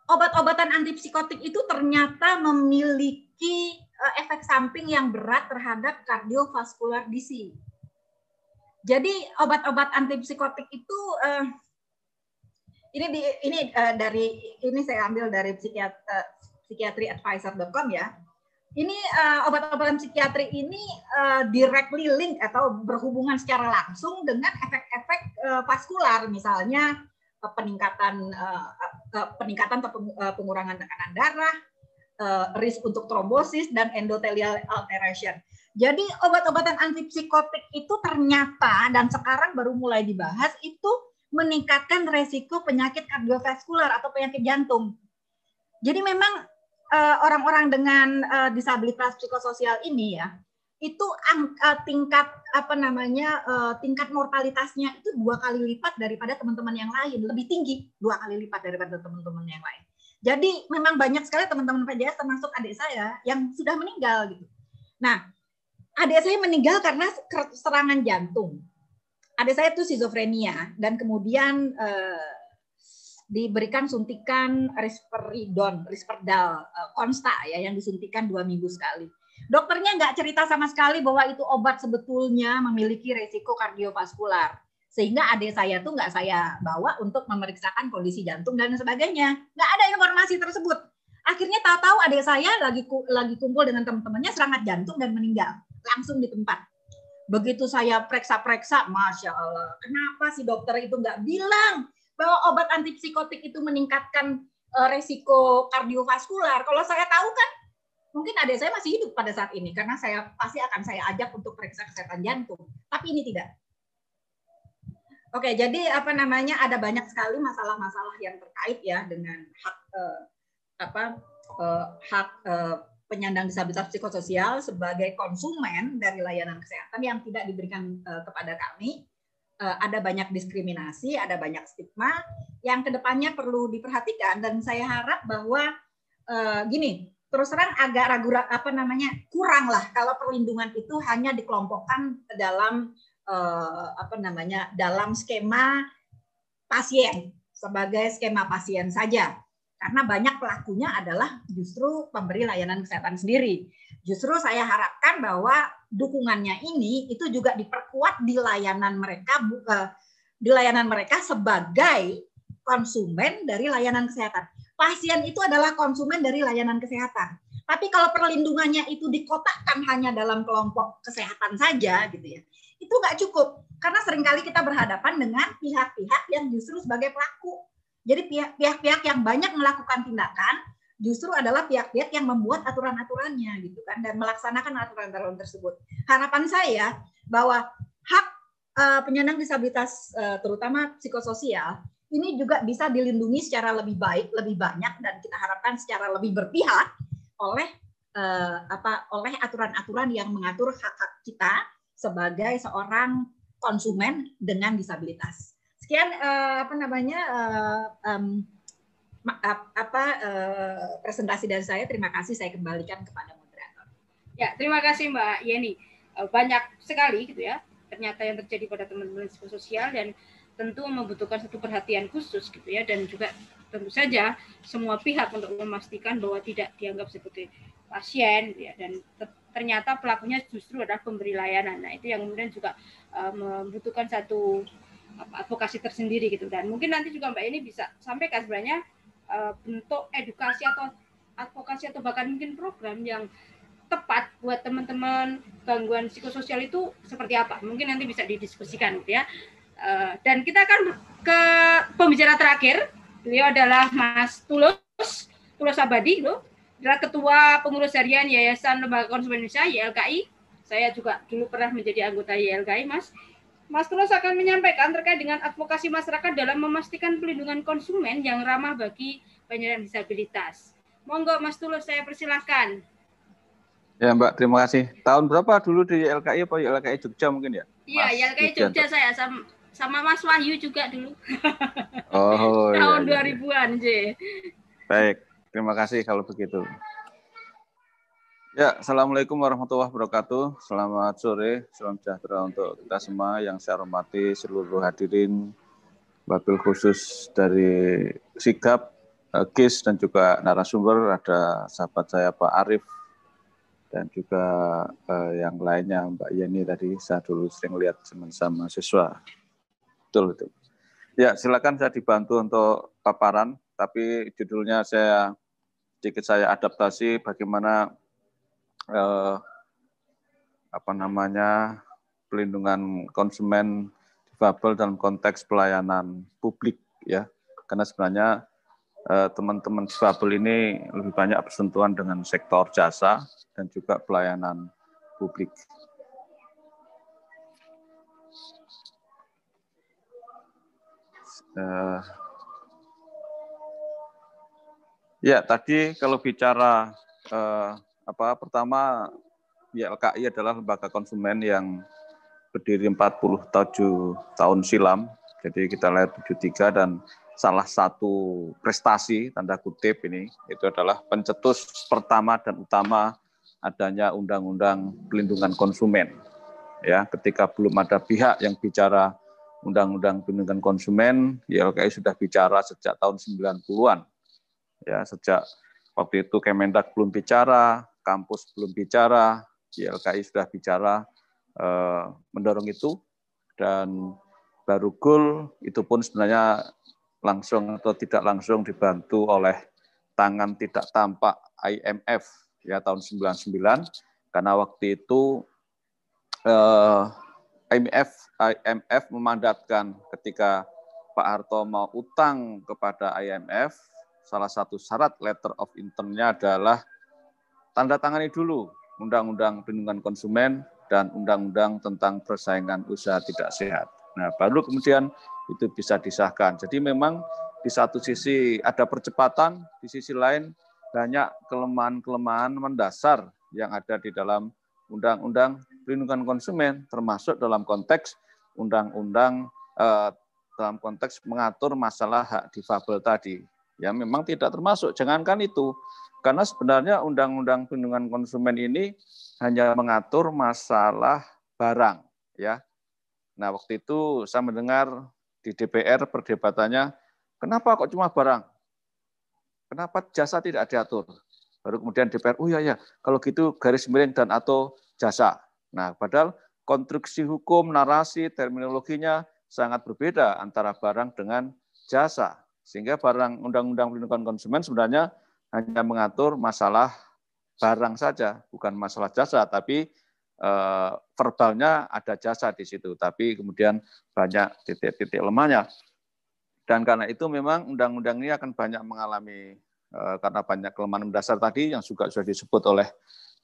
Obat-obatan antipsikotik itu ternyata memiliki uh, efek samping yang berat terhadap kardiovaskular disease. Jadi obat-obat antipsikotik itu uh, ini di, ini uh, dari ini saya ambil dari psikiatri, uh, psikiatriadvisor.com ya ini uh, obat-obatan psikiatri ini uh, directly link atau berhubungan secara langsung dengan efek-efek uh, vaskular misalnya uh, peningkatan uh, uh, peningkatan atau pengurangan tekanan darah, uh, risk untuk trombosis dan endothelial alteration. Jadi obat-obatan antipsikotik itu ternyata dan sekarang baru mulai dibahas itu meningkatkan resiko penyakit kardiovaskular atau penyakit jantung. Jadi memang orang-orang uh, dengan uh, disabilitas psikososial ini ya itu angka tingkat apa namanya uh, tingkat mortalitasnya itu dua kali lipat daripada teman-teman yang lain. Lebih tinggi dua kali lipat daripada teman-teman yang lain. Jadi memang banyak sekali teman-teman PJS termasuk adik saya yang sudah meninggal gitu. Nah adik saya meninggal karena serangan jantung. Adik saya itu skizofrenia dan kemudian uh, diberikan suntikan risperidon, risperdal, eh, konsta ya yang disuntikan dua minggu sekali. Dokternya nggak cerita sama sekali bahwa itu obat sebetulnya memiliki resiko kardiovaskular. Sehingga adik saya tuh nggak saya bawa untuk memeriksakan kondisi jantung dan sebagainya. Nggak ada informasi tersebut. Akhirnya tahu-tahu adik saya lagi lagi kumpul dengan teman-temannya serangan jantung dan meninggal langsung di tempat. Begitu saya periksa-periksa, masya Allah, kenapa si dokter itu nggak bilang bahwa obat antipsikotik itu meningkatkan uh, resiko kardiovaskular. Kalau saya tahu kan mungkin adik saya masih hidup pada saat ini karena saya pasti akan saya ajak untuk periksa kesehatan jantung. Tapi ini tidak. Oke, jadi apa namanya ada banyak sekali masalah-masalah yang terkait ya dengan hak eh, apa eh, hak eh, penyandang disabilitas psikososial sebagai konsumen dari layanan kesehatan yang tidak diberikan eh, kepada kami ada banyak diskriminasi, ada banyak stigma yang ke depannya perlu diperhatikan dan saya harap bahwa uh, gini terus terang agak ragu apa namanya kurang lah kalau perlindungan itu hanya dikelompokkan dalam uh, apa namanya dalam skema pasien sebagai skema pasien saja karena banyak pelakunya adalah justru pemberi layanan kesehatan sendiri. Justru saya harapkan bahwa dukungannya ini itu juga diperkuat di layanan mereka buka di layanan mereka sebagai konsumen dari layanan kesehatan. Pasien itu adalah konsumen dari layanan kesehatan. Tapi kalau perlindungannya itu dikotakkan hanya dalam kelompok kesehatan saja gitu ya, itu nggak cukup karena sering kali kita berhadapan dengan pihak-pihak yang justru sebagai pelaku jadi pihak-pihak yang banyak melakukan tindakan justru adalah pihak-pihak yang membuat aturan-aturannya gitu kan dan melaksanakan aturan-aturan tersebut. Harapan saya bahwa hak uh, penyandang disabilitas uh, terutama psikososial ini juga bisa dilindungi secara lebih baik, lebih banyak dan kita harapkan secara lebih berpihak oleh uh, apa oleh aturan-aturan yang mengatur hak-hak kita sebagai seorang konsumen dengan disabilitas. Sekian apa namanya apa uh, presentasi dari saya. Terima kasih. Saya kembalikan kepada moderator. Ya, terima kasih Mbak Yeni. banyak sekali gitu ya ternyata yang terjadi pada teman-teman sosial dan tentu membutuhkan satu perhatian khusus gitu ya dan juga tentu saja semua pihak untuk memastikan bahwa tidak dianggap sebagai pasien gitu ya dan ternyata pelakunya justru adalah pemberi layanan. Nah, itu yang kemudian juga uh, membutuhkan satu advokasi tersendiri gitu dan mungkin nanti juga Mbak ini bisa sampaikan sebenarnya bentuk edukasi atau advokasi atau bahkan mungkin program yang tepat buat teman-teman gangguan psikososial itu seperti apa? Mungkin nanti bisa didiskusikan gitu ya. Uh, dan kita akan ke pembicara terakhir. Beliau adalah Mas Tulus Tulus Abadi loh adalah ketua pengurus harian Yayasan Lembaga Konsumen Indonesia YLKI. Saya juga dulu pernah menjadi anggota YLKI Mas Mas Tulus akan menyampaikan terkait dengan advokasi masyarakat dalam memastikan pelindungan konsumen yang ramah bagi penyandang disabilitas. Monggo Mas Tulus, saya persilahkan. Ya Mbak, terima kasih. Tahun berapa dulu di LKI apa LKI Jogja mungkin ya? Iya, LKI Jogja saya sama, sama Mas Wahyu juga dulu. Oh, *laughs* Tahun iya, 2000-an, iya. Baik, terima kasih kalau begitu. Ya, Assalamualaikum warahmatullahi wabarakatuh. Selamat sore, salam sejahtera untuk kita semua yang saya hormati seluruh hadirin, wakil khusus dari Sigap, KIS, dan juga narasumber, ada sahabat saya Pak Arif, dan juga eh, yang lainnya Mbak Yeni tadi, saya dulu sering lihat sama siswa. Betul, itu. Ya, silakan saya dibantu untuk paparan, tapi judulnya saya sedikit saya adaptasi bagaimana eh, apa namanya pelindungan konsumen difabel dalam konteks pelayanan publik ya karena sebenarnya eh, teman-teman difabel ini lebih banyak bersentuhan dengan sektor jasa dan juga pelayanan publik. Uh, ya tadi kalau bicara uh, apa pertama YLKI adalah lembaga konsumen yang berdiri 47 tahun silam. Jadi kita lihat 73 dan salah satu prestasi tanda kutip ini itu adalah pencetus pertama dan utama adanya undang-undang pelindungan konsumen. Ya, ketika belum ada pihak yang bicara undang-undang pelindungan konsumen, YLKI sudah bicara sejak tahun 90-an. Ya, sejak waktu itu Kemendak belum bicara, kampus belum bicara, YLKI sudah bicara eh, mendorong itu. Dan baru goal itu pun sebenarnya langsung atau tidak langsung dibantu oleh tangan tidak tampak IMF ya tahun 99 karena waktu itu eh, IMF IMF memandatkan ketika Pak Harto mau utang kepada IMF salah satu syarat letter of intentnya adalah tanda tangani dulu Undang-Undang Perlindungan Konsumen dan Undang-Undang tentang Persaingan Usaha Tidak Sehat. Nah, baru kemudian itu bisa disahkan. Jadi memang di satu sisi ada percepatan, di sisi lain banyak kelemahan-kelemahan mendasar yang ada di dalam Undang-Undang Perlindungan Konsumen, termasuk dalam konteks undang-undang eh, dalam konteks mengatur masalah hak difabel tadi. Ya memang tidak termasuk. Jangankan itu, karena sebenarnya undang-undang perlindungan konsumen ini hanya mengatur masalah barang, ya. Nah waktu itu saya mendengar di DPR perdebatannya, kenapa kok cuma barang? Kenapa jasa tidak diatur? Baru kemudian DPR, oh iya ya, kalau gitu garis miring dan atau jasa. Nah, padahal konstruksi hukum, narasi, terminologinya sangat berbeda antara barang dengan jasa. Sehingga barang Undang-Undang Perlindungan Konsumen sebenarnya hanya mengatur masalah barang saja, bukan masalah jasa, tapi eh, verbalnya ada jasa di situ, tapi kemudian banyak titik-titik lemahnya. Dan karena itu memang undang-undang ini akan banyak mengalami eh, karena banyak kelemahan mendasar tadi yang juga sudah disebut oleh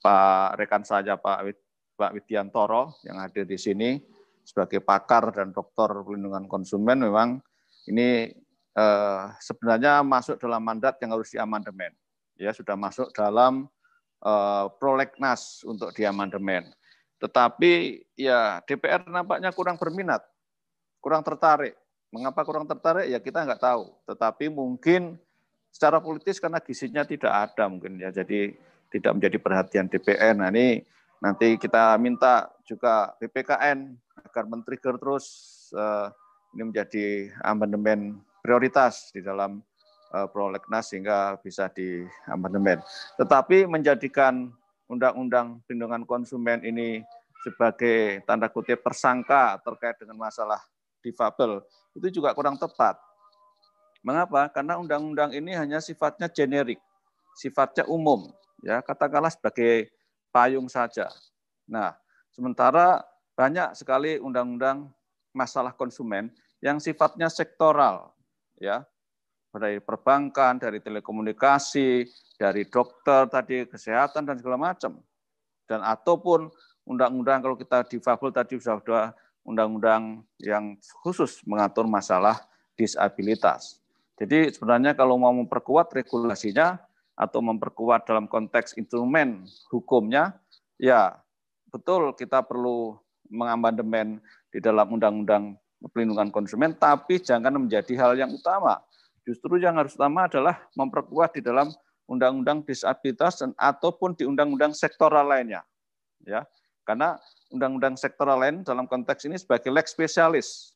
Pak rekan saja Pak Pak Widiantoro yang hadir di sini sebagai pakar dan dokter pelindungan konsumen memang ini eh, sebenarnya masuk dalam mandat yang harus diamandemen. Ya sudah masuk dalam eh, prolegnas untuk diamandemen. Tetapi ya DPR nampaknya kurang berminat, kurang tertarik. Mengapa kurang tertarik? Ya kita nggak tahu. Tetapi mungkin secara politis karena gizinya tidak ada mungkin ya. Jadi tidak menjadi perhatian DPR. Nah ini nanti kita minta juga BPKN agar men-trigger terus uh, ini menjadi amandemen prioritas di dalam uh, prolegnas sehingga bisa di amandemen. Tetapi menjadikan undang-undang perlindungan konsumen ini sebagai tanda kutip tersangka terkait dengan masalah difabel itu juga kurang tepat. Mengapa? Karena undang-undang ini hanya sifatnya generik, sifatnya umum, ya katakanlah sebagai payung saja. Nah, sementara banyak sekali undang-undang masalah konsumen yang sifatnya sektoral, ya dari perbankan, dari telekomunikasi, dari dokter tadi kesehatan dan segala macam. Dan ataupun undang-undang kalau kita difabel tadi sudah undang-undang yang khusus mengatur masalah disabilitas. Jadi sebenarnya kalau mau memperkuat regulasinya, atau memperkuat dalam konteks instrumen hukumnya, ya betul kita perlu mengamandemen di dalam undang-undang perlindungan konsumen, tapi jangan menjadi hal yang utama. Justru yang harus utama adalah memperkuat di dalam undang-undang disabilitas dan ataupun di undang-undang sektoral lainnya. Ya, karena undang-undang sektoral lain dalam konteks ini sebagai lex spesialis.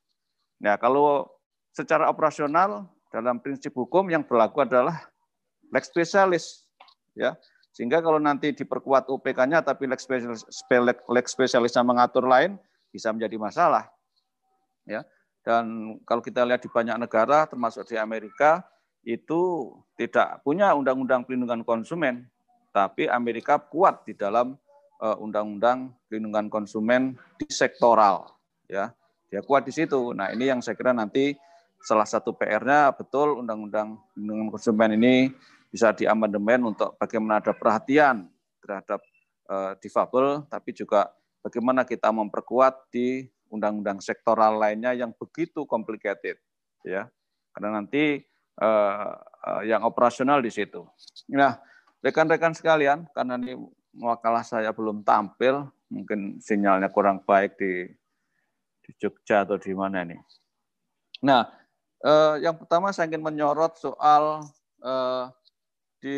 Nah, kalau secara operasional dalam prinsip hukum yang berlaku adalah lex spesialis ya sehingga kalau nanti diperkuat UPK-nya tapi lex spesialis lex spesialisnya mengatur lain bisa menjadi masalah ya dan kalau kita lihat di banyak negara termasuk di Amerika itu tidak punya undang-undang perlindungan konsumen. Tapi Amerika kuat di dalam eh, undang-undang perlindungan konsumen di sektoral ya. Dia kuat di situ. Nah ini yang saya kira nanti salah satu PR-nya betul undang-undang perlindungan konsumen ini bisa diamandemen untuk bagaimana ada perhatian terhadap uh, difabel, tapi juga bagaimana kita memperkuat di undang-undang sektoral lainnya yang begitu complicated, ya, karena nanti uh, uh, yang operasional di situ. Nah, rekan-rekan sekalian, karena ini wakalah saya belum tampil, mungkin sinyalnya kurang baik di di Jogja atau di mana ini. Nah, eh, yang pertama saya ingin menyorot soal eh, di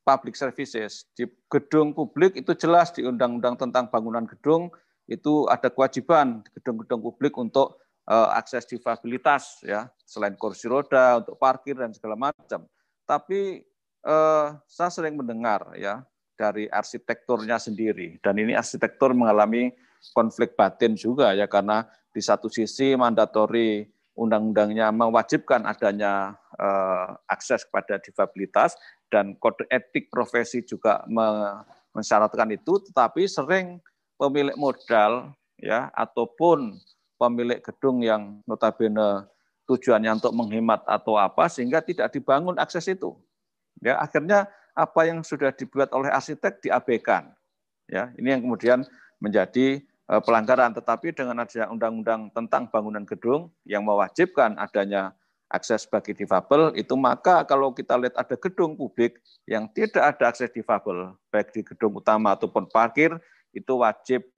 public services, di gedung publik itu jelas di undang-undang tentang bangunan gedung itu ada kewajiban gedung-gedung publik untuk uh, akses difabilitas ya, selain kursi roda untuk parkir dan segala macam. Tapi uh, saya sering mendengar ya dari arsitekturnya sendiri dan ini arsitektur mengalami konflik batin juga ya karena di satu sisi mandatori undang-undangnya mewajibkan adanya uh, akses kepada difabilitas dan kode etik profesi juga mensyaratkan itu, tetapi sering pemilik modal ya ataupun pemilik gedung yang notabene tujuannya untuk menghemat atau apa sehingga tidak dibangun akses itu. Ya, akhirnya apa yang sudah dibuat oleh arsitek diabaikan. Ya, ini yang kemudian menjadi Eh, pelanggaran, tetapi dengan adanya undang-undang tentang bangunan gedung yang mewajibkan adanya akses bagi difabel, itu maka kalau kita lihat ada gedung publik yang tidak ada akses difabel, baik di gedung utama ataupun parkir, itu wajib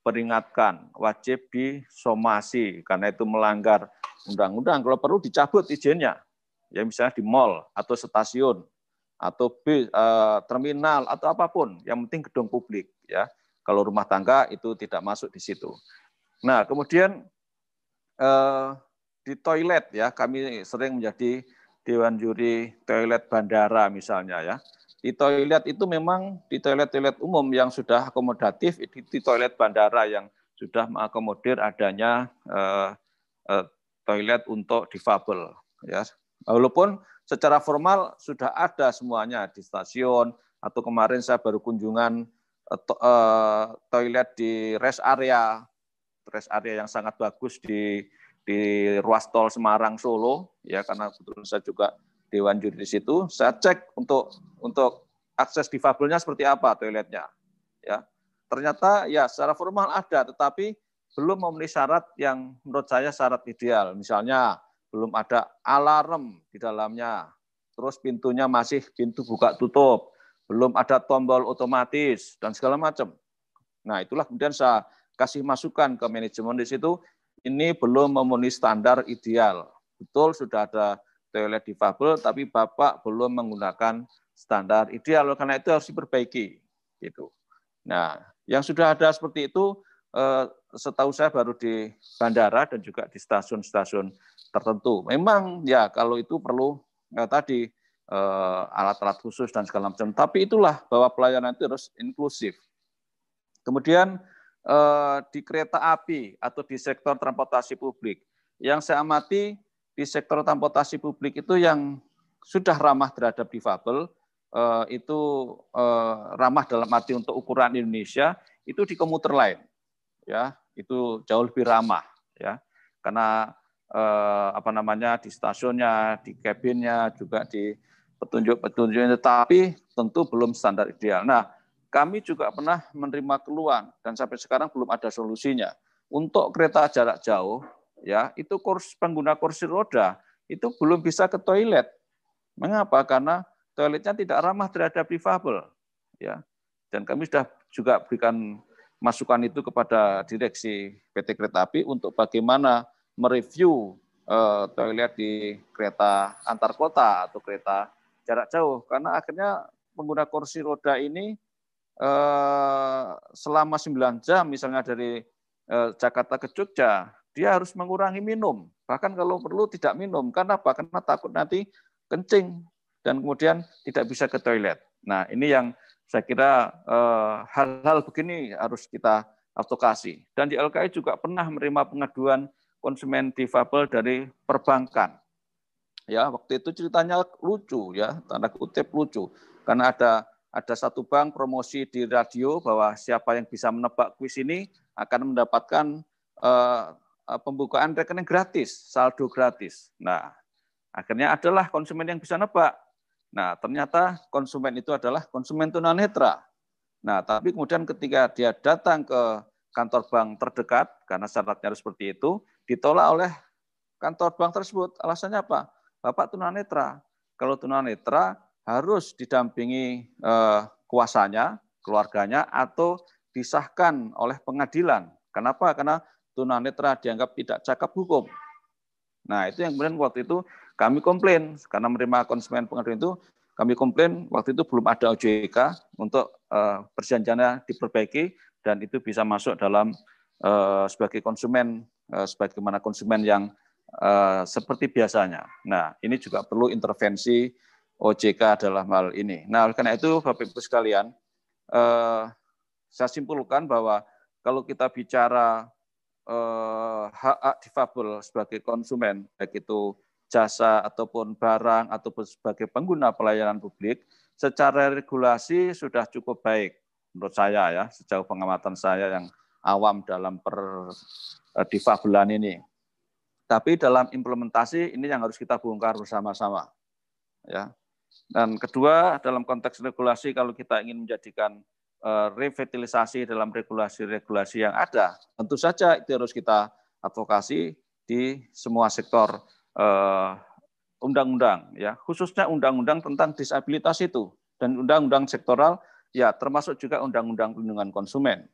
peringatkan, wajib disomasi karena itu melanggar undang-undang. Kalau perlu dicabut izinnya, ya misalnya di mall atau stasiun atau bis, eh, terminal atau apa pun, yang penting gedung publik ya. Kalau rumah tangga itu tidak masuk di situ. Nah kemudian eh, di toilet ya kami sering menjadi dewan juri toilet bandara misalnya ya. Di toilet itu memang di toilet-toilet umum yang sudah akomodatif, di, di toilet bandara yang sudah mengakomodir adanya uh, uh, toilet untuk difabel ya. Walaupun secara formal sudah ada semuanya di stasiun atau kemarin saya baru kunjungan uh, to, uh, toilet di rest area rest area yang sangat bagus di di ruas tol Semarang Solo ya karena kebetulan saya juga dewan juri di situ saya cek untuk untuk akses difabelnya seperti apa toiletnya ya. Ternyata ya secara formal ada tetapi belum memenuhi syarat yang menurut saya syarat ideal. Misalnya belum ada alarm di dalamnya terus pintunya masih pintu buka tutup belum ada tombol otomatis dan segala macam. Nah itulah kemudian saya kasih masukan ke manajemen di situ ini belum memenuhi standar ideal. Betul sudah ada toilet difabel, tapi Bapak belum menggunakan standar ideal. Karena itu harus diperbaiki. Gitu. Nah, yang sudah ada seperti itu, eh, setahu saya baru di bandara dan juga di stasiun-stasiun tertentu. Memang ya kalau itu perlu eh, tadi eh, alat-alat khusus dan segala macam. Tapi itulah bahwa pelayanan itu harus inklusif. Kemudian di kereta api atau di sektor transportasi publik. Yang saya amati di sektor transportasi publik itu yang sudah ramah terhadap difabel, eh, itu eh, ramah dalam arti untuk ukuran Indonesia, itu di komuter lain. ya Itu jauh lebih ramah. ya Karena apa namanya di stasiunnya, di kabinnya, juga di petunjuk-petunjuknya, tetapi tentu belum standar ideal. Nah, kami juga pernah menerima keluhan dan sampai sekarang belum ada solusinya. Untuk kereta jarak jauh, ya itu kursi, pengguna kursi roda itu belum bisa ke toilet. Mengapa? Karena toiletnya tidak ramah terhadap difabel. Ya, dan kami sudah juga berikan masukan itu kepada direksi PT Kereta Api untuk bagaimana mereview eh, toilet di kereta antar kota atau kereta jarak jauh. Karena akhirnya pengguna kursi roda ini Eh, selama 9 jam misalnya dari eh, Jakarta ke Jogja, dia harus mengurangi minum. Bahkan kalau perlu tidak minum. Karena apa? Karena takut nanti kencing dan kemudian tidak bisa ke toilet. Nah, ini yang saya kira eh, hal-hal begini harus kita advokasi. Dan di LKI juga pernah menerima pengaduan konsumen difabel dari perbankan. Ya, waktu itu ceritanya lucu ya, tanda kutip lucu. Karena ada ada satu bank promosi di radio bahwa siapa yang bisa menebak kuis ini akan mendapatkan uh, pembukaan rekening gratis, saldo gratis. Nah, akhirnya adalah konsumen yang bisa nebak. Nah, ternyata konsumen itu adalah konsumen tunanetra. Nah, tapi kemudian ketika dia datang ke kantor bank terdekat, karena syaratnya harus seperti itu, ditolak oleh kantor bank tersebut. Alasannya apa? Bapak tunanetra. Kalau tunanetra, harus didampingi eh, kuasanya, keluarganya, atau disahkan oleh pengadilan. Kenapa? Karena tunanetra dianggap tidak cakap hukum. Nah, itu yang kemudian waktu itu kami komplain karena menerima konsumen pengadilan itu kami komplain waktu itu belum ada OJK untuk uh, perjanjiannya diperbaiki dan itu bisa masuk dalam uh, sebagai konsumen uh, sebagaimana konsumen yang uh, seperti biasanya. Nah, ini juga perlu intervensi OJK adalah hal ini. Nah, karena itu Bapak Ibu sekalian, eh, saya simpulkan bahwa kalau kita bicara hak hak difabel sebagai konsumen, baik itu jasa ataupun barang ataupun sebagai pengguna pelayanan publik, secara regulasi sudah cukup baik menurut saya ya, sejauh pengamatan saya yang awam dalam per eh, difabelan ini. Tapi dalam implementasi ini yang harus kita bongkar bersama-sama. Ya, dan kedua, dalam konteks regulasi, kalau kita ingin menjadikan revitalisasi dalam regulasi-regulasi yang ada, tentu saja itu harus kita advokasi di semua sektor eh, undang-undang, ya khususnya undang-undang tentang disabilitas itu dan undang-undang sektoral, ya termasuk juga undang-undang perlindungan konsumen.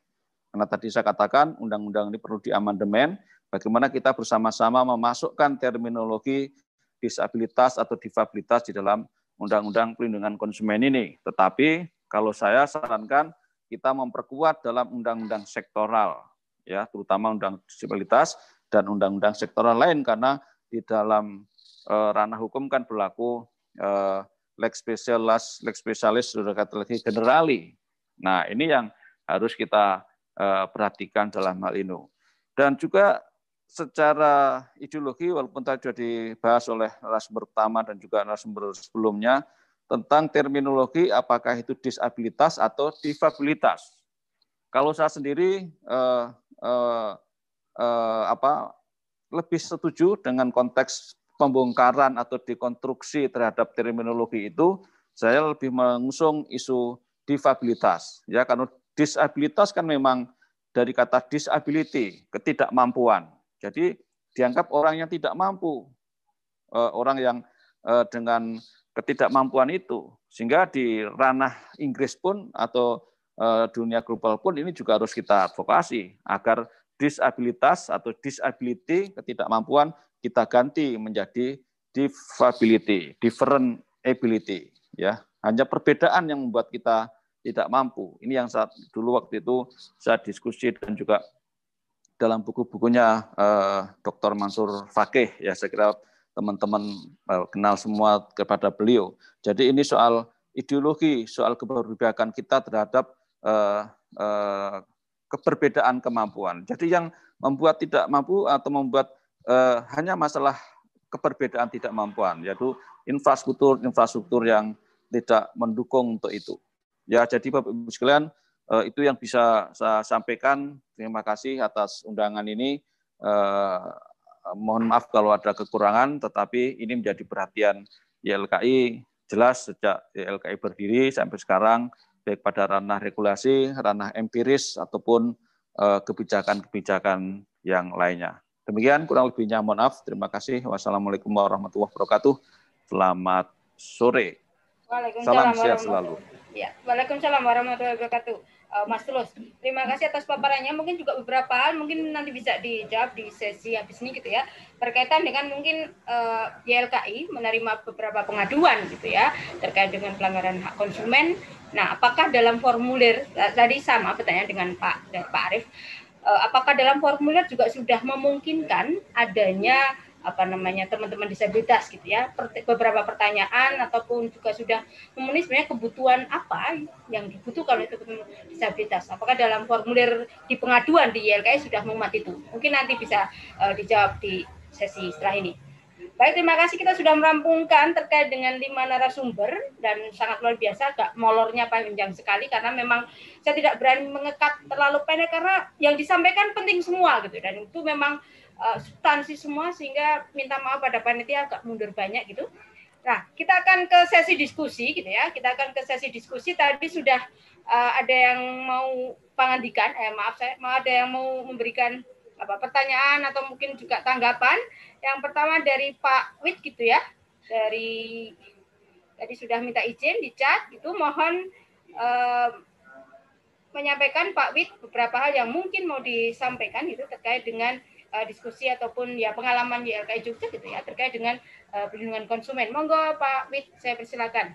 Karena tadi saya katakan undang-undang ini perlu diamandemen, bagaimana kita bersama-sama memasukkan terminologi disabilitas atau difabilitas di dalam undang-undang pelindungan konsumen ini. Tetapi kalau saya sarankan kita memperkuat dalam undang-undang sektoral, ya terutama undang disabilitas dan undang-undang sektoral lain karena di dalam uh, ranah hukum kan berlaku uh, lex specialis, lex specialis, sudah kata lagi generali. Nah, ini yang harus kita uh, perhatikan dalam hal ini. Dan juga secara ideologi, walaupun tadi sudah dibahas oleh narasumber pertama dan juga narasumber sebelumnya, tentang terminologi apakah itu disabilitas atau difabilitas. Kalau saya sendiri eh, eh, eh, apa lebih setuju dengan konteks pembongkaran atau dekonstruksi terhadap terminologi itu, saya lebih mengusung isu difabilitas. Ya, karena disabilitas kan memang dari kata disability, ketidakmampuan. Jadi dianggap orang yang tidak mampu, eh, orang yang eh, dengan ketidakmampuan itu. Sehingga di ranah Inggris pun atau eh, dunia global pun ini juga harus kita advokasi agar disabilitas atau disability ketidakmampuan kita ganti menjadi disability, different ability ya. Hanya perbedaan yang membuat kita tidak mampu. Ini yang saat dulu waktu itu saya diskusi dan juga dalam buku-bukunya eh, Dr. Mansur Fakih ya saya kira teman-teman eh, kenal semua kepada beliau. Jadi ini soal ideologi, soal keberpihakan kita terhadap eh, eh, keberbedaan kemampuan. Jadi yang membuat tidak mampu atau membuat eh, hanya masalah keberbedaan tidak mampuan, yaitu infrastruktur infrastruktur yang tidak mendukung untuk itu. Ya, jadi Bapak Ibu sekalian, eh, itu yang bisa saya sampaikan. Terima kasih atas undangan ini. Eh, mohon maaf kalau ada kekurangan, tetapi ini menjadi perhatian YLKI jelas sejak YLKI berdiri sampai sekarang, baik pada ranah regulasi, ranah empiris, ataupun eh, kebijakan-kebijakan yang lainnya. Demikian kurang lebihnya mohon maaf. Terima kasih. Wassalamualaikum warahmatullahi wabarakatuh. Selamat sore. Salam sehat selalu. Ya, Waalaikumsalam warahmatullahi wabarakatuh. Uh, Mas Tulus, terima kasih atas paparannya. Mungkin juga beberapa hal mungkin nanti bisa dijawab di sesi habis ini gitu ya. Berkaitan dengan mungkin uh, YLKI menerima beberapa pengaduan gitu ya terkait dengan pelanggaran hak konsumen. Nah, apakah dalam formulir tadi sama pertanyaan dengan Pak Pak Arief Eh, apakah dalam formulir juga sudah memungkinkan adanya apa namanya teman-teman disabilitas gitu ya. Beberapa pertanyaan ataupun juga sudah memenuhi sebenarnya kebutuhan apa yang dibutuhkan oleh teman-teman disabilitas. Apakah dalam formulir di pengaduan di YLKI sudah memuat itu? Mungkin nanti bisa uh, dijawab di sesi setelah ini. Baik, terima kasih. Kita sudah merampungkan terkait dengan lima narasumber dan sangat luar biasa, agak molornya panjang sekali karena memang saya tidak berani mengekat terlalu pendek karena yang disampaikan penting semua gitu. Dan itu memang uh, substansi semua sehingga minta maaf pada panitia agak mundur banyak gitu. Nah, kita akan ke sesi diskusi gitu ya. Kita akan ke sesi diskusi. Tadi sudah uh, ada yang mau pangandikan, eh maaf saya, mau ada yang mau memberikan apa pertanyaan atau mungkin juga tanggapan. Yang pertama dari Pak Wit gitu ya. Dari tadi sudah minta izin di chat itu mohon eh, menyampaikan Pak Wit beberapa hal yang mungkin mau disampaikan itu terkait dengan uh, diskusi ataupun ya pengalaman di LKI Jogja gitu ya terkait dengan uh, perlindungan konsumen. Monggo Pak Wit, saya persilakan.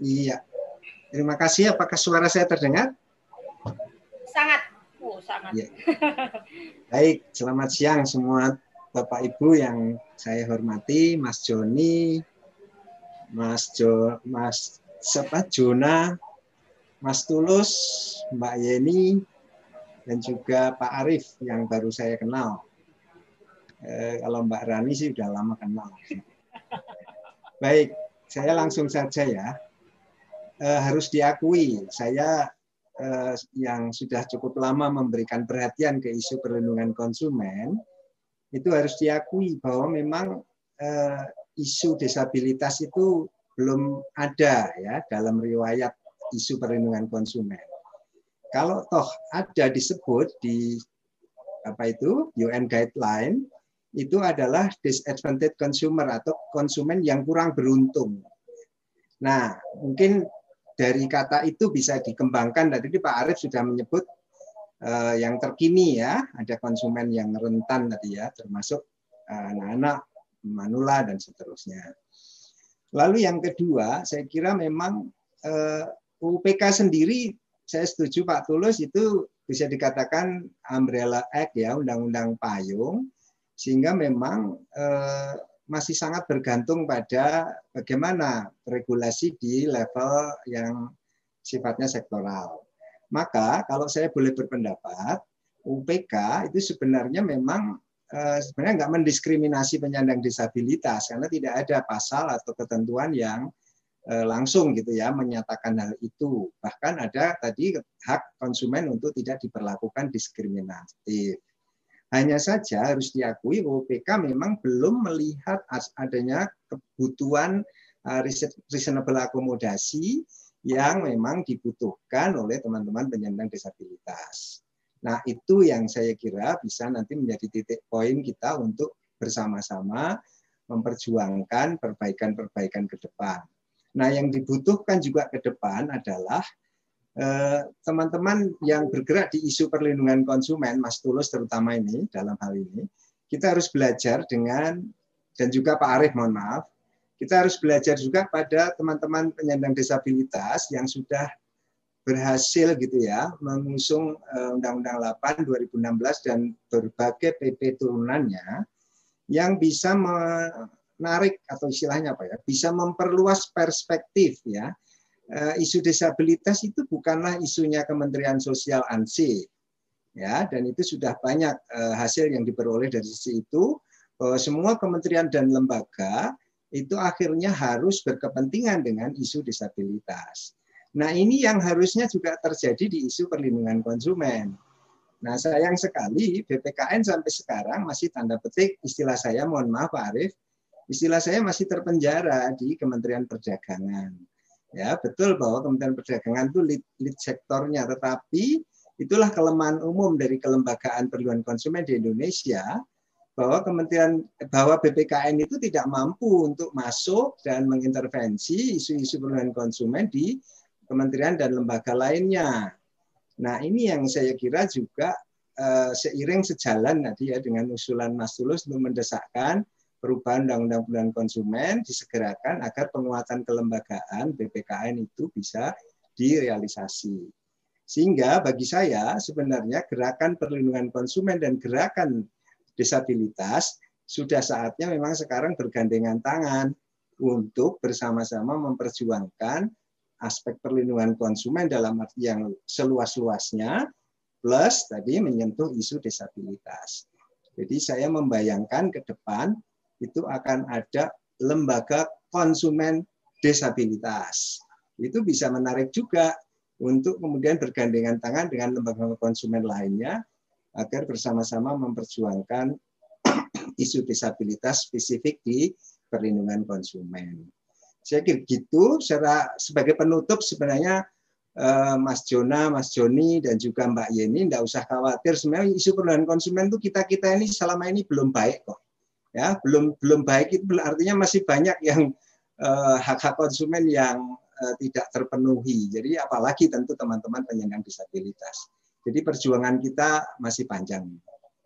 Iya. Terima kasih. Apakah suara saya terdengar? Sangat. Oh, sangat. Ya. Baik, selamat siang semua Bapak Ibu yang saya hormati, Mas Joni, Mas Jo, Mas siapa Jona, Mas Tulus, Mbak Yeni, dan juga Pak Arif yang baru saya kenal. Eh, kalau Mbak Rani sih sudah lama kenal. Baik, saya langsung saja ya. Eh, harus diakui, saya eh, yang sudah cukup lama memberikan perhatian ke isu perlindungan konsumen, itu harus diakui bahwa memang eh, isu disabilitas itu belum ada ya dalam riwayat isu perlindungan konsumen. Kalau toh ada disebut di apa itu UN guideline itu adalah disadvantaged consumer atau konsumen yang kurang beruntung. Nah, mungkin dari kata itu bisa dikembangkan. Tadi Pak Arief sudah menyebut uh, yang terkini ya, ada konsumen yang rentan tadi ya, termasuk anak-anak, manula dan seterusnya. Lalu yang kedua, saya kira memang uh, UPK sendiri saya setuju Pak Tulus itu bisa dikatakan umbrella act ya, undang-undang payung sehingga memang eh, masih sangat bergantung pada bagaimana regulasi di level yang sifatnya sektoral. Maka kalau saya boleh berpendapat, UPK itu sebenarnya memang eh, sebenarnya nggak mendiskriminasi penyandang disabilitas karena tidak ada pasal atau ketentuan yang langsung gitu ya menyatakan hal itu. Bahkan ada tadi hak konsumen untuk tidak diperlakukan diskriminatif. Hanya saja harus diakui OPK memang belum melihat adanya kebutuhan uh, reasonable akomodasi yang memang dibutuhkan oleh teman-teman penyandang disabilitas. Nah, itu yang saya kira bisa nanti menjadi titik poin kita untuk bersama-sama memperjuangkan perbaikan-perbaikan ke depan. Nah, yang dibutuhkan juga ke depan adalah Eh, teman-teman yang bergerak di isu perlindungan konsumen, Mas Tulus terutama ini dalam hal ini, kita harus belajar dengan dan juga Pak Arief, mohon maaf, kita harus belajar juga pada teman-teman penyandang disabilitas yang sudah berhasil gitu ya mengusung eh, Undang-Undang 8 2016 dan berbagai PP turunannya yang bisa menarik atau istilahnya apa ya bisa memperluas perspektif ya uh, isu disabilitas itu bukanlah isunya Kementerian Sosial ANSI. Ya, dan itu sudah banyak uh, hasil yang diperoleh dari sisi itu bahwa semua kementerian dan lembaga itu akhirnya harus berkepentingan dengan isu disabilitas. Nah, ini yang harusnya juga terjadi di isu perlindungan konsumen. Nah, sayang sekali BPKN sampai sekarang masih tanda petik istilah saya, mohon maaf Pak Arief, istilah saya masih terpenjara di Kementerian Perdagangan. Ya, betul bahwa Kementerian Perdagangan itu lead, lead sektornya, tetapi itulah kelemahan umum dari kelembagaan perlindungan konsumen di Indonesia bahwa Kementerian bahwa BPKN itu tidak mampu untuk masuk dan mengintervensi isu-isu perlindungan konsumen di kementerian dan lembaga lainnya. Nah, ini yang saya kira juga uh, seiring sejalan tadi ya dengan usulan Mas Tulus untuk mendesakkan perubahan undang-undang perlindungan konsumen disegerakan agar penguatan kelembagaan BPKN itu bisa direalisasi. Sehingga bagi saya sebenarnya gerakan perlindungan konsumen dan gerakan disabilitas sudah saatnya memang sekarang bergandengan tangan untuk bersama-sama memperjuangkan aspek perlindungan konsumen dalam arti yang seluas-luasnya plus tadi menyentuh isu disabilitas. Jadi saya membayangkan ke depan itu akan ada lembaga konsumen disabilitas. Itu bisa menarik juga untuk kemudian bergandengan tangan dengan lembaga konsumen lainnya agar bersama-sama memperjuangkan *clears throat* isu disabilitas spesifik di perlindungan konsumen. Saya kira gitu. Secara sebagai penutup sebenarnya eh, Mas Jona, Mas Joni, dan juga Mbak Yeni tidak usah khawatir. Sebenarnya isu perlindungan konsumen itu kita kita ini selama ini belum baik kok ya belum belum baik itu artinya masih banyak yang uh, hak-hak konsumen yang uh, tidak terpenuhi. Jadi apalagi tentu teman-teman penyandang disabilitas. Jadi perjuangan kita masih panjang.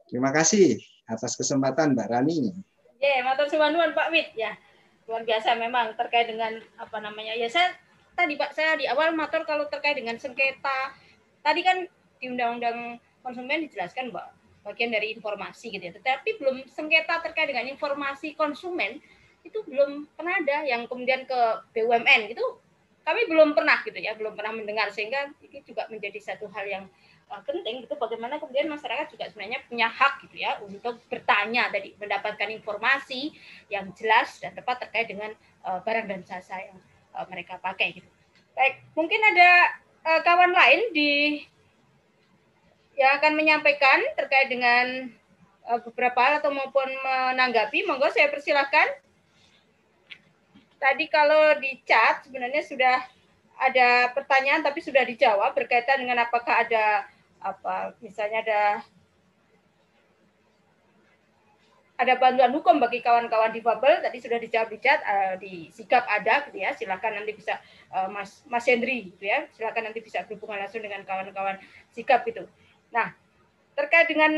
Terima kasih atas kesempatan Mbak Rani. Ya, yeah, matur suwun Pak Wid ya. Luar biasa memang terkait dengan apa namanya? Ya saya tadi Pak saya di awal matur kalau terkait dengan sengketa. Tadi kan di Undang-Undang Konsumen dijelaskan Mbak bagian dari informasi gitu ya. Tetapi belum sengketa terkait dengan informasi konsumen itu belum pernah ada yang kemudian ke BUMN gitu. Kami belum pernah gitu ya belum pernah mendengar. Sehingga ini juga menjadi satu hal yang uh, penting gitu bagaimana kemudian masyarakat juga sebenarnya punya hak gitu ya untuk bertanya tadi mendapatkan informasi yang jelas dan tepat terkait dengan uh, barang dan jasa yang uh, mereka pakai gitu. Baik mungkin ada kawan lain di yang akan menyampaikan terkait dengan uh, beberapa hal atau maupun menanggapi, monggo saya persilahkan. Tadi kalau di chat sebenarnya sudah ada pertanyaan tapi sudah dijawab berkaitan dengan apakah ada apa misalnya ada ada bantuan hukum bagi kawan-kawan difabel. Tadi sudah dijawab di chat uh, di sikap ada gitu ya. Silakan nanti bisa uh, Mas Mas Hendri gitu ya. Silakan nanti bisa berhubungan langsung dengan kawan-kawan sikap itu Nah, terkait dengan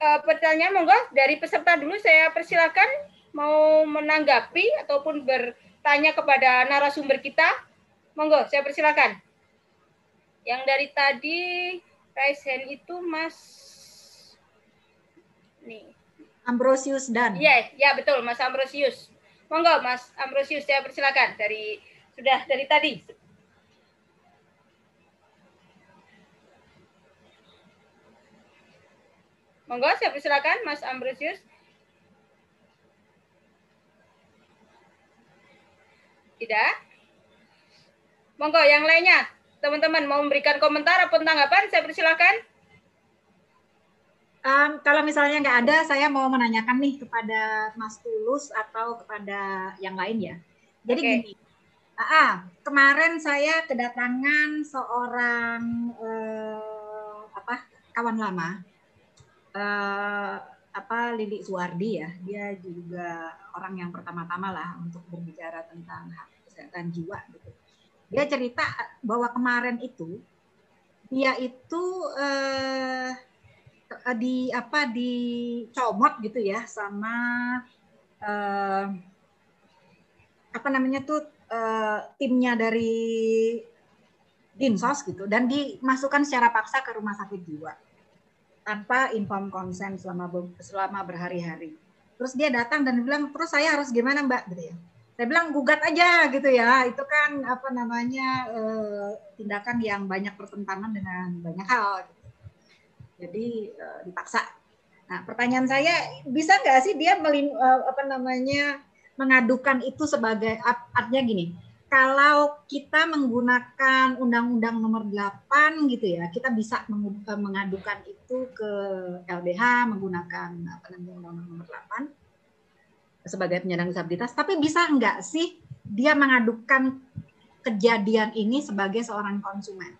uh, pertanyaan monggo dari peserta dulu saya persilakan mau menanggapi ataupun bertanya kepada narasumber kita. Monggo, saya persilakan. Yang dari tadi raise hand itu Mas nih. Ambrosius dan. Iya, yeah, ya betul Mas Ambrosius. Monggo Mas Ambrosius saya persilakan dari sudah dari tadi Monggo, saya persilakan Mas Ambrosius. Tidak? Monggo, yang lainnya. Teman-teman mau memberikan komentar atau tanggapan, saya persilakan. Um, kalau misalnya nggak ada, saya mau menanyakan nih kepada Mas Tulus atau kepada yang lain ya. Jadi okay. gini, ah, kemarin saya kedatangan seorang eh, apa kawan lama uh, apa Lili Suwardi ya, dia juga orang yang pertama-tama lah untuk berbicara tentang hak kesehatan jiwa gitu. Dia cerita bahwa kemarin itu dia itu uh, di apa dicomot gitu ya sama uh, apa namanya tuh uh, timnya dari dinsos gitu dan dimasukkan secara paksa ke rumah sakit jiwa tanpa inform konsen selama selama berhari-hari. Terus dia datang dan bilang, terus saya harus gimana mbak? Gitu ya. Saya bilang gugat aja gitu ya. Itu kan apa namanya eh, tindakan yang banyak pertentangan dengan banyak hal. Gitu. Jadi eh, dipaksa. Nah pertanyaan saya bisa nggak sih dia melin, eh, apa namanya mengadukan itu sebagai artinya gini kalau kita menggunakan Undang-Undang Nomor 8 gitu ya, kita bisa eh, mengadukan itu ke LBH menggunakan Undang-Undang Nomor 8 sebagai penyandang disabilitas. Tapi bisa enggak sih dia mengadukan kejadian ini sebagai seorang konsumen,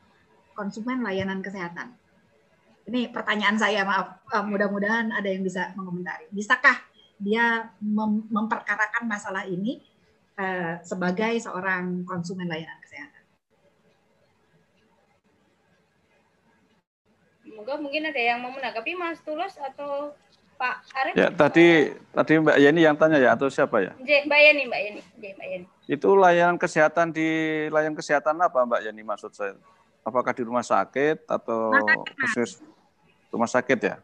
konsumen layanan kesehatan? Ini pertanyaan saya, maaf. Eh, mudah-mudahan ada yang bisa mengomentari. Bisakah dia mem memperkarakan masalah ini uh, sebagai seorang konsumen layanan kesehatan. Semoga mungkin ada yang mau menanggapi Mas Tulus atau Pak Arif. Ya, tadi tadi Mbak Yeni yang tanya ya atau siapa ya? J, Mbak Yeni, Mbak Yeni. J, Mbak Yeni. Itu layanan kesehatan di layanan kesehatan apa Mbak Yeni maksud saya? Apakah di rumah sakit atau khusus rumah sakit ya?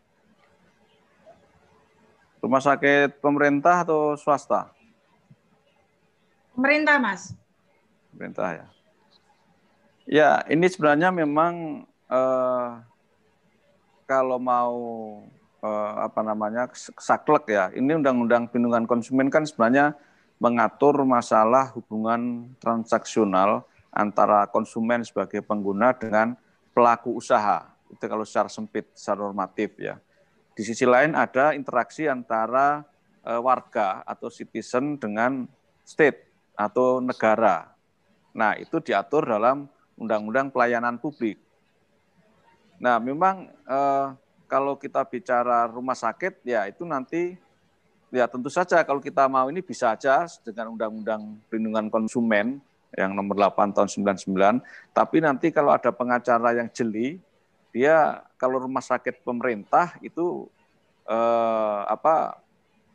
Rumah sakit pemerintah atau swasta? Pemerintah, Mas. Pemerintah ya. Ya, ini sebenarnya memang eh, kalau mau eh, apa namanya saklek ya. Ini Undang-Undang Perlindungan Konsumen kan sebenarnya mengatur masalah hubungan transaksional antara konsumen sebagai pengguna dengan pelaku usaha. Itu kalau secara sempit, secara normatif ya. Di sisi lain ada interaksi antara eh, warga atau citizen dengan state atau negara. Nah, itu diatur dalam Undang-Undang Pelayanan Publik. Nah, memang eh, kalau kita bicara rumah sakit, ya itu nanti, ya tentu saja kalau kita mau ini bisa aja dengan Undang-Undang Perlindungan Konsumen yang nomor 8 tahun 99, tapi nanti kalau ada pengacara yang jeli, dia kalau rumah sakit pemerintah itu eh, apa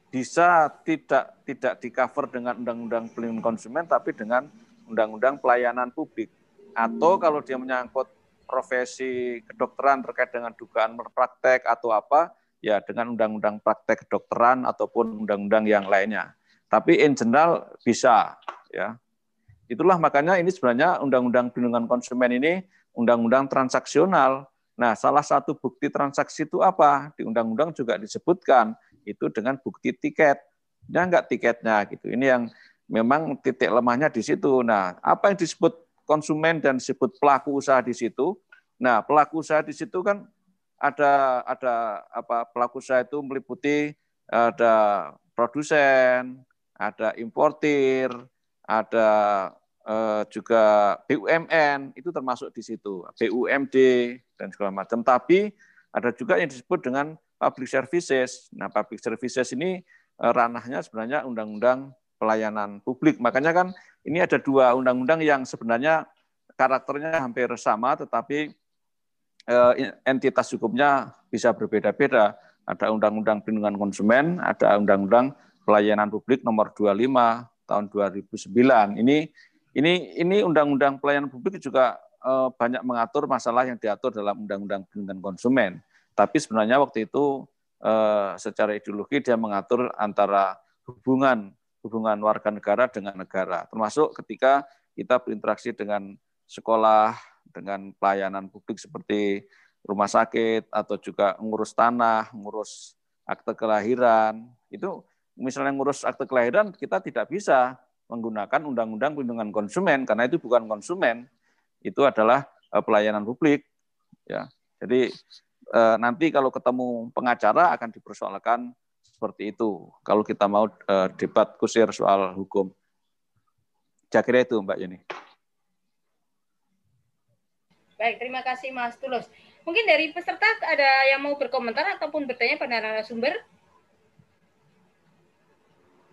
bisa tidak tidak di cover dengan undang-undang pelindungan konsumen tapi dengan undang-undang pelayanan publik. Atau kalau dia menyangkut profesi kedokteran terkait dengan dugaan praktek atau apa ya dengan undang-undang praktek kedokteran ataupun undang-undang yang lainnya. Tapi in general bisa ya. Itulah makanya ini sebenarnya undang-undang perlindungan konsumen ini undang-undang transaksional. Nah salah satu bukti transaksi itu apa? Di undang-undang juga disebutkan itu dengan bukti tiket. Ya enggak tiketnya gitu. Ini yang memang titik lemahnya di situ. Nah, apa yang disebut konsumen dan disebut pelaku usaha di situ? Nah, pelaku usaha di situ kan ada ada apa pelaku usaha itu meliputi ada produsen, ada importir, ada eh, juga BUMN itu termasuk di situ, BUMD dan segala macam. Tapi ada juga yang disebut dengan public services. Nah, public services ini eh, ranahnya sebenarnya undang-undang pelayanan publik. Makanya kan ini ada dua undang-undang yang sebenarnya karakternya hampir sama, tetapi eh, entitas hukumnya bisa berbeda-beda. Ada Undang-Undang Perlindungan Konsumen, ada Undang-Undang Pelayanan Publik Nomor 25 tahun 2009. Ini ini ini Undang-Undang Pelayanan Publik juga eh, banyak mengatur masalah yang diatur dalam Undang-Undang Perlindungan Konsumen. Tapi sebenarnya waktu itu eh, secara ideologi dia mengatur antara hubungan hubungan warga negara dengan negara, termasuk ketika kita berinteraksi dengan sekolah, dengan pelayanan publik seperti rumah sakit atau juga ngurus tanah, ngurus akte kelahiran. Itu misalnya ngurus akte kelahiran kita tidak bisa menggunakan undang-undang perlindungan konsumen karena itu bukan konsumen, itu adalah eh, pelayanan publik. Ya, jadi eh, nanti kalau ketemu pengacara akan dipersoalkan seperti itu. Kalau kita mau uh, debat kusir soal hukum. Saya kira itu Mbak Yeni. Baik, terima kasih Mas Tulus. Mungkin dari peserta ada yang mau berkomentar ataupun bertanya pada narasumber?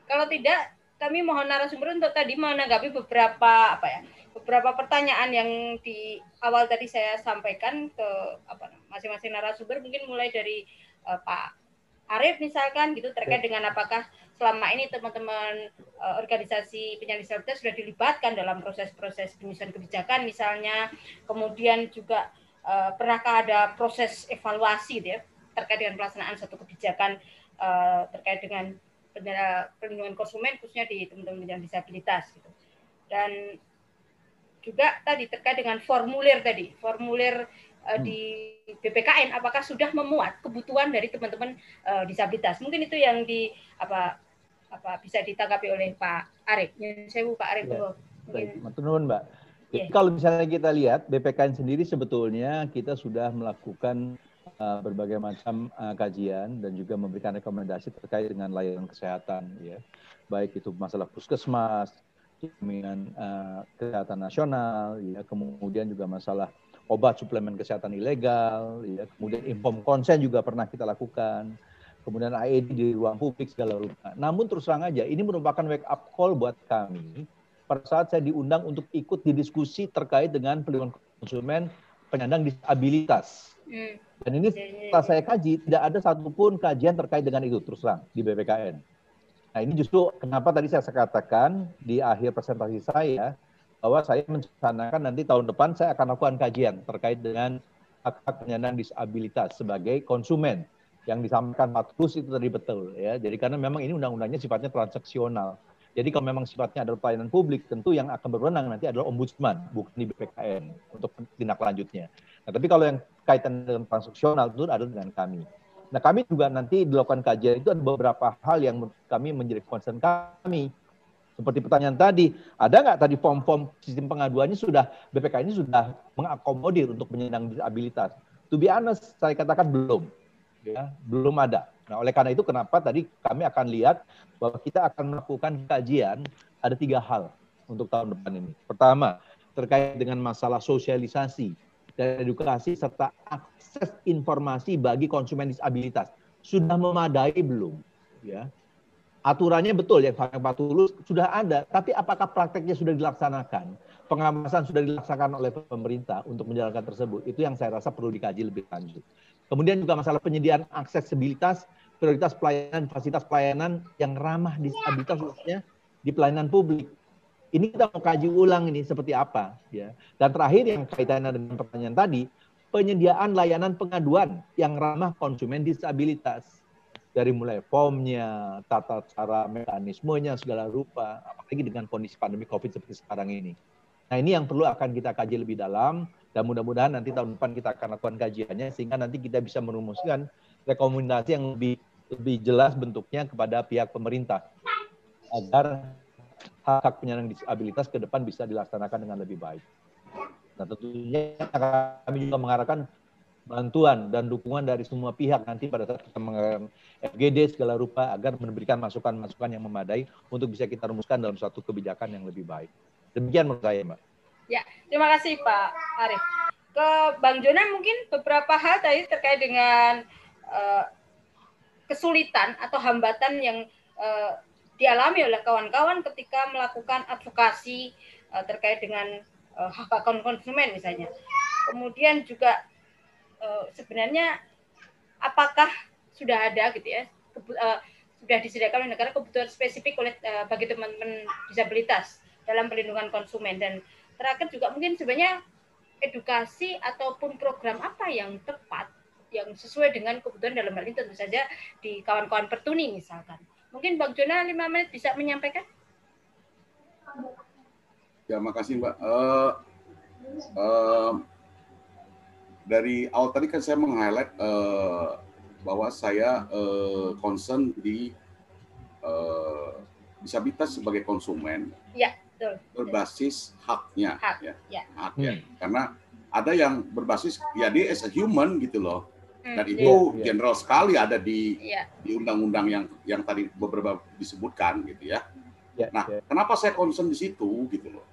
Kalau tidak, kami mohon narasumber untuk tadi menanggapi beberapa apa ya, beberapa pertanyaan yang di awal tadi saya sampaikan ke apa masing-masing narasumber. Mungkin mulai dari uh, Pak Arif misalkan gitu terkait dengan apakah selama ini teman-teman uh, organisasi penyandang disabilitas sudah dilibatkan dalam proses-proses penyusunan kebijakan misalnya kemudian juga uh, pernahkah ada proses evaluasi gitu ya terkait dengan pelaksanaan satu kebijakan uh, terkait dengan perlindungan konsumen khususnya di teman-teman penyandang disabilitas gitu. Dan juga tadi terkait dengan formulir tadi, formulir uh, di BPKN apakah sudah memuat kebutuhan dari teman-teman uh, disabilitas. Mungkin itu yang di apa apa bisa ditanggapi oleh Pak Arif. Saya Pak Arif ya. Mungkin... Mbak. Yeah. Kalau misalnya kita lihat BPKN sendiri sebetulnya kita sudah melakukan berbagai macam uh, kajian dan juga memberikan rekomendasi terkait dengan layanan kesehatan ya. Baik itu masalah puskesmas, jaminan uh, kesehatan nasional ya, kemudian juga masalah obat suplemen kesehatan ilegal, ya, kemudian inform konsen juga pernah kita lakukan, kemudian AED di ruang publik segala rupa. Namun terus terang aja, ini merupakan wake up call buat kami pada saat saya diundang untuk ikut di diskusi terkait dengan pelindungan konsumen penyandang disabilitas. Hmm. Dan ini iya, iya, setelah iya. saya kaji, tidak ada satupun kajian terkait dengan itu terus terang di BPKN. Nah ini justru kenapa tadi saya katakan di akhir presentasi saya, bahwa saya mencanakan nanti tahun depan saya akan lakukan kajian terkait dengan hak-hak penyandang disabilitas sebagai konsumen yang disampaikan Pak itu tadi betul ya. Jadi karena memang ini undang-undangnya sifatnya transaksional. Jadi kalau memang sifatnya adalah pelayanan publik, tentu yang akan berwenang nanti adalah ombudsman, bukan di BPKN untuk tindak lanjutnya. Nah, tapi kalau yang kaitan dengan transaksional itu adalah dengan kami. Nah, kami juga nanti dilakukan kajian itu ada beberapa hal yang kami menjadi concern kami seperti pertanyaan tadi, ada nggak tadi form-form sistem pengaduannya sudah BPK ini sudah mengakomodir untuk penyandang disabilitas? To be honest, saya katakan belum, ya, belum ada. Nah, oleh karena itu kenapa tadi kami akan lihat bahwa kita akan melakukan kajian ada tiga hal untuk tahun depan ini. Pertama, terkait dengan masalah sosialisasi dan edukasi serta akses informasi bagi konsumen disabilitas. Sudah memadai belum? Ya, aturannya betul ya Pak Tulus sudah ada, tapi apakah prakteknya sudah dilaksanakan? Pengawasan sudah dilaksanakan oleh pemerintah untuk menjalankan tersebut. Itu yang saya rasa perlu dikaji lebih lanjut. Kemudian juga masalah penyediaan aksesibilitas, prioritas pelayanan, fasilitas pelayanan yang ramah disabilitas khususnya di pelayanan publik. Ini kita mau kaji ulang ini seperti apa ya. Dan terakhir yang kaitannya dengan pertanyaan tadi, penyediaan layanan pengaduan yang ramah konsumen disabilitas dari mulai formnya, tata cara mekanismenya segala rupa, apalagi dengan kondisi pandemi COVID seperti sekarang ini. Nah ini yang perlu akan kita kaji lebih dalam dan mudah-mudahan nanti tahun depan kita akan lakukan kajiannya sehingga nanti kita bisa merumuskan rekomendasi yang lebih lebih jelas bentuknya kepada pihak pemerintah agar hak hak penyandang disabilitas ke depan bisa dilaksanakan dengan lebih baik. Nah tentunya kami juga mengharapkan bantuan dan dukungan dari semua pihak nanti pada saat kita mengadakan FGD segala rupa agar memberikan masukan-masukan yang memadai untuk bisa kita rumuskan dalam suatu kebijakan yang lebih baik. Demikian menurut saya, Mbak. Ya, terima kasih Pak Arif. Ke Bang Jona mungkin beberapa hal tadi terkait dengan uh, kesulitan atau hambatan yang uh, dialami oleh kawan-kawan ketika melakukan advokasi uh, terkait dengan uh, hak konsumen misalnya. Kemudian juga uh, sebenarnya apakah sudah ada gitu ya uh, sudah disediakan oleh negara kebutuhan spesifik oleh uh, bagi teman-teman disabilitas dalam perlindungan konsumen dan terakhir juga mungkin sebenarnya edukasi ataupun program apa yang tepat yang sesuai dengan kebutuhan dalam hal ini tentu saja di kawan-kawan pertuni misalkan. Mungkin Bang Jona lima menit bisa menyampaikan? Ya, makasih Mbak. Uh, uh, dari awal tadi kan saya meng-highlight uh, bahwa saya uh, concern di uh, disabilitas sebagai konsumen. Ya, betul. Berbasis haknya. Hak, ya. ya. Haknya. Hmm. Karena ada yang berbasis ya dia as a human gitu loh Hmm, dan itu yeah. general sekali ada di yeah. di undang-undang yang yang tadi beberapa disebutkan gitu ya. Yeah, nah, yeah. kenapa saya concern di situ gitu loh?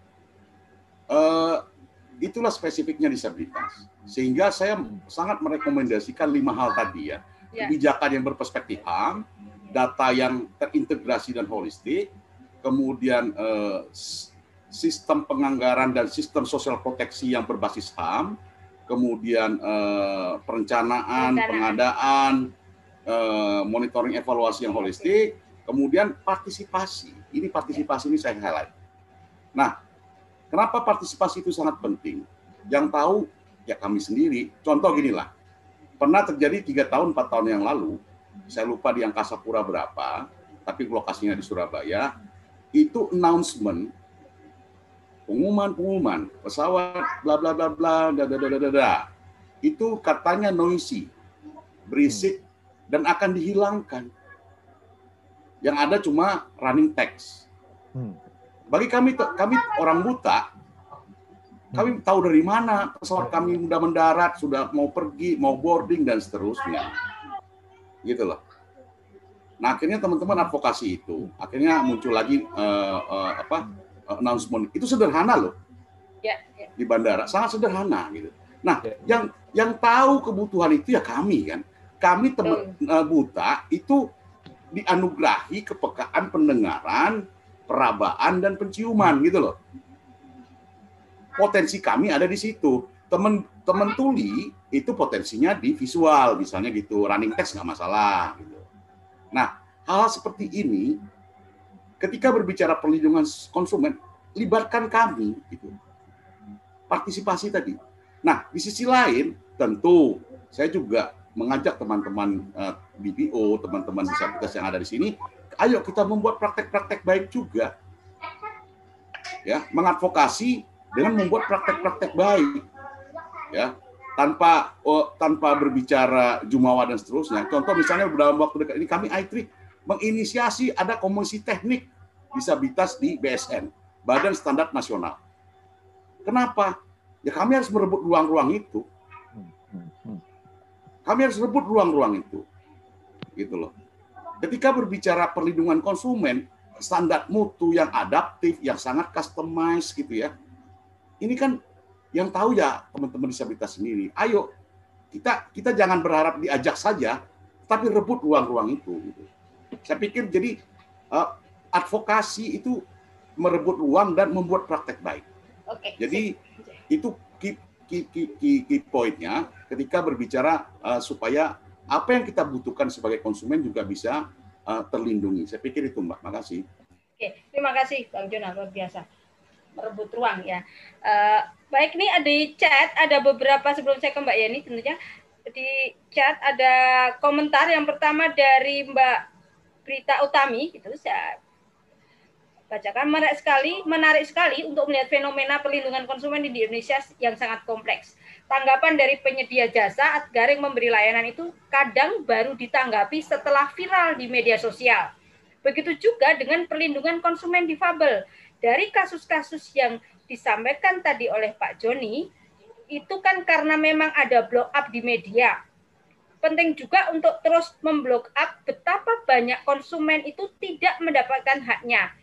Uh, itulah spesifiknya disabilitas. Sehingga saya sangat merekomendasikan lima hal tadi ya. Yeah. Kebijakan yang berperspektif HAM, data yang terintegrasi dan holistik, kemudian uh, sistem penganggaran dan sistem sosial proteksi yang berbasis HAM, kemudian eh, perencanaan, pengadaan, eh, monitoring evaluasi yang holistik, kemudian partisipasi. Ini partisipasi ini saya highlight. Nah, kenapa partisipasi itu sangat penting? Yang tahu ya kami sendiri. Contoh gini lah, pernah terjadi tiga tahun, empat tahun yang lalu, saya lupa di Angkasa Pura berapa, tapi lokasinya di Surabaya, itu announcement pengumuman-pengumuman pesawat bla bla bla bla da da da da da itu katanya noisy berisik dan akan dihilangkan. Yang ada cuma running text. Hmm. bagi kami kami orang buta kami hmm. tahu dari mana pesawat kami sudah mendarat sudah mau pergi mau boarding dan seterusnya. Gitu loh nah akhirnya teman-teman advokasi itu akhirnya muncul lagi uh, uh, apa announcement. Itu sederhana loh. Ya, ya. di bandara sangat sederhana gitu. Nah ya. yang yang tahu kebutuhan itu ya kami kan. Kami teman uh, buta itu dianugerahi kepekaan pendengaran perabaan dan penciuman gitu loh. Potensi kami ada di situ. Teman teman tuli itu potensinya di visual misalnya gitu. Running text nggak masalah gitu nah hal, -hal seperti ini ketika berbicara perlindungan konsumen, libatkan kami gitu. Partisipasi tadi. Nah, di sisi lain tentu saya juga mengajak teman-teman eh, BPO, teman-teman disabilitas yang ada di sini, ayo kita membuat praktek-praktek baik juga. Ya, mengadvokasi dengan membuat praktek-praktek baik. Ya, tanpa oh, tanpa berbicara jumawa dan seterusnya. Contoh misalnya dalam waktu dekat ini kami i3 menginisiasi ada komisi teknik disabilitas di BSN, Badan Standar Nasional. Kenapa? Ya kami harus merebut ruang-ruang itu. Kami harus rebut ruang-ruang itu. Gitu loh. Ketika berbicara perlindungan konsumen, standar mutu yang adaptif, yang sangat customized gitu ya. Ini kan yang tahu ya teman-teman disabilitas sendiri. Ayo kita kita jangan berharap diajak saja, tapi rebut ruang-ruang itu. Gitu. Saya pikir jadi uh, advokasi itu merebut ruang dan membuat praktek baik. Oke. Jadi itu key, key, key, key, key pointnya ketika berbicara uh, supaya apa yang kita butuhkan sebagai konsumen juga bisa uh, terlindungi. Saya pikir itu Mbak. Makasih. Oke, terima kasih Bang Jona luar biasa merebut ruang ya. Uh, baik nih ada di chat ada beberapa sebelum saya ke Mbak Yeni tentunya di chat ada komentar yang pertama dari Mbak Prita Utami gitu saya bacakan menarik sekali, menarik sekali untuk melihat fenomena perlindungan konsumen di Indonesia yang sangat kompleks. Tanggapan dari penyedia jasa Garing memberi layanan itu kadang baru ditanggapi setelah viral di media sosial. Begitu juga dengan perlindungan konsumen difabel. Dari kasus-kasus yang disampaikan tadi oleh Pak Joni, itu kan karena memang ada blow up di media. Penting juga untuk terus memblow up betapa banyak konsumen itu tidak mendapatkan haknya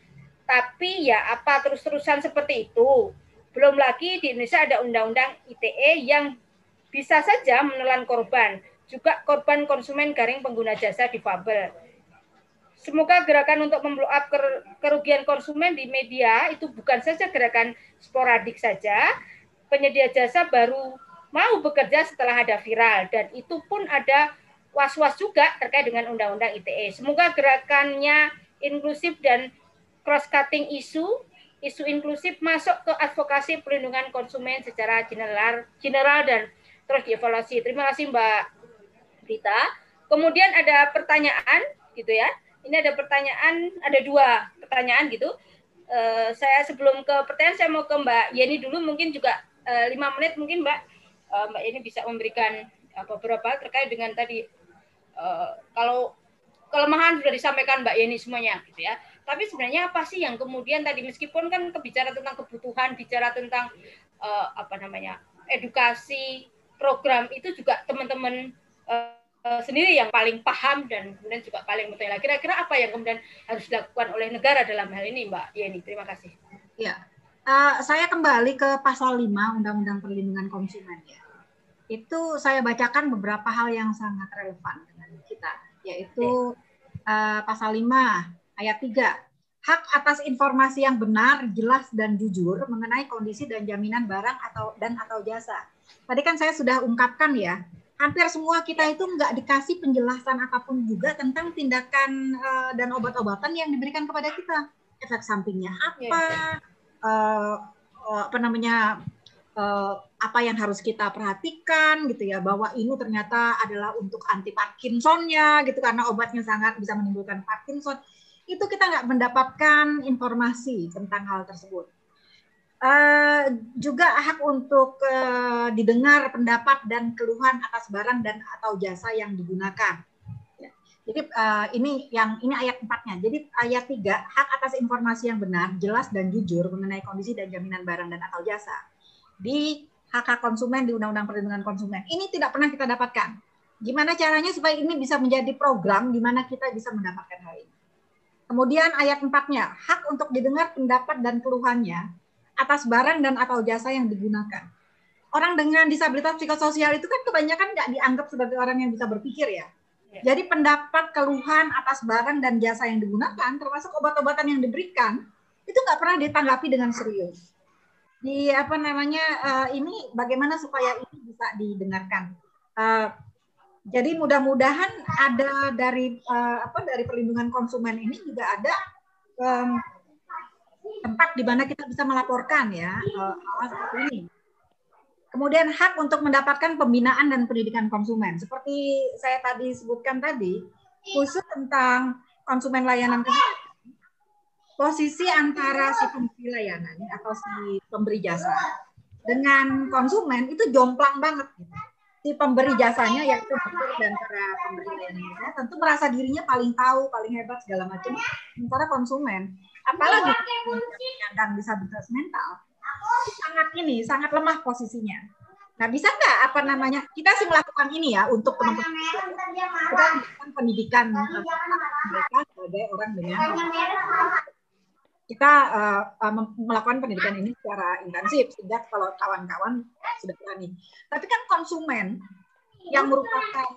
tapi ya apa terus-terusan seperti itu. Belum lagi di Indonesia ada undang-undang ITE yang bisa saja menelan korban, juga korban konsumen garing pengguna jasa difabel. Semoga gerakan untuk memblow up kerugian konsumen di media itu bukan saja gerakan sporadik saja. Penyedia jasa baru mau bekerja setelah ada viral dan itu pun ada was-was juga terkait dengan undang-undang ITE. Semoga gerakannya inklusif dan cross-cutting isu, isu inklusif masuk ke advokasi perlindungan konsumen secara general, general dan terus dievaluasi. Terima kasih Mbak Rita. Kemudian ada pertanyaan gitu ya. Ini ada pertanyaan, ada dua pertanyaan gitu. Uh, saya sebelum ke pertanyaan saya mau ke Mbak Yeni dulu mungkin juga uh, lima menit mungkin Mbak uh, Mbak Yeni bisa memberikan uh, beberapa terkait dengan tadi uh, kalau kelemahan sudah disampaikan Mbak Yeni semuanya gitu ya. Tapi sebenarnya apa sih yang kemudian tadi meskipun kan kebicara tentang kebutuhan, bicara tentang uh, apa namanya edukasi program itu juga teman-teman Eh, sendiri yang paling paham dan kemudian juga paling mendetail. Kira-kira apa yang kemudian harus dilakukan oleh negara dalam hal ini, Mbak Yeni? Terima kasih. Ya, uh, saya kembali ke pasal 5 Undang-Undang Perlindungan Konsumen ya. Itu saya bacakan beberapa hal yang sangat relevan dengan kita, yaitu uh, pasal 5 ayat 3 hak atas informasi yang benar, jelas dan jujur mengenai kondisi dan jaminan barang atau dan atau jasa. Tadi kan saya sudah ungkapkan ya, hampir semua kita itu nggak dikasih penjelasan apa pun juga tentang tindakan uh, dan obat-obatan yang diberikan kepada kita. Efek sampingnya apa yeah. uh, uh, apa namanya uh, apa yang harus kita perhatikan gitu ya bahwa ini ternyata adalah untuk anti Parkinsonnya gitu karena obatnya sangat bisa menimbulkan Parkinson. Itu kita nggak mendapatkan informasi tentang hal tersebut uh, juga hak untuk uh, didengar pendapat dan keluhan atas barang dan atau jasa yang digunakan. Ya. Jadi uh, ini yang ini ayat empatnya. Jadi ayat tiga hak atas informasi yang benar, jelas dan jujur mengenai kondisi dan jaminan barang dan atau jasa di hak hak konsumen di Undang-Undang Perlindungan Konsumen. Ini tidak pernah kita dapatkan. Gimana caranya supaya ini bisa menjadi program di mana kita bisa mendapatkan hal ini. Kemudian ayat empatnya, hak untuk didengar pendapat dan keluhannya atas barang dan atau jasa yang digunakan. Orang dengan disabilitas psikososial itu kan kebanyakan nggak dianggap sebagai orang yang bisa berpikir ya. ya. Jadi pendapat keluhan atas barang dan jasa yang digunakan, termasuk obat-obatan yang diberikan, itu nggak pernah ditanggapi dengan serius. Di apa namanya uh, ini bagaimana supaya ini bisa didengarkan. Uh, jadi mudah-mudahan ada dari uh, apa dari perlindungan konsumen ini juga ada um, tempat di mana kita bisa melaporkan ya hal seperti ini. Kemudian hak untuk mendapatkan pembinaan dan pendidikan konsumen. Seperti saya tadi sebutkan tadi, khusus tentang konsumen layanan posisi antara si pemberi layanan atau si pemberi jasa dengan konsumen itu jomplang banget. Si pemberi jasanya yaitu dokter dan para pemberi layanan tentu merasa dirinya paling tahu, paling hebat segala macam. Sementara konsumen apalagi penyandang disabilitas mental sangat ini sangat lemah posisinya. Nah, bisa nggak apa namanya kita sih melakukan ini ya untuk teman-teman kita. melakukan pendidikan. Mereka sebagai orang dengan kita uh, uh, melakukan pendidikan ini secara intensif sehingga kalau kawan-kawan sudah berani. Tapi kan konsumen yang merupakan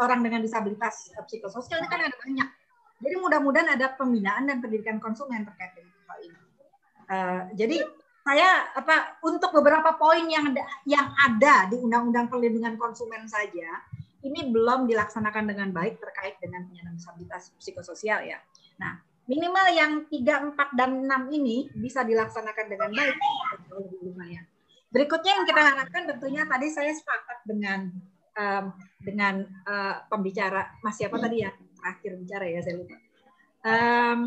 orang dengan disabilitas psikososial ini kan ada banyak jadi mudah-mudahan ada pembinaan dan pendidikan konsumen terkait dengan hal ini. Uh, jadi saya apa untuk beberapa poin yang ada, yang ada di Undang-Undang Perlindungan Konsumen saja ini belum dilaksanakan dengan baik terkait dengan penyandang disabilitas psikososial ya. Nah, minimal yang 3, 4 dan 6 ini bisa dilaksanakan dengan baik. Berikutnya yang kita harapkan tentunya tadi saya sepakat dengan um, dengan uh, pembicara Mas siapa tadi ya terakhir bicara ya saya lupa. Um,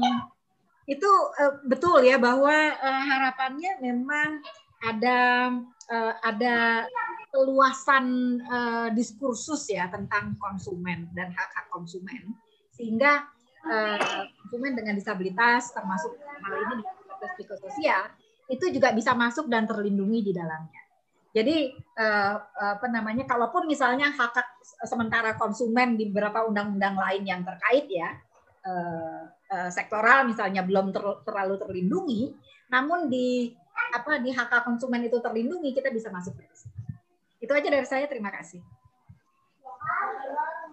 itu uh, betul ya bahwa uh, harapannya memang ada uh, ada keluasan uh, diskursus ya tentang konsumen dan hak hak konsumen sehingga uh, konsumen dengan disabilitas termasuk hal ini disabilitas psikososial itu juga bisa masuk dan terlindungi di dalamnya. Jadi uh, apa namanya, kalaupun misalnya hak, sementara konsumen di beberapa undang-undang lain yang terkait ya uh, uh, sektoral misalnya belum ter, terlalu terlindungi, namun di apa di hak, konsumen itu terlindungi kita bisa masuk ke situ. Itu aja dari saya. Terima kasih.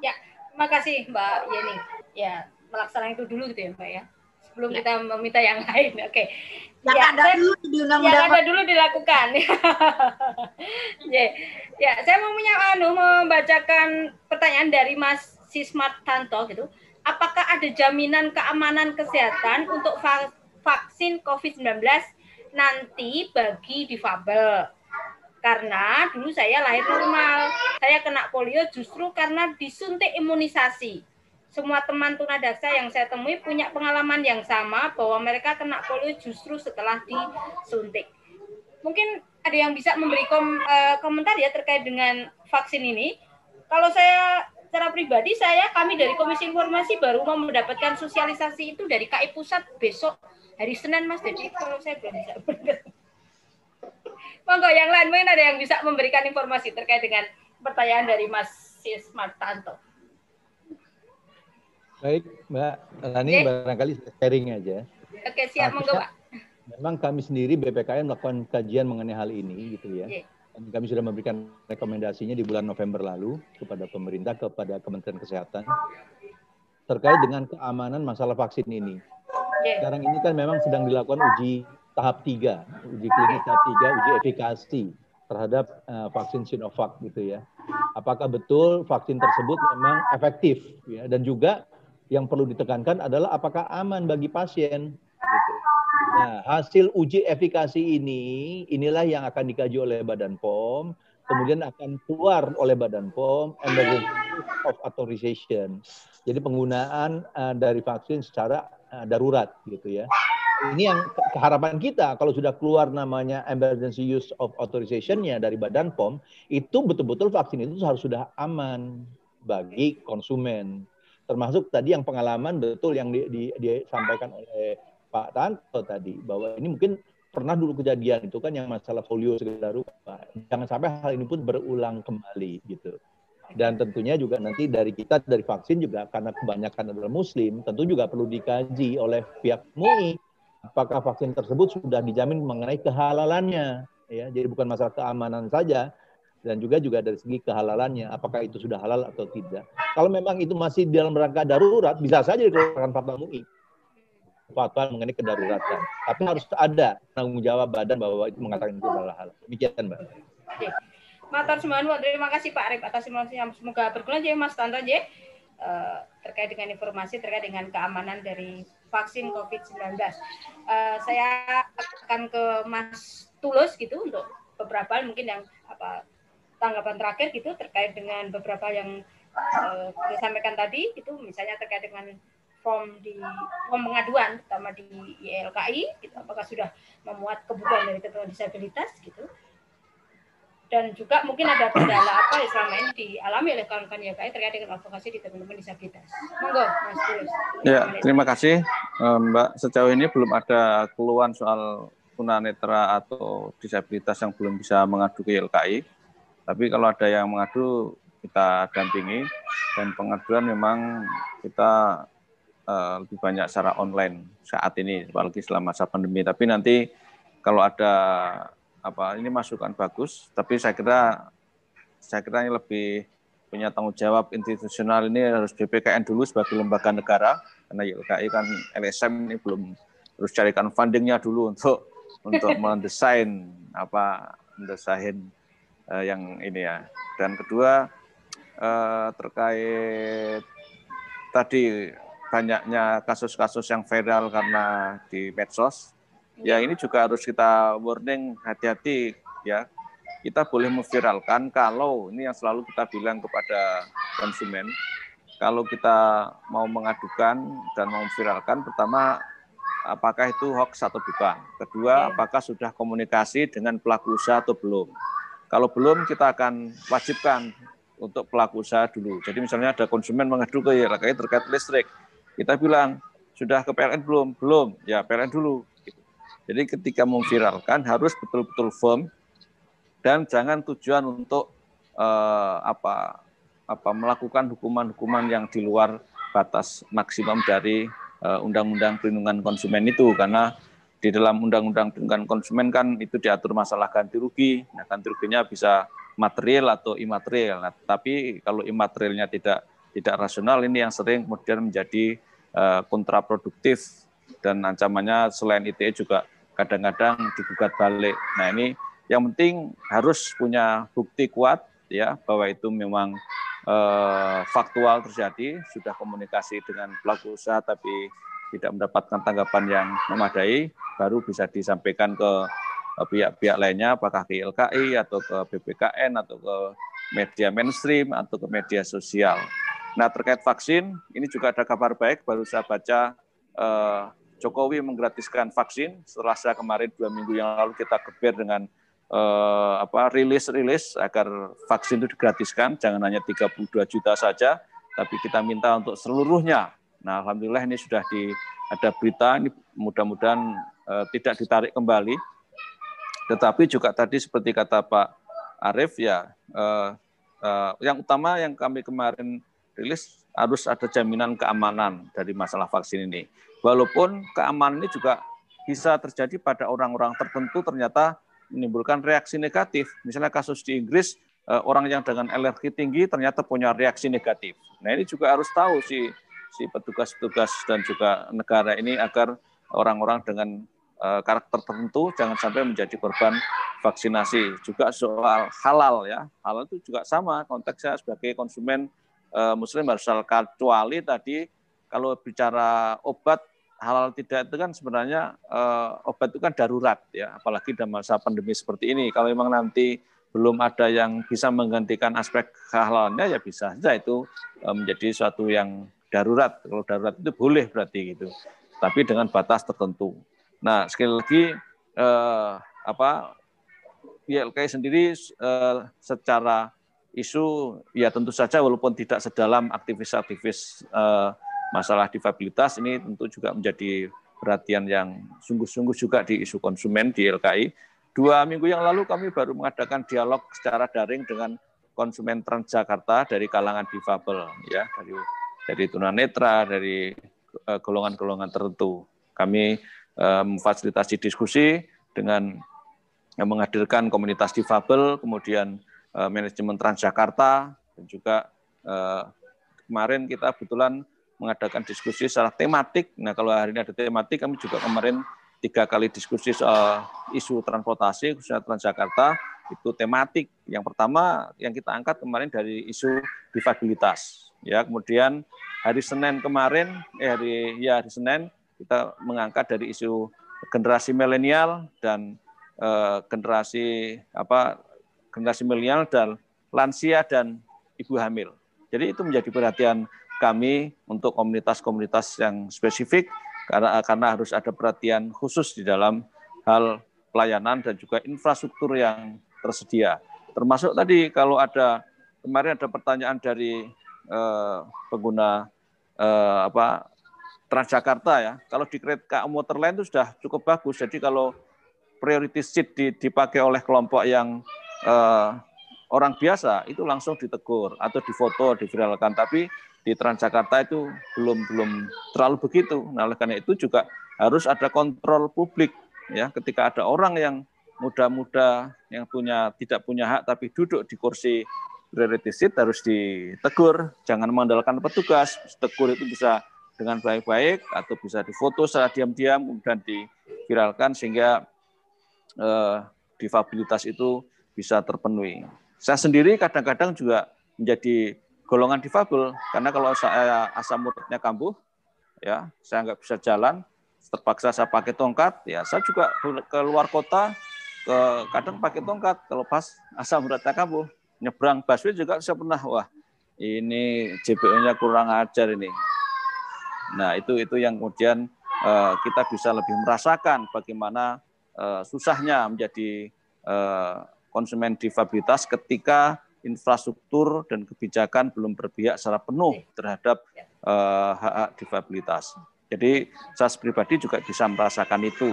Ya, terima kasih Mbak Yeni. Ya, melaksanakan itu dulu gitu ya Mbak ya. sebelum ya. kita meminta yang *laughs* lain. Oke. Okay. Yang ya, ada saya, dulu di undang-undang. Yang ada dulu dilakukan. *laughs* ya, ya, saya mau anu membacakan pertanyaan dari Mas Sismat Tanto gitu. Apakah ada jaminan keamanan kesehatan untuk vaksin COVID-19 nanti bagi difabel? Karena dulu saya lahir normal, saya kena polio justru karena disuntik imunisasi semua teman tunadaksa yang saya temui punya pengalaman yang sama bahwa mereka kena polio justru setelah disuntik. Mungkin ada yang bisa memberi kom, uh, komentar ya terkait dengan vaksin ini. Kalau saya secara pribadi saya kami dari Komisi Informasi baru mau mendapatkan sosialisasi itu dari KI Pusat besok hari Senin Mas. Jadi kalau saya belum bisa *laughs* Monggo yang lain mungkin ada yang bisa memberikan informasi terkait dengan pertanyaan dari Mas Sis Martanto. Baik, Mbak Rani, okay. barangkali sharing aja. Oke, siap, monggo, Pak. Memang kami sendiri BPKN melakukan kajian mengenai hal ini, gitu ya. Dan kami sudah memberikan rekomendasinya di bulan November lalu kepada pemerintah, kepada Kementerian Kesehatan terkait dengan keamanan masalah vaksin ini. Sekarang ini kan memang sedang dilakukan uji tahap tiga, uji klinis tahap tiga, uji efikasi terhadap uh, vaksin Sinovac gitu ya. Apakah betul vaksin tersebut memang efektif ya dan juga yang perlu ditekankan adalah apakah aman bagi pasien. Gitu. Nah, hasil uji efikasi ini, inilah yang akan dikaji oleh Badan POM, kemudian akan keluar oleh Badan POM emergency of authorization. Jadi penggunaan uh, dari vaksin secara uh, darurat gitu ya. Ini yang keharapan kita kalau sudah keluar namanya emergency use of authorization-nya dari Badan POM, itu betul-betul vaksin itu harus sudah aman bagi konsumen termasuk tadi yang pengalaman betul yang di, di, disampaikan oleh Pak Tanto tadi bahwa ini mungkin pernah dulu kejadian itu kan yang masalah polio segala rupa. Jangan sampai hal ini pun berulang kembali gitu. Dan tentunya juga nanti dari kita dari vaksin juga karena kebanyakan adalah muslim, tentu juga perlu dikaji oleh pihak MUI apakah vaksin tersebut sudah dijamin mengenai kehalalannya ya. Jadi bukan masalah keamanan saja, dan juga juga dari segi kehalalannya apakah itu sudah halal atau tidak. Kalau memang itu masih dalam rangka darurat bisa saja dikeluarkan fatwa MUI fatwa mengenai kedaruratan. Tapi harus ada tanggung jawab badan bahwa itu mengatakan itu halal. Demikian, Mbak. Oke. Semua terima kasih Pak Arif atas informasi yang semoga berguna ya Mas Tanto ya terkait dengan informasi terkait dengan keamanan dari vaksin COVID-19. Uh, saya akan ke Mas Tulus gitu untuk beberapa mungkin yang apa tanggapan terakhir gitu terkait dengan beberapa yang uh, disampaikan tadi itu misalnya terkait dengan form di form pengaduan terutama di YLKI gitu apakah sudah memuat kebutuhan dari teman disabilitas gitu dan juga mungkin ada kendala apa yang selama ini dialami oleh kawan-kawan YLKI terkait dengan advokasi di teman-teman disabilitas. Monggo, Mas Tulus. Ya, terima kasih eh, Mbak. Sejauh ini belum ada keluhan soal tunanetra atau disabilitas yang belum bisa mengadu ke YLKI tapi kalau ada yang mengadu, kita dampingi. Dan pengaduan memang kita uh, lebih banyak secara online saat ini, apalagi selama masa pandemi. Tapi nanti kalau ada apa ini masukan bagus, tapi saya kira saya kira ini lebih punya tanggung jawab institusional ini harus BPKN dulu sebagai lembaga negara karena YLKI kan LSM ini belum harus carikan fundingnya dulu untuk untuk mendesain apa mendesain uh, yang ini ya. Dan kedua uh, terkait tadi banyaknya kasus-kasus yang viral karena di medsos, ya ini juga harus kita warning hati-hati ya. Kita boleh memviralkan kalau ini yang selalu kita bilang kepada konsumen, kalau kita mau mengadukan dan mau memviralkan, pertama apakah itu hoax atau bukan. Kedua, apakah sudah komunikasi dengan pelaku usaha atau belum. Kalau belum, kita akan wajibkan untuk pelaku usaha dulu. Jadi misalnya ada konsumen mengadu ke YLKI terkait listrik. Kita bilang, sudah ke PLN belum? Belum. Ya, PLN dulu. Gitu. Jadi ketika memviralkan harus betul-betul firm dan jangan tujuan untuk eh, apa apa melakukan hukuman-hukuman yang di luar batas maksimum dari eh, Undang-Undang Perlindungan Konsumen itu karena di dalam undang-undang perlindungan konsumen kan itu diatur masalah ganti rugi. Nah, ganti ruginya bisa material atau imaterial. Nah, tapi kalau imaterialnya tidak tidak rasional ini yang sering kemudian menjadi uh, kontraproduktif dan ancamannya selain ITE juga kadang-kadang digugat balik. Nah ini yang penting harus punya bukti kuat ya bahwa itu memang eh, faktual terjadi, sudah komunikasi dengan pelaku usaha tapi tidak mendapatkan tanggapan yang memadai, baru bisa disampaikan ke pihak-pihak lainnya, apakah ke LKI atau ke BPKN atau ke media mainstream atau ke media sosial. Nah terkait vaksin, ini juga ada kabar baik, baru saya baca eh, Jokowi menggratiskan vaksin setelah saya kemarin dua minggu yang lalu kita geber dengan eh, apa rilis-rilis agar vaksin itu digratiskan, jangan hanya 32 juta saja, tapi kita minta untuk seluruhnya. Nah, alhamdulillah ini sudah di ada berita ini mudah-mudahan eh, tidak ditarik kembali. Tetapi juga tadi seperti kata Pak Arief ya, eh, eh, yang utama yang kami kemarin rilis harus ada jaminan keamanan dari masalah vaksin ini. Walaupun keamanan ini juga bisa terjadi pada orang-orang tertentu ternyata menimbulkan reaksi negatif. Misalnya kasus di Inggris, orang yang dengan alergi tinggi ternyata punya reaksi negatif. Nah ini juga harus tahu si si petugas-petugas dan juga negara ini agar orang-orang dengan eh, karakter tertentu jangan sampai menjadi korban vaksinasi. Juga soal halal ya, halal itu juga sama konteksnya sebagai konsumen eh, Muslim harus kecuali tadi kalau bicara obat halal tidak itu kan sebenarnya uh, obat itu kan darurat ya, apalagi dalam masa pandemi seperti ini. Kalau memang nanti belum ada yang bisa menggantikan aspek kehalalnya ya bisa saja itu menjadi suatu yang darurat. Kalau darurat itu boleh berarti gitu. Tapi dengan batas tertentu. Nah, sekali lagi uh, apa YLKI sendiri uh, secara isu ya tentu saja walaupun tidak sedalam aktivis-aktivis uh, masalah difabilitas ini tentu juga menjadi perhatian yang sungguh-sungguh juga di isu konsumen di LKI. Dua minggu yang lalu kami baru mengadakan dialog secara daring dengan konsumen Transjakarta dari kalangan difabel, ya dari dari tunanetra, dari eh, golongan-golongan tertentu. Kami uh, memfasilitasi diskusi dengan menghadirkan komunitas difabel, kemudian manajemen Transjakarta, dan juga kemarin kita kebetulan mengadakan diskusi secara tematik. Nah, kalau hari ini ada tematik, kami juga kemarin tiga kali diskusi soal isu transportasi, khususnya Transjakarta, itu tematik. Yang pertama yang kita angkat kemarin dari isu difabilitas. Ya, kemudian hari Senin kemarin, eh hari ya hari Senin kita mengangkat dari isu generasi milenial dan eh, generasi apa generasi milenial dan lansia dan ibu hamil. Jadi itu menjadi perhatian kami untuk komunitas-komunitas yang spesifik karena karena harus ada perhatian khusus di dalam hal pelayanan dan juga infrastruktur yang tersedia. Termasuk tadi kalau ada kemarin ada pertanyaan dari eh, pengguna eh, apa Transjakarta ya. Kalau di kereta komuter lain itu sudah cukup bagus. Jadi kalau priority seat dipakai oleh kelompok yang eh, orang biasa itu langsung ditegur atau difoto, diviralkan. Tapi di Transjakarta itu belum belum terlalu begitu. Nah, oleh karena itu juga harus ada kontrol publik ya ketika ada orang yang muda-muda yang punya tidak punya hak tapi duduk di kursi priority seat harus ditegur, jangan mengandalkan petugas. Tegur itu bisa dengan baik-baik atau bisa difoto secara diam-diam kemudian diviralkan sehingga eh, difabilitas itu bisa terpenuhi. Saya sendiri kadang-kadang juga menjadi golongan difabel. Karena kalau saya asam uratnya kambuh ya saya nggak bisa jalan. Terpaksa saya pakai tongkat ya saya juga ke luar kota ke kadang pakai tongkat. Kalau pas asam uratnya kambuh nyebrang busway juga saya pernah wah ini JPO-nya kurang ajar ini. Nah itu itu yang kemudian uh, kita bisa lebih merasakan bagaimana uh, susahnya menjadi uh, konsumen difabilitas ketika infrastruktur dan kebijakan belum berpihak secara penuh terhadap uh, hak-hak difabilitas. Jadi saya pribadi juga bisa merasakan itu.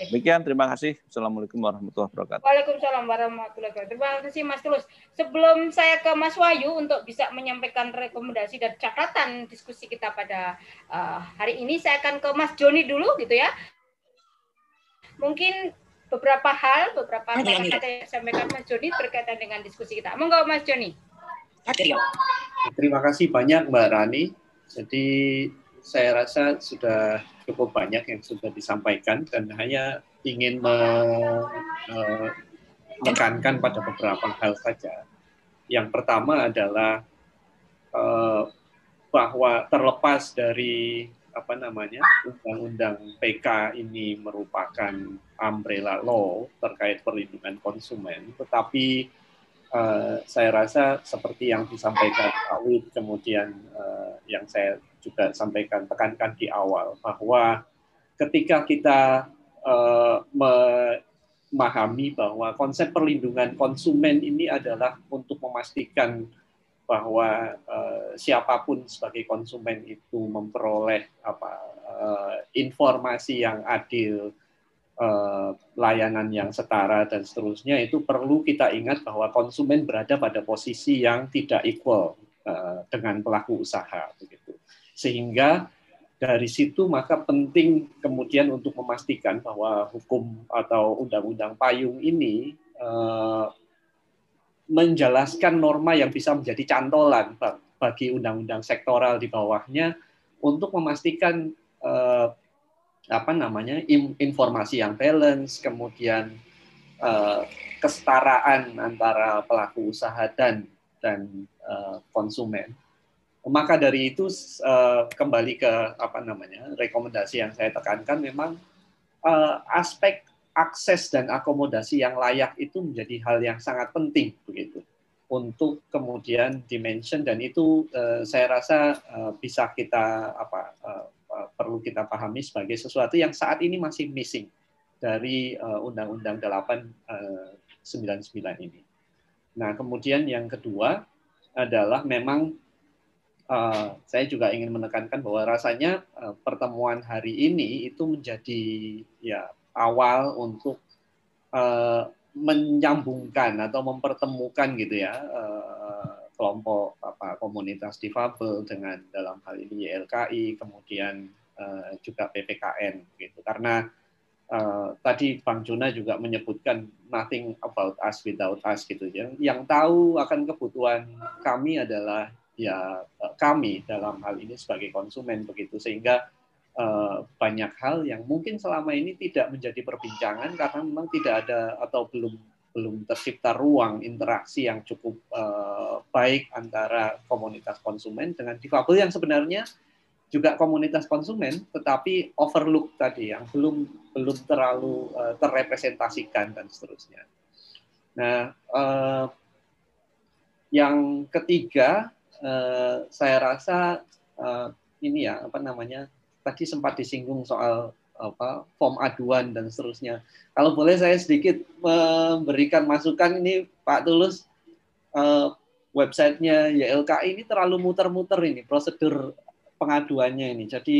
Demikian, terima kasih. Assalamualaikum warahmatullahi wabarakatuh. Waalaikumsalam warahmatullahi wabarakatuh. Terima kasih Mas Tulus. Sebelum saya ke Mas Wahyu untuk bisa menyampaikan rekomendasi dan catatan diskusi kita pada uh, hari ini, saya akan ke Mas Joni dulu gitu ya. Mungkin beberapa hal, beberapa kata-kata yang disampaikan Mas Joni berkaitan dengan diskusi kita. Monggo Mas Joni. Terima kasih banyak Mbak Rani. Jadi saya rasa sudah cukup banyak yang sudah disampaikan dan hanya ingin menekankan pada beberapa hal saja. Yang pertama adalah bahwa terlepas dari apa namanya undang-undang PK ini merupakan umbrella law terkait perlindungan konsumen, tetapi uh, saya rasa seperti yang disampaikan Pak Wid, kemudian uh, yang saya juga sampaikan tekankan di awal bahwa ketika kita uh, memahami bahwa konsep perlindungan konsumen ini adalah untuk memastikan bahwa uh, siapa pun sebagai konsumen itu memperoleh apa uh, informasi yang adil, uh, layanan yang setara dan seterusnya itu perlu kita ingat bahwa konsumen berada pada posisi yang tidak equal uh, dengan pelaku usaha begitu. Sehingga dari situ maka penting kemudian untuk memastikan bahwa hukum atau undang-undang payung ini uh, menjelaskan norma yang bisa menjadi cantolan bagi undang-undang sektoral di bawahnya untuk memastikan eh, apa namanya informasi yang balance, kemudian eh, kesetaraan antara pelaku usaha dan dan eh, konsumen. Maka dari itu eh, kembali ke apa namanya rekomendasi yang saya tekankan memang eh, aspek akses dan akomodasi yang layak itu menjadi hal yang sangat penting begitu untuk kemudian dimension dan itu uh, saya rasa uh, bisa kita apa uh, perlu kita pahami sebagai sesuatu yang saat ini masih missing dari Undang-Undang uh, 899 uh, ini. Nah, kemudian yang kedua adalah memang uh, saya juga ingin menekankan bahwa rasanya uh, pertemuan hari ini itu menjadi ya awal untuk uh, menyambungkan atau mempertemukan gitu ya uh, kelompok apa komunitas difabel dengan dalam hal ini YLKI kemudian uh, juga PPKN gitu. Karena uh, tadi Bang Juna juga menyebutkan nothing about us without us gitu ya. Yang tahu akan kebutuhan kami adalah ya kami dalam hal ini sebagai konsumen begitu. Sehingga Eh, banyak hal yang mungkin selama ini tidak menjadi perbincangan karena memang tidak ada atau belum belum tercipta ruang interaksi yang cukup uh, baik antara komunitas konsumen dengan difabel yang sebenarnya juga komunitas konsumen tetapi overlook tadi yang belum belum terlalu uh, terrepresentasikan dan seterusnya. Nah, yang ketiga saya rasa ini ya apa namanya tadi sempat disinggung soal apa form aduan dan seterusnya. Kalau boleh saya sedikit memberikan masukan ini Pak Tulus uh, websitenya YLKI ini terlalu muter-muter ini prosedur pengaduannya ini. Jadi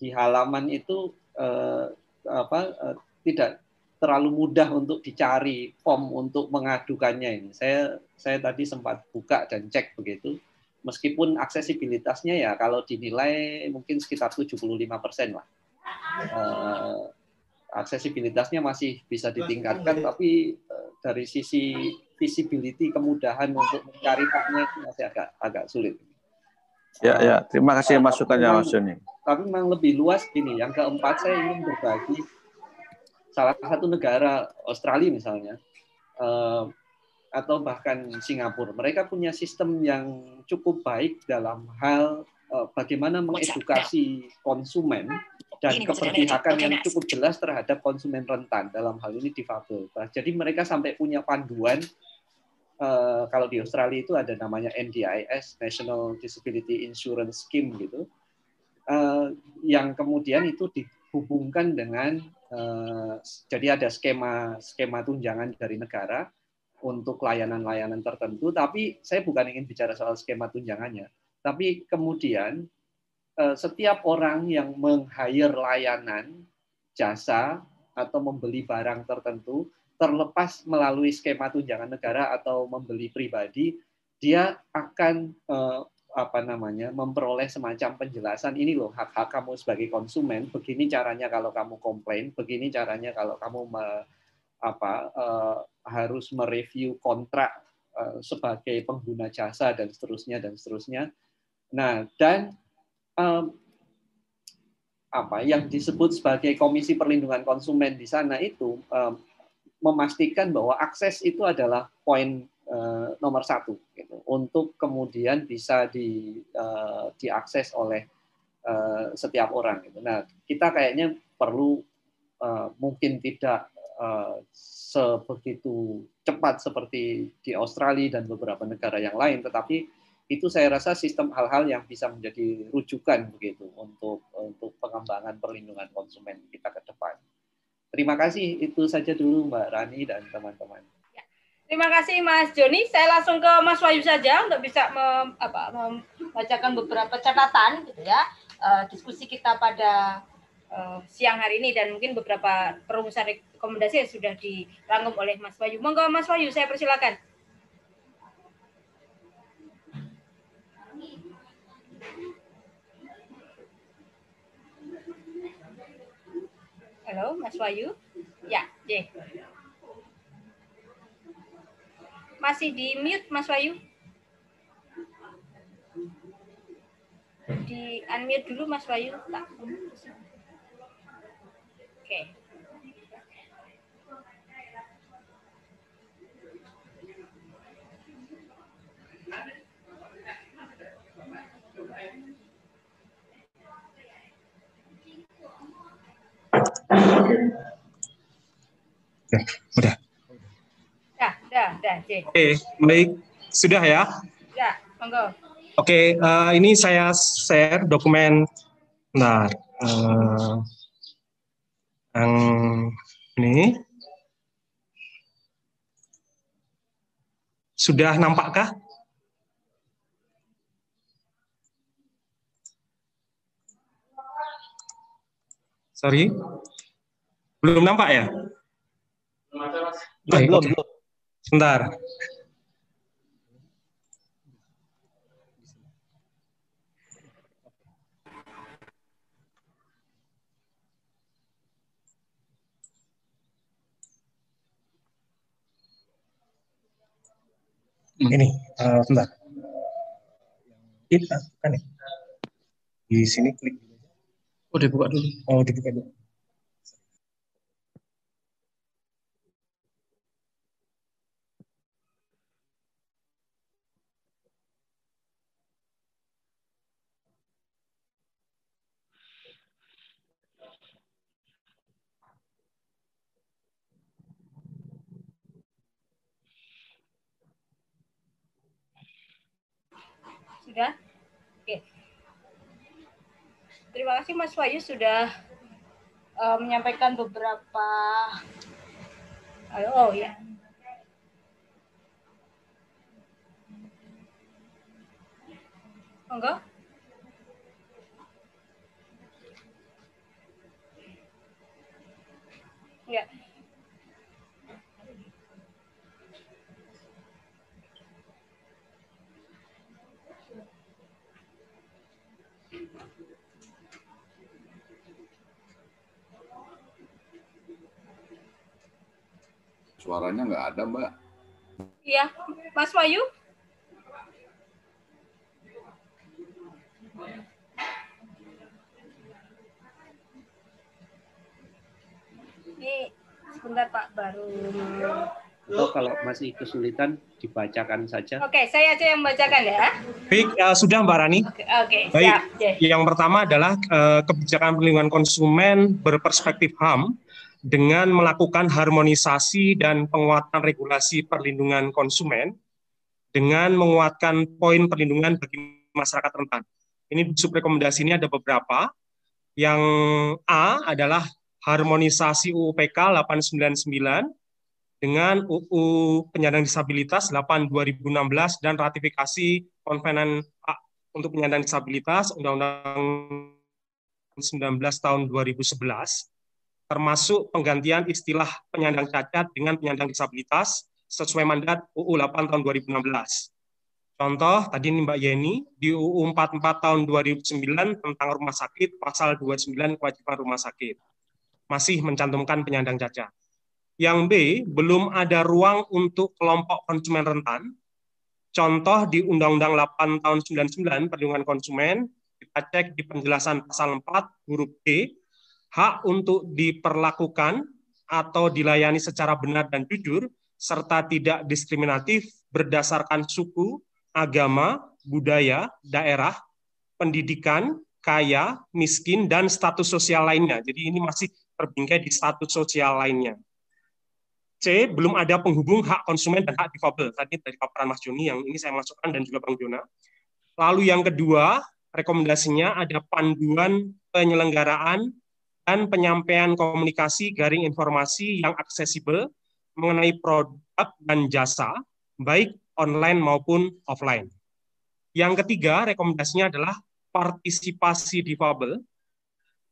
di halaman itu uh, apa uh, tidak terlalu mudah untuk dicari form untuk mengadukannya ini. Saya saya tadi sempat buka dan cek begitu meskipun aksesibilitasnya ya kalau dinilai mungkin sekitar 75 persen lah. Uh, aksesibilitasnya masih bisa ditingkatkan, tapi uh, dari sisi visibility kemudahan untuk mencari faknya itu masih agak agak sulit. Ya, ya. Terima kasih masukannya Mas Joni. Tapi memang lebih luas gini. Yang keempat saya ingin berbagi salah satu negara Australia misalnya uh, atau bahkan Singapura. Mereka punya sistem yang cukup baik dalam hal uh, bagaimana mengedukasi konsumen dan keberpihakan yang cukup jelas terhadap konsumen rentan dalam hal ini difabel. Nah, jadi mereka sampai punya panduan uh, kalau di Australia itu ada namanya NDIS National Disability Insurance Scheme gitu, uh, yang kemudian itu dihubungkan dengan jadi ada skema skema tunjangan dari negara untuk layanan-layanan tertentu, tapi saya bukan ingin bicara soal skema tunjangannya. Tapi kemudian eh, setiap orang yang meng-hire layanan, jasa, atau membeli barang tertentu, terlepas melalui skema tunjangan negara atau membeli pribadi, dia akan eh, apa namanya memperoleh semacam penjelasan ini loh hak-hak kamu sebagai konsumen begini caranya kalau kamu komplain begini caranya kalau kamu apa uh, harus mereview kontrak uh, sebagai pengguna jasa dan seterusnya dan seterusnya. Nah dan um, apa yang disebut sebagai Komisi Perlindungan Konsumen di sana itu um, memastikan bahwa akses itu adalah poin uh, nomor satu gitu, untuk kemudian bisa di, uh, diakses oleh uh, setiap orang. Gitu. Nah, kita kayaknya perlu uh, mungkin tidak uh, sebegitu cepat seperti di Australia dan beberapa negara yang lain, tetapi itu saya rasa sistem hal-hal yang bisa menjadi rujukan begitu untuk untuk pengembangan perlindungan konsumen kita ke depan. Terima kasih itu saja dulu Mbak Rani dan teman-teman. Ya. Terima kasih Mas Joni. Saya langsung ke Mas Wahyu saja untuk bisa mem, apa, membacakan beberapa catatan gitu ya uh, diskusi kita pada uh, siang hari ini dan mungkin beberapa perumusan rekomendasi yang sudah dirangkum oleh Mas Wahyu. Monggo Mas Wahyu, saya persilakan. Halo, Mas Wahyu. Ya, J. Masih di mute, Mas Wahyu. Di unmute dulu, Mas Wahyu. Tak. Oke. Ya, udah. Ya, dah, dah, J. Oke, baik. Sudah ya? Ya, monggo. Oke, uh, ini saya share dokumen. Nah, uh, yang ini sudah nampakkah? Sorry, belum nampak ya? Belum, belum. Sebentar. Ini, uh, sebentar. Ini kan ya? Di sini klik. Oh, dibuka dulu. Oh, dibuka dulu. Sudah? Oke. Terima kasih Mas Wahyu sudah uh, menyampaikan beberapa Oh ya. Monggo. Ya. Suaranya nggak ada, Mbak. Iya, Mas Wahyu. Ini sebentar Pak baru. Atau kalau masih kesulitan dibacakan saja. Oke, saya aja yang membacakan ya. Baik, uh, sudah Mbak Rani. Oke, oke, Baik, siap. Yang pertama adalah uh, kebijakan perlindungan konsumen berperspektif HAM dengan melakukan harmonisasi dan penguatan regulasi perlindungan konsumen dengan menguatkan poin perlindungan bagi masyarakat rentan. Ini subrekomendasi ini ada beberapa. Yang A adalah harmonisasi UU PK 899 dengan UU penyandang disabilitas 8 2016 dan ratifikasi konvenen untuk penyandang disabilitas Undang-Undang 19 tahun 2011 termasuk penggantian istilah penyandang cacat dengan penyandang disabilitas sesuai mandat UU 8 tahun 2016. Contoh tadi ini Mbak Yeni di UU 44 tahun 2009 tentang rumah sakit pasal 29 kewajiban rumah sakit masih mencantumkan penyandang cacat. Yang B, belum ada ruang untuk kelompok konsumen rentan. Contoh di Undang-Undang 8 tahun 99 perlindungan konsumen kita cek di penjelasan pasal 4 huruf D, hak untuk diperlakukan atau dilayani secara benar dan jujur, serta tidak diskriminatif berdasarkan suku, agama, budaya, daerah, pendidikan, kaya, miskin, dan status sosial lainnya. Jadi ini masih terbingkai di status sosial lainnya. C, belum ada penghubung hak konsumen dan hak difabel. Tadi dari paparan Mas Joni yang ini saya masukkan dan juga Bang Jona. Lalu yang kedua, rekomendasinya ada panduan penyelenggaraan dan penyampaian komunikasi garing informasi yang aksesibel mengenai produk dan jasa, baik online maupun offline. Yang ketiga, rekomendasinya adalah partisipasi difabel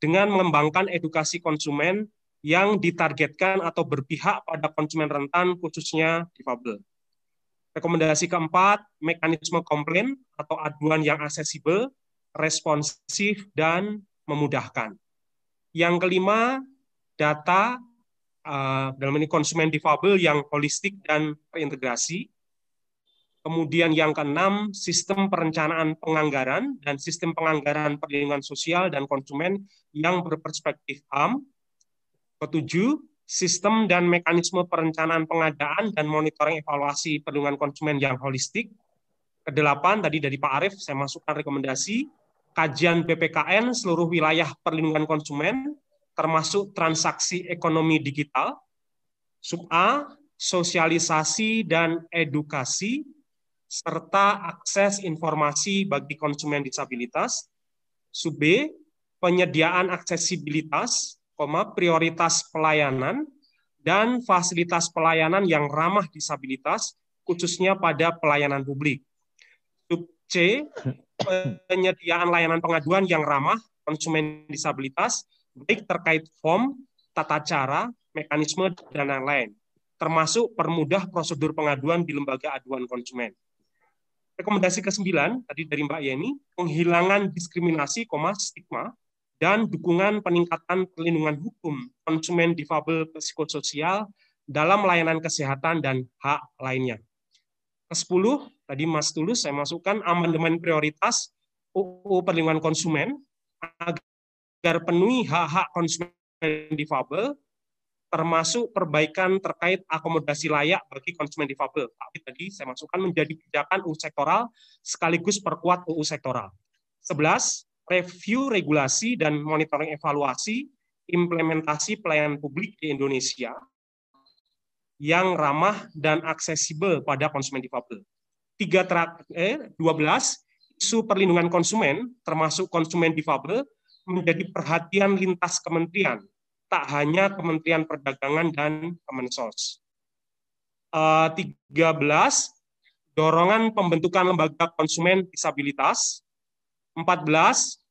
dengan mengembangkan edukasi konsumen yang ditargetkan atau berpihak pada konsumen rentan khususnya difabel. Rekomendasi keempat, mekanisme komplain atau aduan yang aksesibel, responsif, dan memudahkan. Yang kelima, data uh, dalam ini konsumen difabel yang holistik dan terintegrasi. Kemudian yang keenam, sistem perencanaan penganggaran dan sistem penganggaran perlindungan sosial dan konsumen yang berperspektif HAM Ketujuh, sistem dan mekanisme perencanaan pengadaan dan monitoring evaluasi perlindungan konsumen yang holistik. Kedelapan, tadi dari Pak Arief, saya masukkan rekomendasi, kajian PPKN seluruh wilayah perlindungan konsumen, termasuk transaksi ekonomi digital. Sub A, sosialisasi dan edukasi, serta akses informasi bagi konsumen disabilitas. Sub B, penyediaan aksesibilitas, prioritas pelayanan dan fasilitas pelayanan yang ramah disabilitas khususnya pada pelayanan publik. Sub C, penyediaan layanan pengaduan yang ramah konsumen disabilitas baik terkait form, tata cara, mekanisme dan lain-lain, termasuk permudah prosedur pengaduan di lembaga aduan konsumen. Rekomendasi ke-9 tadi dari Mbak Yeni, penghilangan diskriminasi, stigma dan dukungan peningkatan perlindungan hukum konsumen difabel psikososial dalam layanan kesehatan dan hak lainnya. Ke-10, tadi Mas Tulus saya masukkan amandemen prioritas UU Perlindungan Konsumen agar penuhi hak-hak konsumen difabel termasuk perbaikan terkait akomodasi layak bagi konsumen difabel. Tapi tadi saya masukkan menjadi kebijakan UU sektoral sekaligus perkuat UU sektoral. 11 review regulasi dan monitoring evaluasi implementasi pelayanan publik di Indonesia yang ramah dan aksesibel pada konsumen difabel. Tiga terakhir, eh, 12, isu perlindungan konsumen, termasuk konsumen difabel, menjadi perhatian lintas kementerian, tak hanya Kementerian Perdagangan dan Kemensos. Uh, 13, dorongan pembentukan lembaga konsumen disabilitas 14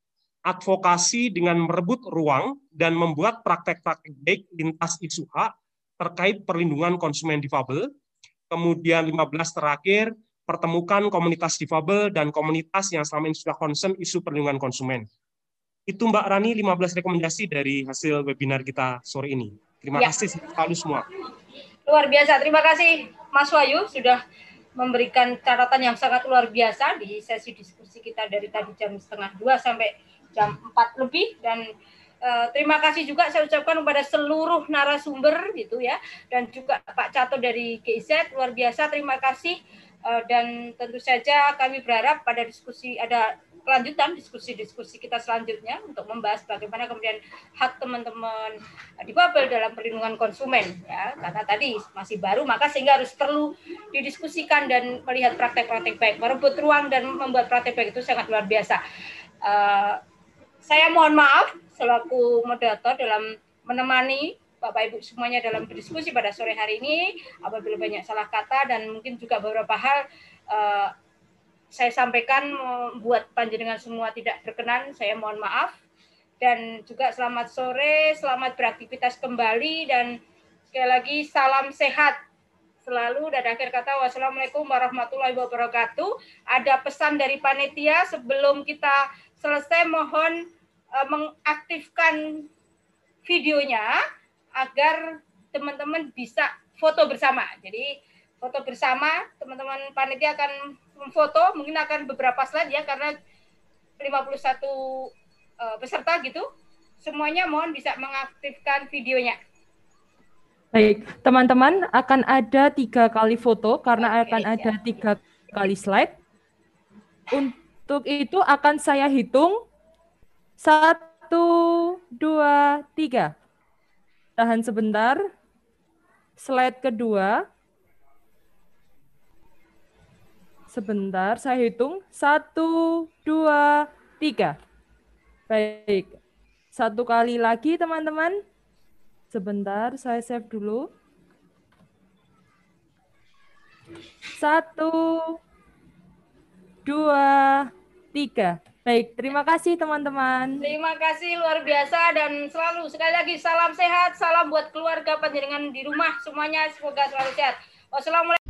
advokasi dengan merebut ruang dan membuat praktek-praktek baik lintas isu hak terkait perlindungan konsumen difabel. Kemudian 15 terakhir, pertemukan komunitas difabel dan komunitas yang selama ini sudah concern isu perlindungan konsumen. Itu Mbak Rani 15 rekomendasi dari hasil webinar kita sore ini. Terima ya. kasih sekali semua. Luar biasa. Terima kasih Mas Wahyu sudah memberikan catatan yang sangat luar biasa di sesi diskusi kita dari tadi jam setengah dua sampai jam empat lebih dan uh, terima kasih juga saya ucapkan kepada seluruh narasumber gitu ya dan juga Pak Cato dari GIZ luar biasa terima kasih dan tentu saja kami berharap pada diskusi ada kelanjutan diskusi-diskusi kita selanjutnya untuk membahas bagaimana kemudian hak teman-teman difabel dalam perlindungan konsumen ya. Karena tadi masih baru maka sehingga harus perlu didiskusikan dan melihat praktek-praktek baik. Merebut ruang dan membuat praktek baik itu sangat luar biasa. Uh, saya mohon maaf selaku moderator dalam menemani Bapak Ibu semuanya dalam berdiskusi pada sore hari ini apabila banyak salah kata dan mungkin juga beberapa hal uh, saya sampaikan membuat panjenengan semua tidak berkenan, saya mohon maaf. Dan juga selamat sore, selamat beraktivitas kembali, dan sekali lagi salam sehat selalu. Dan akhir kata, wassalamualaikum warahmatullahi wabarakatuh. Ada pesan dari panitia sebelum kita selesai, mohon uh, mengaktifkan videonya agar teman-teman bisa foto bersama. Jadi foto bersama, teman-teman panitia akan memfoto, mungkin akan beberapa slide ya, karena uh, peserta gitu. Semuanya mohon bisa mengaktifkan videonya. Baik, teman-teman akan ada tiga kali foto karena Oke, akan ada tiga kali slide. Untuk itu akan saya hitung satu, dua, tiga. Tahan sebentar. Slide kedua. Sebentar, saya hitung. Satu, dua, tiga. Baik. Satu kali lagi, teman-teman. Sebentar, saya save dulu. Satu, dua, tiga. Baik, terima kasih teman-teman. Terima kasih luar biasa dan selalu sekali lagi salam sehat, salam buat keluarga panjenengan di rumah semuanya semoga selalu sehat. Wassalamualaikum.